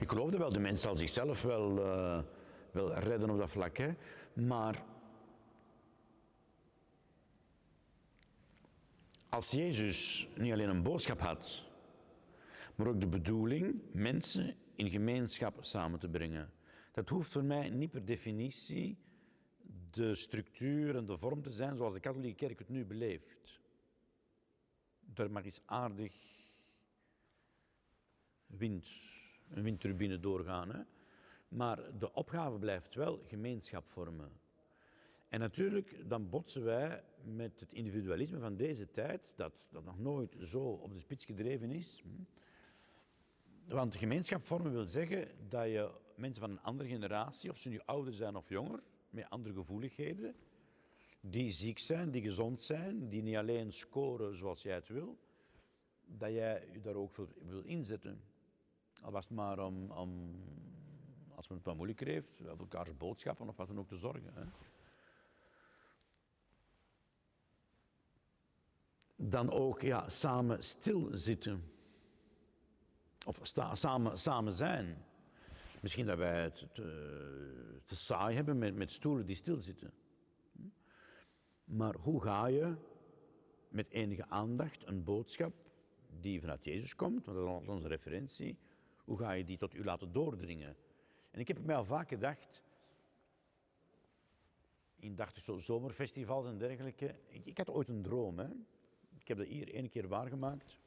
ik geloof dat wel, de mens zal zichzelf wel, uh, wel redden op dat vlak. Hè. Maar als Jezus niet alleen een boodschap had, maar ook de bedoeling mensen in gemeenschap samen te brengen. Dat hoeft voor mij niet per definitie de structuur en de vorm te zijn zoals de katholieke kerk het nu beleeft. Daar mag eens aardig wind, een windturbine doorgaan. Hè? Maar de opgave blijft wel gemeenschap vormen. En natuurlijk, dan botsen wij met het individualisme van deze tijd, dat, dat nog nooit zo op de spits gedreven is. Want gemeenschap vormen wil zeggen dat je mensen van een andere generatie, of ze nu ouder zijn of jonger, met andere gevoeligheden, die ziek zijn, die gezond zijn, die niet alleen scoren zoals jij het wil, dat jij je daar ook wil inzetten. Al was het maar om, om als men het wat moeilijker heeft, voor elkaars boodschappen of wat dan ook te zorgen. Hè. Dan ook ja, samen stilzitten. Of samen, samen zijn. Misschien dat wij het te, te saai hebben met, met stoelen die stilzitten. Maar hoe ga je met enige aandacht een boodschap die vanuit Jezus komt, want dat is onze referentie, hoe ga je die tot u laten doordringen? En ik heb mij al vaak gedacht, in dacht zo zomerfestivals en dergelijke, ik, ik, had ooit een droom. Hè? Ik heb dat hier één keer waargemaakt.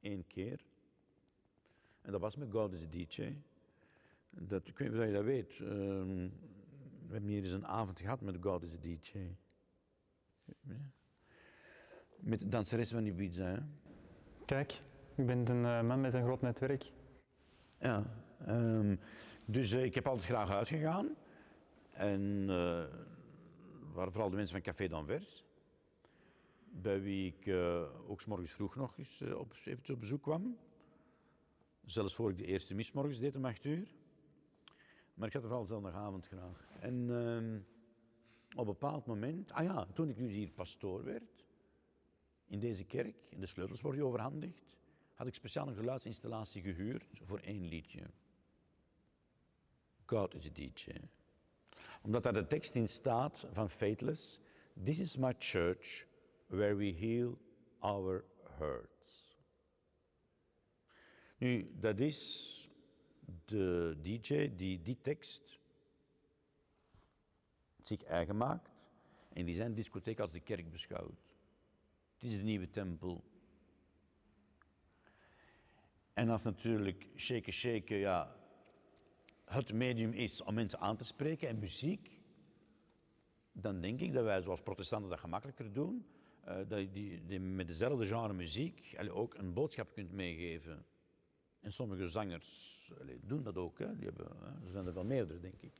Eén keer. En dat was met God is DJ. Dat, ik weet niet of je dat weet. Ehm, we hebben hier eens een avond gehad met God is DJ. Met de danseres van Ibiza. Hè? Kijk, ik ben een uh, man met een groot netwerk. Ja, um, dus uh, ik heb altijd graag uitgegaan. En uh, waren vooral de mensen van Café d'Anvers. Bij wie ik ook s morgens vroeg nog eens op, eventjes op bezoek kwam. Zelfs voor ik de eerste mismorgens deed om acht uur. Maar ik zat er vooral zondagavond graag. En op een bepaald moment, ah ja, toen ik nu hier pastoor werd, in deze kerk, en de sleutels worden overhandigd, had ik speciaal een geluidsinstallatie gehuurd voor één liedje. God is a DJ. Omdat daar de tekst in staat van Faithless, This is my church where we heal our hurts. Nu, dat is de DJ die die tekst zich eigen maakt en die zijn discotheek als de kerk beschouwt. Het is de nieuwe tempel. En als natuurlijk shaken shaken ja, het medium is om mensen aan te spreken en muziek, dan denk ik dat wij zoals protestanten dat gemakkelijker doen, uh, dat je die, met dezelfde genre muziek ook een boodschap kunt meegeven. En sommige zangers doen dat ook. Die hebben, er zijn er wel meerdere, denk ik.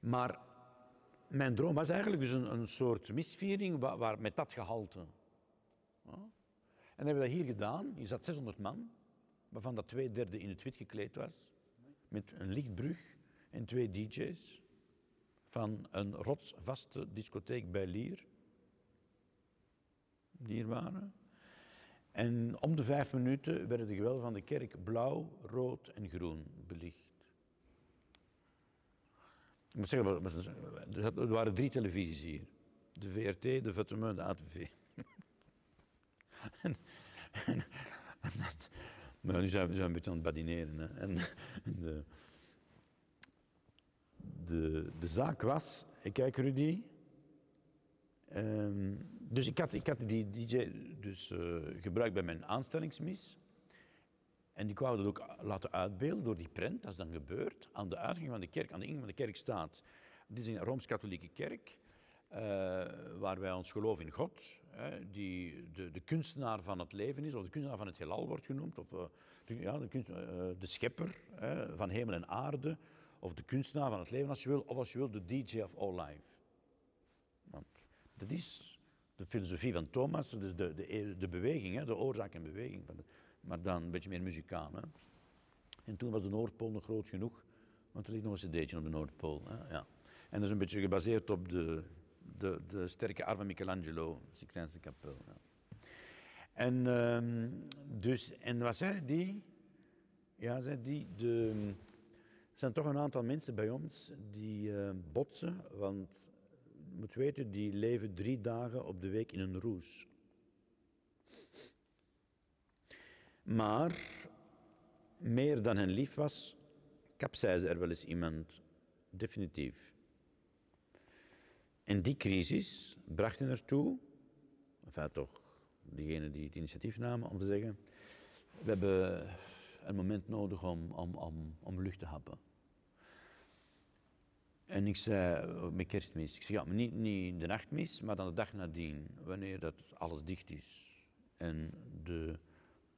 Maar mijn droom was eigenlijk dus een, een soort misviering waar, met dat gehalte. En hebben we dat hier gedaan. Hier zat 600 man, waarvan dat twee derde in het wit gekleed was. Met een lichtbrug en twee DJ's van een rotsvaste discotheek bij Lier. Die hier waren. En om de vijf minuten werden de gewelven van de kerk blauw, rood en groen belicht. Ik moet zeggen, er waren drie televisies hier. De VRT, de VTM en de ATV. en, en, maar nu zijn we, een beetje aan het badineren. Hè. En, de, de, de zaak was, ik kijk Rudy, Um, dus ik had, ik had die DJ dus, uh, gebruikt bij mijn aanstellingsmis. En die wou dat ook laten uitbeelden door die prent, dat is dan gebeurd, aan de uitgang van de kerk, aan de ingang van de kerk staat. Dit is een Rooms-Katholieke kerk, uh, waar wij ons geloven in God, hè, die de, de, kunstenaar van het leven is, of de kunstenaar van het heelal wordt genoemd, of uh, de, ja, de, kunst, de schepper hè, van hemel en aarde, of de kunstenaar van het leven als je wil, of als je wil de DJ of all life. Want dat is de filosofie van Thomas, dus de, de, de beweging, hè, de oorzaak en beweging. Van maar dan een beetje meer muzikaal. Hè. En toen was de Noordpool nog groot genoeg, want er ligt nog een cd'tje op de Noordpool. Hè, ja. En dat is een beetje gebaseerd op de, de, de sterke arm van Michelangelo, Sixtijnse kapel. En, um, dus, en wat zei die? Ja, zei die, de, er zijn toch een aantal mensen bij ons die uh, botsen, want je moet weten, die leven drie dagen op de week in een roes. Maar meer dan hen lief was, kapseisde er wel eens iemand, definitief. En die crisis bracht hen ertoe, enfin toch, diegenen die het initiatief namen, om te zeggen, we hebben een moment nodig om, om, om, lucht te happen. En ik zei uh, met kerstmis, ik zei ja, maar niet, niet de nachtmis, maar dan de dag nadien, wanneer dat alles dicht is. En de,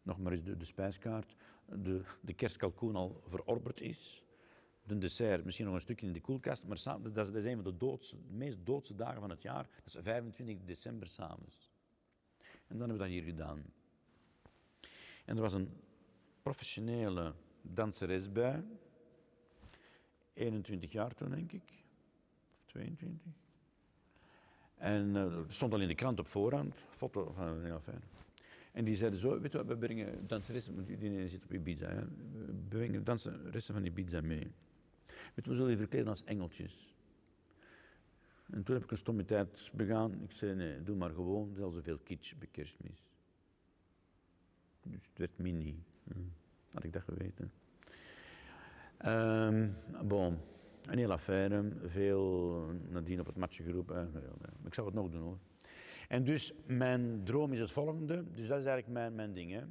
nog maar eens de, de spijskaart, de, de kerstkalkoen al verorberd is. De dessert misschien nog een stukje in de koelkast, maar dat, is een van de, meest doodste dagen van het jaar. Dat is 25 december s'avonds. En dan hebben we dat hier gedaan. En er was een professionele danseres bij. 21 jaar toen, denk ik. Of 22. En uh, stond al in de krant op voorhand. Foto van ja, fijn. En die zeiden zo, weet je wat, we brengen danseressen, die zit op Ibiza, hè. we brengen danseressen van Ibiza mee. Weet we zullen je verkleden als engeltjes. En toen heb ik een stomme tijd begaan. Ik zei, nee, doe maar gewoon, zelfs zoveel kitsch bij kerstmis. Dus het werd mini. Hm. Had ik dat geweten. Um, bon, een hele affaire, veel nadien op het matje geroepen. Ik zou het nog doen hoor. En dus mijn droom is het volgende, dus dat is eigenlijk mijn, mijn ding. Hè.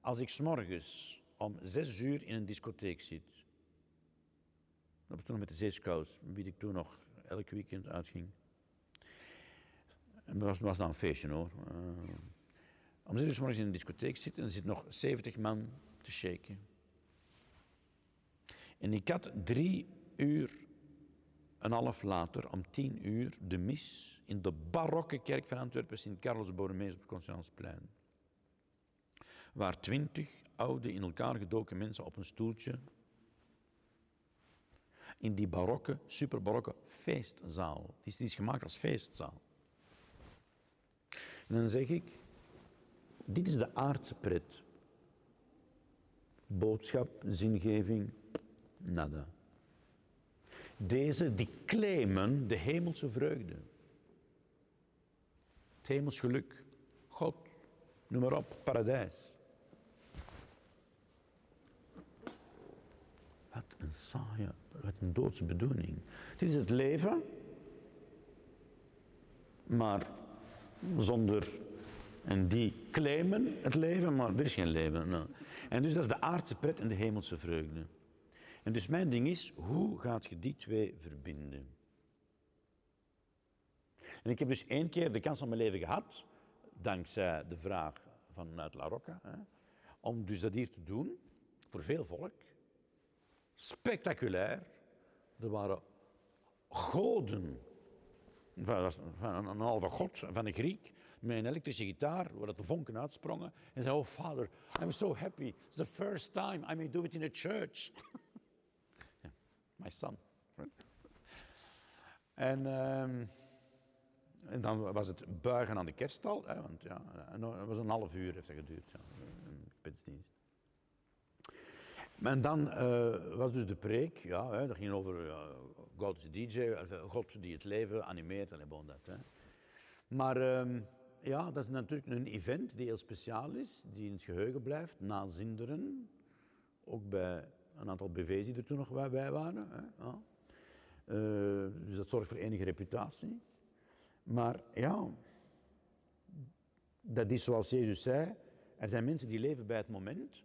Als ik s'morgens om zes uur in een discotheek zit, dat was toen nog met de zeeskous, wie ik toen nog elk weekend uitging. En dat was, was nou een feestje hoor. Uh, om zes uur morgens in een discotheek zit en er zit nog 70 man te shaken. En ik had drie uur een half later, om tien uur, de mis in de barokke kerk van Antwerpen, Sint-Carlos Borromees op het Constansplein. Waar twintig oude, in elkaar gedoken mensen op een stoeltje in die barokke, superbarokke feestzaal. Die is, gemaakt als feestzaal. En dan zeg ik, dit is de aardse pret. Boodschap, zingeving, nada. Deze die claimen de hemelse vreugde. Het hemels geluk. God, noem maar op, paradijs. Wat een saaie, wat een doodse bedoeling. Dit is het leven, maar zonder. En die claimen het leven, maar er is geen leven. En dus dat is de aardse pret en de hemelse vreugde. En dus mijn ding is, hoe gaat je die twee verbinden? En ik heb dus één keer de kans van mijn leven gehad, dankzij de vraag vanuit La Rocca, hè, om dus dat hier te doen, voor veel volk. Spectaculair. Er waren goden, van een halve god van een Griek, met een elektrische gitaar, waar de vonken uitsprongen. En zei, oh vader, I'm so happy. It's the first time I may do it in a church. my son. En, uh, en, dan was het buigen aan de kerststal, hè, want ja, het was een half uur heeft dat geduurd, ja, een. En dan uh, was dus de preek, ja, hè, dat ging over uh, God is DJ, God die het leven animeert en bon dat. Hè. Maar uh, ja, dat is natuurlijk een event die heel speciaal is, die in het geheugen blijft, na zinderen, ook bij een aantal BV's die er toen nog bij waren. Hè, ja. Uh, dus dat zorgt voor enige reputatie. Maar ja, dat is zoals Jezus zei, er zijn mensen die leven bij het moment.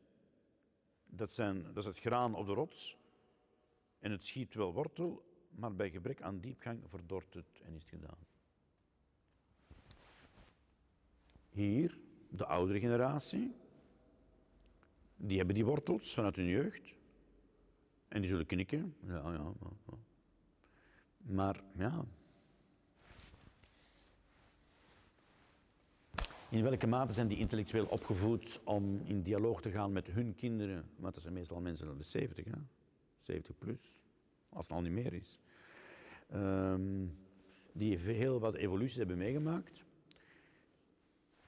Dat, zijn, dat is het graan op de rots en het schiet wel wortel, maar bij gebrek aan diepgang verdort het en is het gedaan. Hier, de oudere generatie, die hebben die wortels vanuit hun jeugd. En die zullen knikken. Ja, ja, ja. Maar ja. In welke mate zijn die intellectueel opgevoed om in dialoog te gaan met hun kinderen? Want dat zijn meestal mensen van de 70, hè? 70 plus, als het al niet meer is. Um, die heel wat evoluties hebben meegemaakt.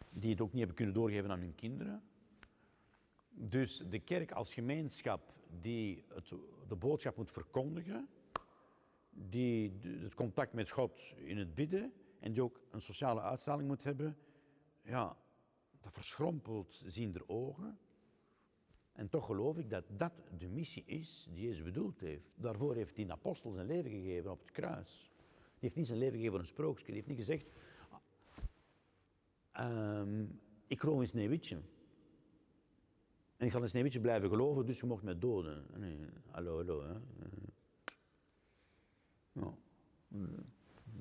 Die het ook niet hebben kunnen doorgeven aan hun kinderen. Dus de kerk als gemeenschap die het, de boodschap moet verkondigen, die het contact met God in het bidden en die ook een sociale uitstraling moet hebben, ja, dat verschrompelt zien der ogen. En toch geloof ik dat dat de missie is die Jezus bedoeld heeft. Daarvoor heeft een apostel zijn leven gegeven op het kruis. Die heeft niet zijn leven gegeven voor een sprookje. Die heeft niet gezegd, um, ik geloof in Sneeuwwitje. En ik zal een sneeuwwitje blijven geloven, dus je mocht mij doden. Hallo, hallo. Hè. Ja,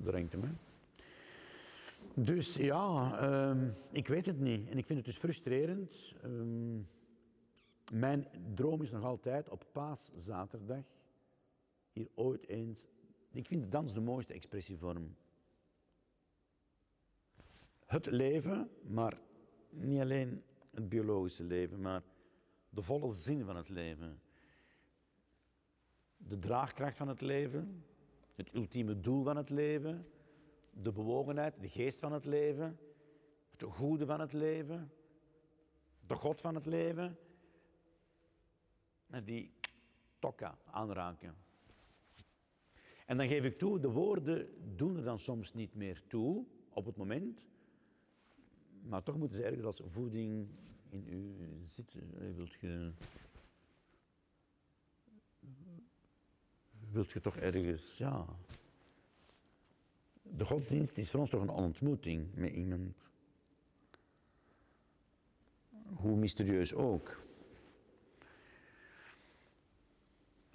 drinkt hem, hè. Dus ja, ehm, ik weet het niet. En ik vind het dus frustrerend. Ehm, mijn droom is nog altijd op paaszaterdag hier ooit eens. Ik vind de dans de mooiste expressievorm. Het leven, maar niet alleen het biologische leven, maar de volle zin van het leven. De draagkracht van het leven, het ultieme doel van het leven, de bewogenheid, de geest van het leven, het goede van het leven, de God van het leven. En die tokka aanraken. En dan geef ik toe, de woorden doen er dan soms niet meer toe op het moment. Maar toch moeten ze ergens als voeding in u zitten. Wilt je, wilt je toch ergens, ja. De godsdienst is voor ons toch een ontmoeting met iemand. Hoe mysterieus ook.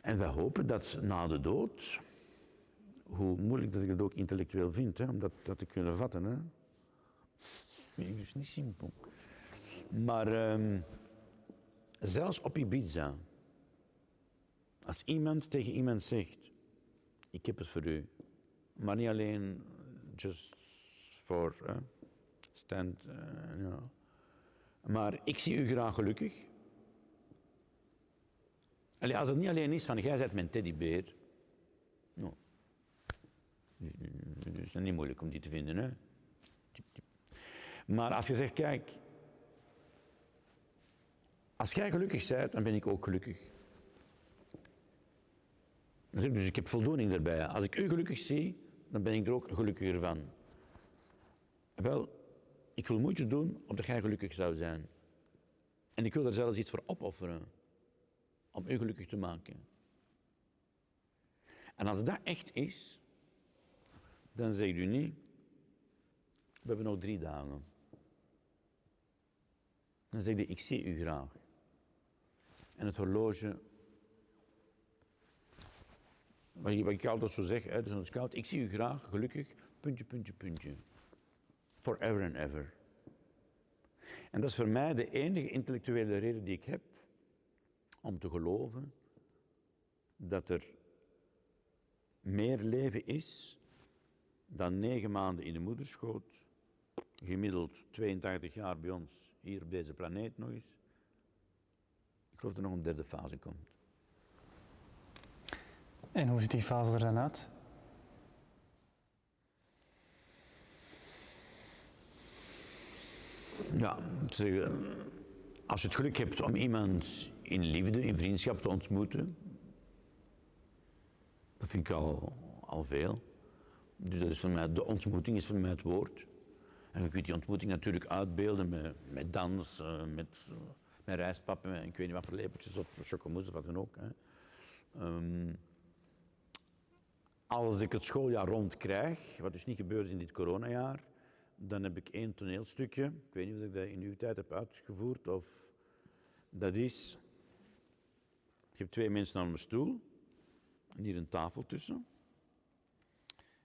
En wij hopen dat na de dood, hoe moeilijk dat ik het ook intellectueel vind, hè, om dat, dat te kunnen vatten. Hè. Vind ik dus niet simpel. Maar ehm, zelfs op Ibiza, als iemand tegen iemand zegt, ik heb het voor u, maar niet alleen just uh, stand, uh, maar ik zie u graag gelukkig. Als het niet alleen is van jij bent mijn teddybeer, no. Het is niet moeilijk om die te vinden. Hè? Maar als je zegt, kijk, als jij gelukkig bent, dan ben ik ook gelukkig. Dus ik heb voldoening daarbij. Als ik u gelukkig zie, dan ben ik er ook gelukkiger van. Wel, ik wil moeite doen omdat jij gelukkig zou zijn. En ik wil er zelfs iets voor opofferen om u gelukkig te maken. En als dat echt is, dan zegt u niet, we hebben nog drie dagen. Dan zegt hij, ik zie u graag. En het horloge, wat ik altijd zo zeg, hè, dus een scout, ik zie u graag, gelukkig, puntje, puntje, puntje. Forever and ever. En dat is voor mij de enige intellectuele reden die ik heb om te geloven dat er meer leven is dan negen maanden in de moederschoot, gemiddeld 82 jaar bij ons hier op deze planeet nog eens. Ik geloof dat er nog een derde fase komt. En hoe ziet die fase er dan uit? Ja, als je het geluk hebt om iemand in liefde, in vriendschap te ontmoeten, dat vind ik al, al veel. Dus dat is voor mij, de ontmoeting is voor mij het woord. En je kunt die ontmoeting natuurlijk uitbeelden met, met dans, uh, met, met rijstpappen, met, ik weet niet wat voor lepeltjes of chocomousse of wat dan ook. Hè. Um, als ik het schooljaar rond krijg, wat dus niet gebeurd is in dit coronajaar, dan heb ik één toneelstukje. Ik weet niet of ik dat in uw tijd heb uitgevoerd. Of dat is. Je hebt twee mensen aan een stoel. En hier een tafel tussen.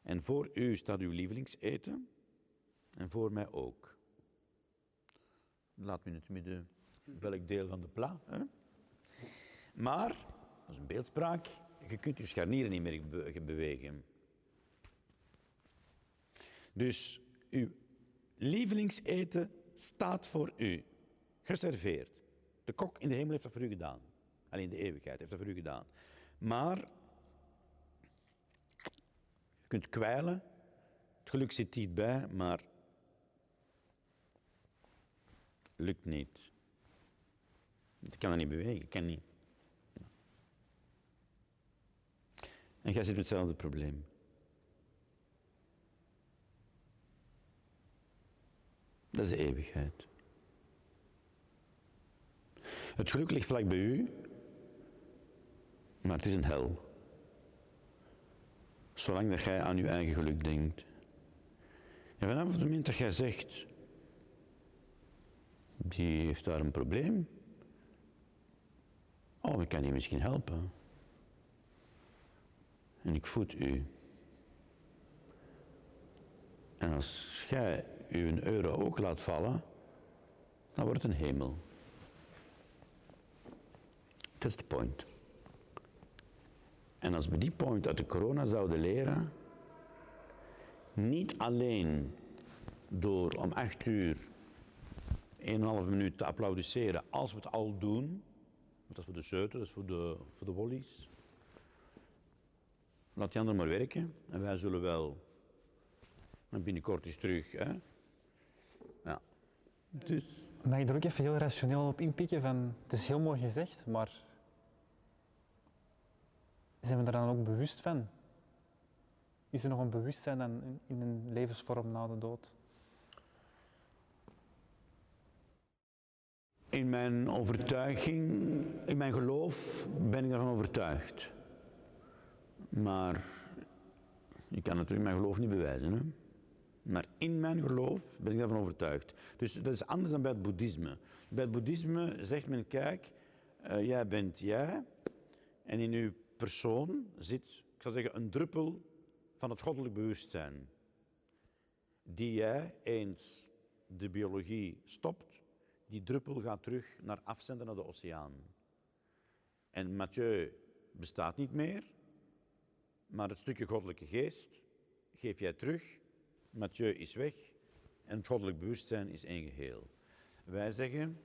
En voor u staat uw lievelingseten. En voor mij ook. Laat me in het midden welk deel van de pla. Hè? Maar, dat is een beeldspraak, je kunt je scharnieren niet meer bewegen. Dus uw lievelingseten staat voor u, geserveerd. De kok in de hemel heeft dat voor u gedaan. Alleen de eeuwigheid heeft dat voor u gedaan. Maar je kunt kwijlen, het geluk zit bij, maar lukt niet. Ik kan dat niet bewegen, ik kan niet. En jij zit met hetzelfde probleem. Dat is de eeuwigheid. Het geluk ligt vlak bij u, maar het is een hel. Zolang dat jij aan je eigen geluk denkt. En vanaf het moment dat jij zegt, die heeft daar een probleem. Oh, ik kan die misschien helpen. En ik voed u. En als jij je euro ook laat vallen, dan wordt het een hemel. That's the point. En als we die point uit de corona zouden leren, niet alleen door om acht uur 1,5 minuut te applaudisseren als we het al doen, want dat is voor de zeuten, dat is voor de, voor de wollies. Laat die anderen maar werken en wij zullen wel binnenkort eens terug. Hè? Ja. Dus. Mag ik er ook even heel rationeel op inpikken van, het is heel mooi gezegd, maar zijn we er dan ook bewust van? Is er nog een bewustzijn in, in een levensvorm na de dood? In mijn overtuiging, in mijn geloof ben ik ervan overtuigd. Maar ik kan natuurlijk mijn geloof niet bewijzen. Hè? Maar in mijn geloof ben ik daarvan overtuigd. Dus dat is anders dan bij het boeddhisme. Bij het boeddhisme zegt men, kijk, uh, jij bent jij. En in uw persoon zit, ik zou zeggen, een druppel van het goddelijk bewustzijn. Die jij eens de biologie stopt, die druppel gaat terug naar afzenden naar de oceaan. En Mathieu bestaat niet meer, maar het stukje goddelijke geest geef jij terug. Mathieu is weg en het goddelijk bewustzijn is één geheel. Wij zeggen,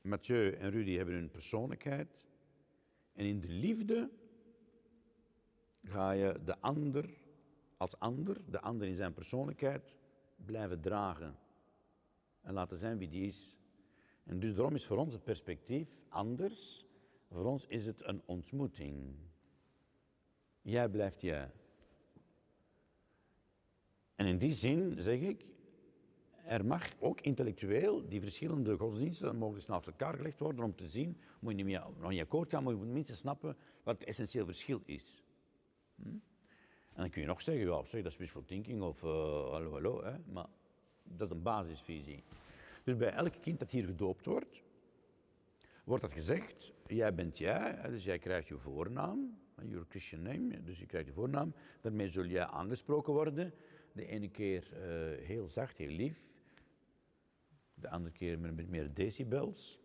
Mathieu en Rudy hebben hun persoonlijkheid en in de liefde ga je de ander als ander, de ander in zijn persoonlijkheid, blijven dragen en laten zijn wie die is. En dus daarom is voor ons het perspectief anders. Voor ons is het een ontmoeting. Jij blijft jij. En in die zin zeg ik, er mag ook intellectueel die verschillende godsdiensten mogen eens naast elkaar gelegd worden om te zien, moet je niet meer nog niet akkoord gaan, maar je moet minstens snappen wat het essentieel verschil is. Hm? En dan kun je nog zeggen, ja, zeg, dat is wishful thinking of uh, hallo, hallo, hè? maar dat is een basisvisie. Dus bij elk kind dat hier gedoopt wordt, wordt dat gezegd, jij bent jij, dus jij krijgt je voornaam, your Christian name, dus je krijgt je voornaam, daarmee zul jij aangesproken worden. De ene keer uh, heel zacht, heel lief, de andere keer met meer decibels.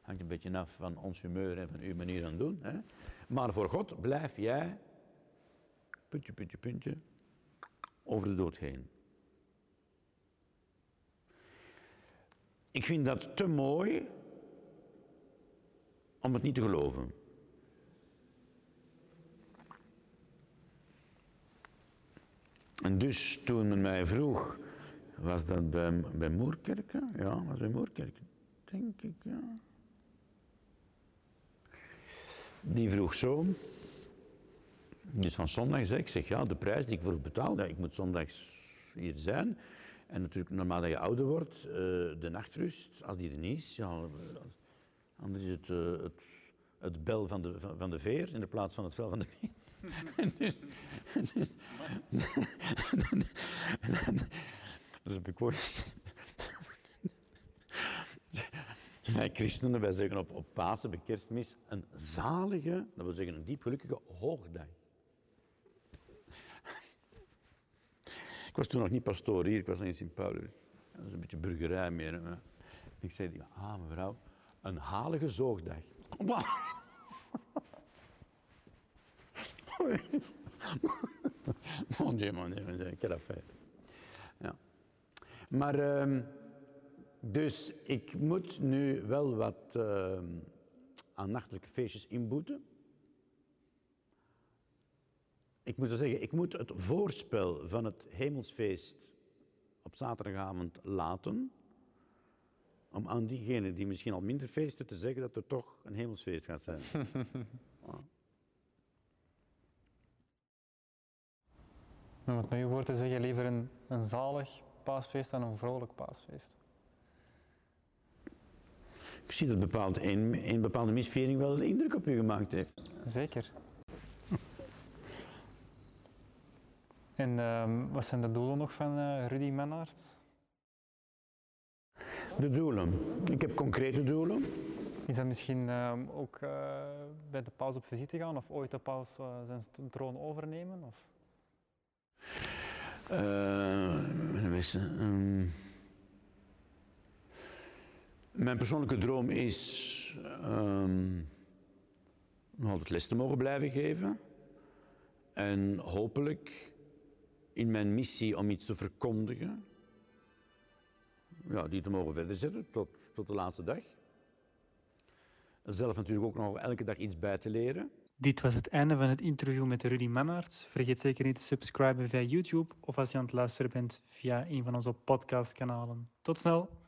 Hangt een beetje af van ons humeur en van uw manier van doen. Hè? Maar voor God blijf jij, puntje, puntje, puntje, over de dood heen. Ik vind dat te mooi om het niet te geloven. En dus toen men mij vroeg, was dat bij, bij Moerkerken? Ja, was bij Moerkerken, denk ik, ja. Die vroeg zo, dus van zondag zeg ik, zeg ja, de prijs die ik voor betaal, ik moet zondags hier zijn. En natuurlijk, naarmate je ouder wordt, uh, de nachtrust, als die er niet is, ja, anders is het, uh, het, het, bel van de, van, de veer in de plaats van het vel van de veer. Dus heb ik ooit... Wij christenen, wij zeggen op, op Pasen, bij kerstmis, een zalige, dat wil zeggen een diep gelukkige hoogdag. Ik was toen nog niet pastoor hier, ik was nog in Sint-Paulus. Dat is een beetje burgerij meer. Ik zei, ah mevrouw, een halige zoogdag. mon dieu, mon dieu, mon dieu, quelle affaire. Ja. Maar, uh, dus ik moet nu wel wat uh, aan nachtelijke feestjes inboeten. Ik moet zo zeggen, ik moet het voorspel van het hemelsfeest op zaterdagavond laten. Om aan diegenen die misschien al minder feesten te zeggen dat er toch een hemelsfeest gaat zijn. Om het met uw woord te zeggen, liever een, een zalig paasfeest dan een vrolijk paasfeest. Ik zie dat bepaald een, een bepaalde misvering wel een indruk op u gemaakt heeft. Zeker. En um, wat zijn de doelen nog van uh, Rudy Mennaert? De doelen. Ik heb concrete doelen. Is dat misschien um, ook uh, bij de paus op visite gaan of ooit de paus uh, zijn troon overnemen? Of? Uh, um, mijn persoonlijke droom is um, nog altijd les te mogen blijven geven. En hopelijk in mijn missie om iets te verkondigen, ja, die te mogen verder zetten tot, tot de laatste dag. Zelf natuurlijk ook nog elke dag iets bij te leren. Dit was het einde van het interview met Rudy Mannaerts. Vergeet zeker niet te subscriben via YouTube of als je aan het luisteren bent via een van onze podcastkanalen. Tot snel!